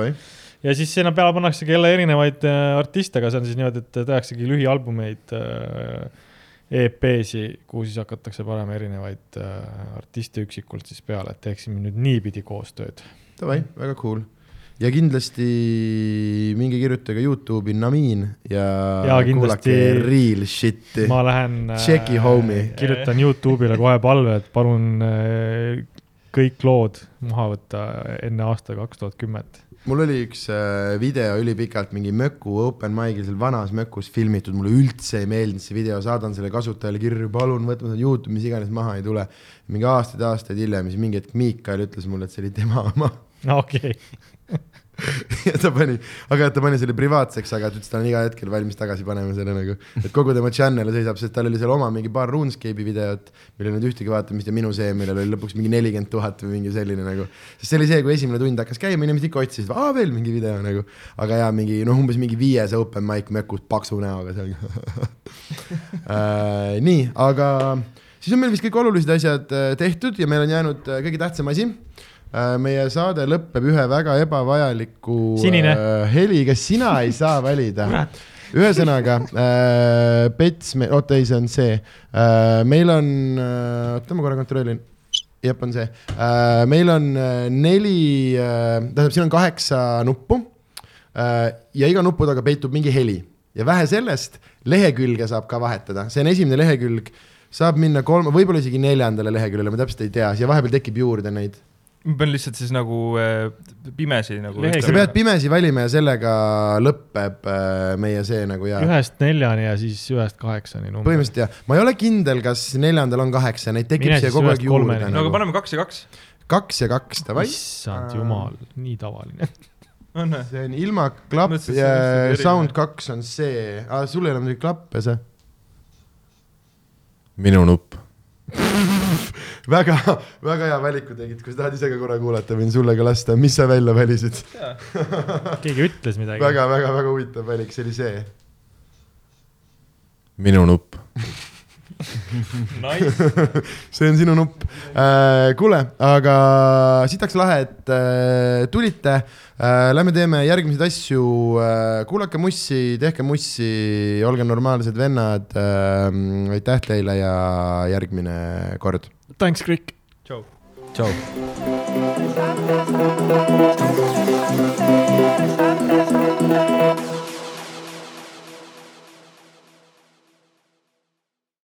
Ja siis sinna peale pannaksegi jälle erinevaid äh, artiste, aga see on siis niimoodi, et tehaksegi lühialbumeid äh,, EP-si, kuhu siis hakatakse panema erinevaid äh, artiste üksikult siis peale, et teeksime nüüd niipidi koostööd. davai, väga cool. ja kindlasti minge kirjutage Youtube'i Namin ja, Ja kuulake real shit'i. ma lähen. Checki, homie. kirjutan Youtube'ile kohe palve, et palun äh, kõik lood maha võtta enne aasta kaks tuhat kümmet. mul oli üks äh, video ülipikalt mingi möku open mic'il seal vanas mökus filmitud, mulle üldse ei meeldinud see video, saadan selle kasutajale kirju, palun võtma seda Youtube, mis iganes maha ei tule. mingi aastaid-aastaid hiljem, siis mingi hetk Miikal ütles mulle, et see oli tema oma (laughs) okei, (laughs) ja ta pani, aga ta pani selle privaatseks, aga ta ütles, et ta on iga hetkel valmis tagasi panema selle nagu, et kogu tema channel seisab, sest tal oli seal oma mingi paar RuneScape'i videot, millel ei olnud ühtegi vaatamist ja minu see, millel oli lõpuks mingi nelikümmend tuhat või mingi selline nagu. sest see oli see, kui esimene tund hakkas käima, inimesed ikka otsisid, aa veel mingi video nagu, aga jaa, mingi noh, umbes mingi viies open mic mökus paksu näoga seal (laughs) äh,. nii, aga siis on meil vist kõik olulised asjad äh, tehtud ja meil on jäänud äh, kõige tähtsam asi meie saade lõpeb ühe väga ebavajaliku Sinine. äh, heliga, sina ei saa valida. ühesõnaga äh,, Pets, oota ei, see on see äh,, meil on äh,, oota ma korra kontrollin. jah, on see äh,, meil on äh, neli äh,, tähendab, siin on kaheksa nuppu äh, ja iga nupu taga peitub mingi heli ja vähe sellest, lehekülge saab ka vahetada, see on esimene lehekülg, saab minna kolme, võib-olla isegi neljandale leheküljele, ma täpselt ei tea, siia vahepeal tekib juurde neid. Ma pean lihtsalt siis nagu äh, pimesi nagu. Sa pead pimesi valima ja sellega lõpeb äh, meie see nagu ja ühest neljani ja siis ühest kaheksani number. põhimõtteliselt jah, ma ei ole kindel, kas neljandal on kaheksa, neid tekib siia kogu aeg juurde no aga nagu.. paneme kaks ja kaks. kaks ja kaks, davai. issand jumal, nii tavaline. (laughs) on või? see on ilma klapp Mõtlesin, ja sound kaks on see ah,, sul ei ole muidugi klappe see. minu nupp. (laughs) väga, väga hea valiku tegid, kui sa tahad ise ka korra kuulata, võin sulle ka lasta, mis sa välja valisid keegi ütles midagi. väga, väga, väga huvitav valik, see oli see. minu nupp. Nice. (laughs) see on sinu nupp. kuule, aga sitaks lahe, et äh, tulite. Lähme teeme järgmiseid asju. kuulake mussi, tehke mussi, olge normaalsed vennad. aitäh teile ja järgmine kord. Thanks, Krik. tšau. tšau.